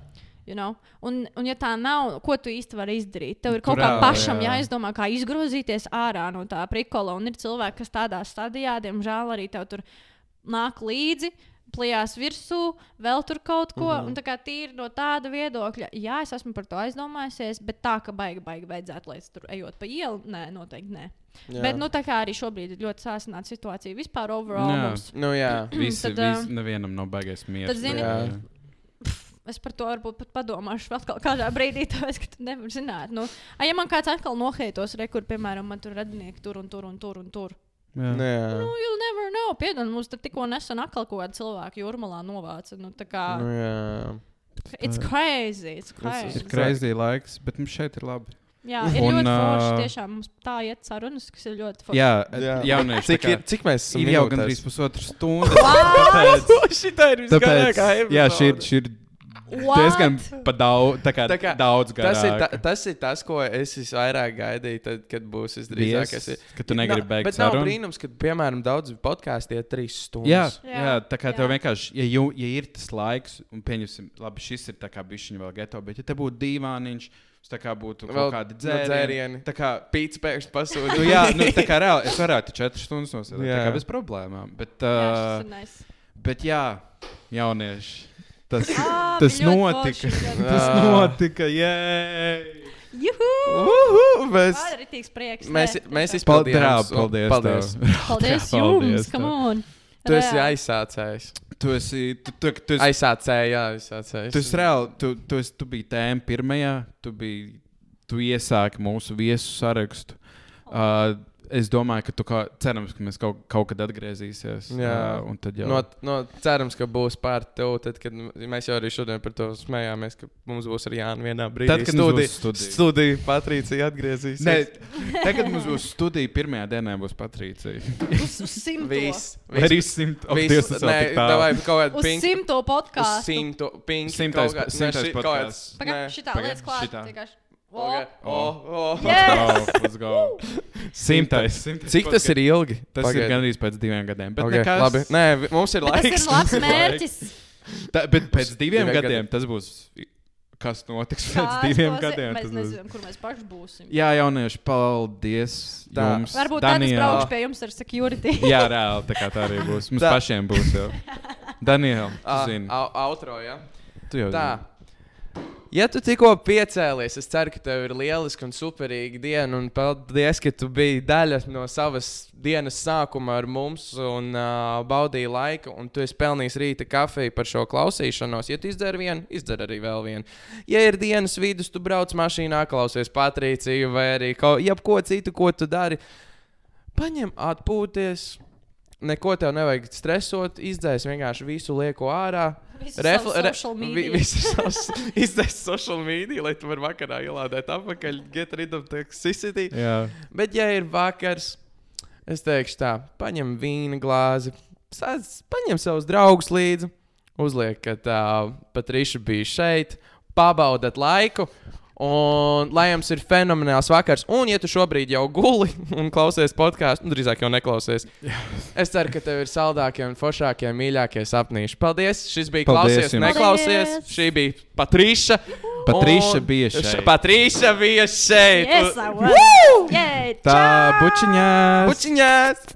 You know? un, un, ja tā nav, ko tu īsti vari izdarīt? Tev ir kaut kā reāli, pašam jā. jāizdomā, kā izgrozīties ārā no tā prikola. Un ir cilvēki, kas tādā stadijā, diemžēl, arī tev tur nāk līdzi. Plijās virsū, vēl tur kaut ko. Mm. -hmm. Un tā kā tīri no tāda viedokļa, jā, es esmu par to aizdomājusies, bet tā, ka baigi, baigi vajadzētu, lai es tur ejot pa ielu, nē, noteikti nē. Jā. Bet, nu, tā kā arī šobrīd ir ļoti sāsināta situācija vispār overall. Jā. Mums Nu, jā. Visi, Tad, visi, nevienam nav baigais mieres. tad, zini- Jā. Es par to varbūt pat padomāšu kaut kādā brīdī, tāpēc, ka tu nevari zināt. Nu, a, ja man kāds atkal noheitos, re, kur, piemēram, man tur radinieki tur un tur un tur un tur. Jā. Nu, jā. Nu, you never know. Piedod, mums tur tikko nesen atkal kaut kāda cilvēka jūrmalā novāca. Nu, tā kā, Nu, jā. it's crazy, it's Ir crazy. crazy laiks, bet mums šeit ir labi. Jā, ir Un, ļoti forši. Tiešām mums tā iet sarunas, kas ir ļoti forši. Jā, Jā. jaunieši. Cik, tā kā ir, cik mēs esam? ir jau gandrīz pusotra stunda. tāpēc, Šitā ir tāpēc, visgarākā jā, šī ir, šī ir? Diezgan daudz, tā kā, Tā kā daudz Tas ir, ta, garāk. tas ir tas, ko es visvairāk gaidīju, tad, kad būs visdrīzāk. Es, ka tu negribi Nav- beigt Bet nav sarunu. brīnums, ka, piemēram, daudz podkāstu iet trīs stundas. Jā, Jā, jā, tā kā tev jā. vienkārši, ja, jū, ja ir tas laiks, un pieņemsim, labi, šis ir tā kā bišķiņš vēl geto, bet ja te būtu dīvāniņš, tas tā kā būtu Vēl dzērieni. dzērieni. Tā kā, Pīcis pēkšņi pasūta. nu, jā, nu, tā kā reāli, es varētu četras stundas nosēdēt, tā Jā. kā bez problēmām. Bet, Jā, uh, ir nice. bet jā, jaunieši, tas, Ā, tas notika. tas Jā. notika, jē! Juhu! Uhu, mēs, ir rītīgs prieks. mēs, mēs izpildījām. Paldies, paldies, paldies. Paldies Paldies jums! tev. Come on! Tu esi Reāli. aizsācējs. Tu esi, tu, tu, tu esi Aizsācēji, jā, aizsācējs. Tu esi reāli, tu, tu, esi, tu biji tēma pirmajā, tu, biji, tu iesāki mūsu viesu sarakstu. Uh, es domāju, ka tu kā, cerams, ka mēs kaut, kaut kad atgriezīsies. Jā. Un tad jau. No, no, cerams, ka būs pār tev, tad, kad mēs jau arī šodien par to smējāmies, ka mums būs arī Jānis vienā brīdī. Tad, kad studija, būs studija. studija Patricija atgriezīsies. Nē, tagad mums būs studija, pirmajā dienā būs Patricija. Uz, simto. Viss. Vai arī simt? Ok, Viss. Nē, davai kaut kādu Uz pink. simto podkāstu. simtu. Pink. Simtais- simtais podcasts. Pagaid, šitā lietas klāt. Šitā. vienkārši. O, O, o, o. Yes! Let's go, let's go. Simtais. simtais Cik tas ir ilgi? Tas Pagaid. ir gandrīz pēc diviem gadiem. Bet, Okay, nekas, labi. Nē, mums ir Bet Tas laiks. ir labs mērķis. Tā, bet pēc diviem Diviem gadiem gadiem. tas būs. Kas notiks pēc Kā diviem gadiem? Mēs nezinām, kur mēs paši būsim. Jā, jaunieši, paldies. Tā. Jums, Varbūt tad es Daniela. braukšu pie jums ar security. Jā, reāli tā kā tā arī būs. Mums Tā. pašiem būs jau. Daniela, tu zini. Outro, jā. Tu jau Tā. zini. Ja tu tikko piecēlies, es ceru, ka tev ir lieliska un superīga diena. Un paldies, ka tu biji daļa no savas dienas sākuma ar mums un uh, baudīji laiku. Un tu esi pelnījis rīta kafiju par šo klausīšanos. Ja tu izdari vienu, izdari arī vēl vienu. Ja ir dienas vidus, tu brauc mašīnā, klausies Patrīciju vai arī kaut jebko citu, ko tu dari. Paņem atpūties. Neko tev nevajag stresot, izdzēs vienkārši visu lieku ārā. Refle- re- social vi- media. Visu savus izdzēs social media, lai tu varētu vakarā ielādēt atpakaļ, get rid of toxicity. Jā. Bet, ja ir vakars, es teikšu tā, paņem vīna glāzi, sāc, paņem savus draugus līdzi, uzliek, ka tā Patriša bija šeit, pabaudat laiku. Un lai jums ir fenomenāls vakars, un ja tu šobrīd jau guli un klausies podkāstu, nu, drīzāk jau neklausies. Es ceru, ka tev ir saldākie un foršākie, mīļākie sapnīši. Paldies! Šis bija Paldies klausies, jums. neklausies. Paldies. Šī bija Patriša. Patriša Un- bija šeit. Patriša bija šeit. Yes, I was. Yay, Tā, bučiņās! Pučiņās!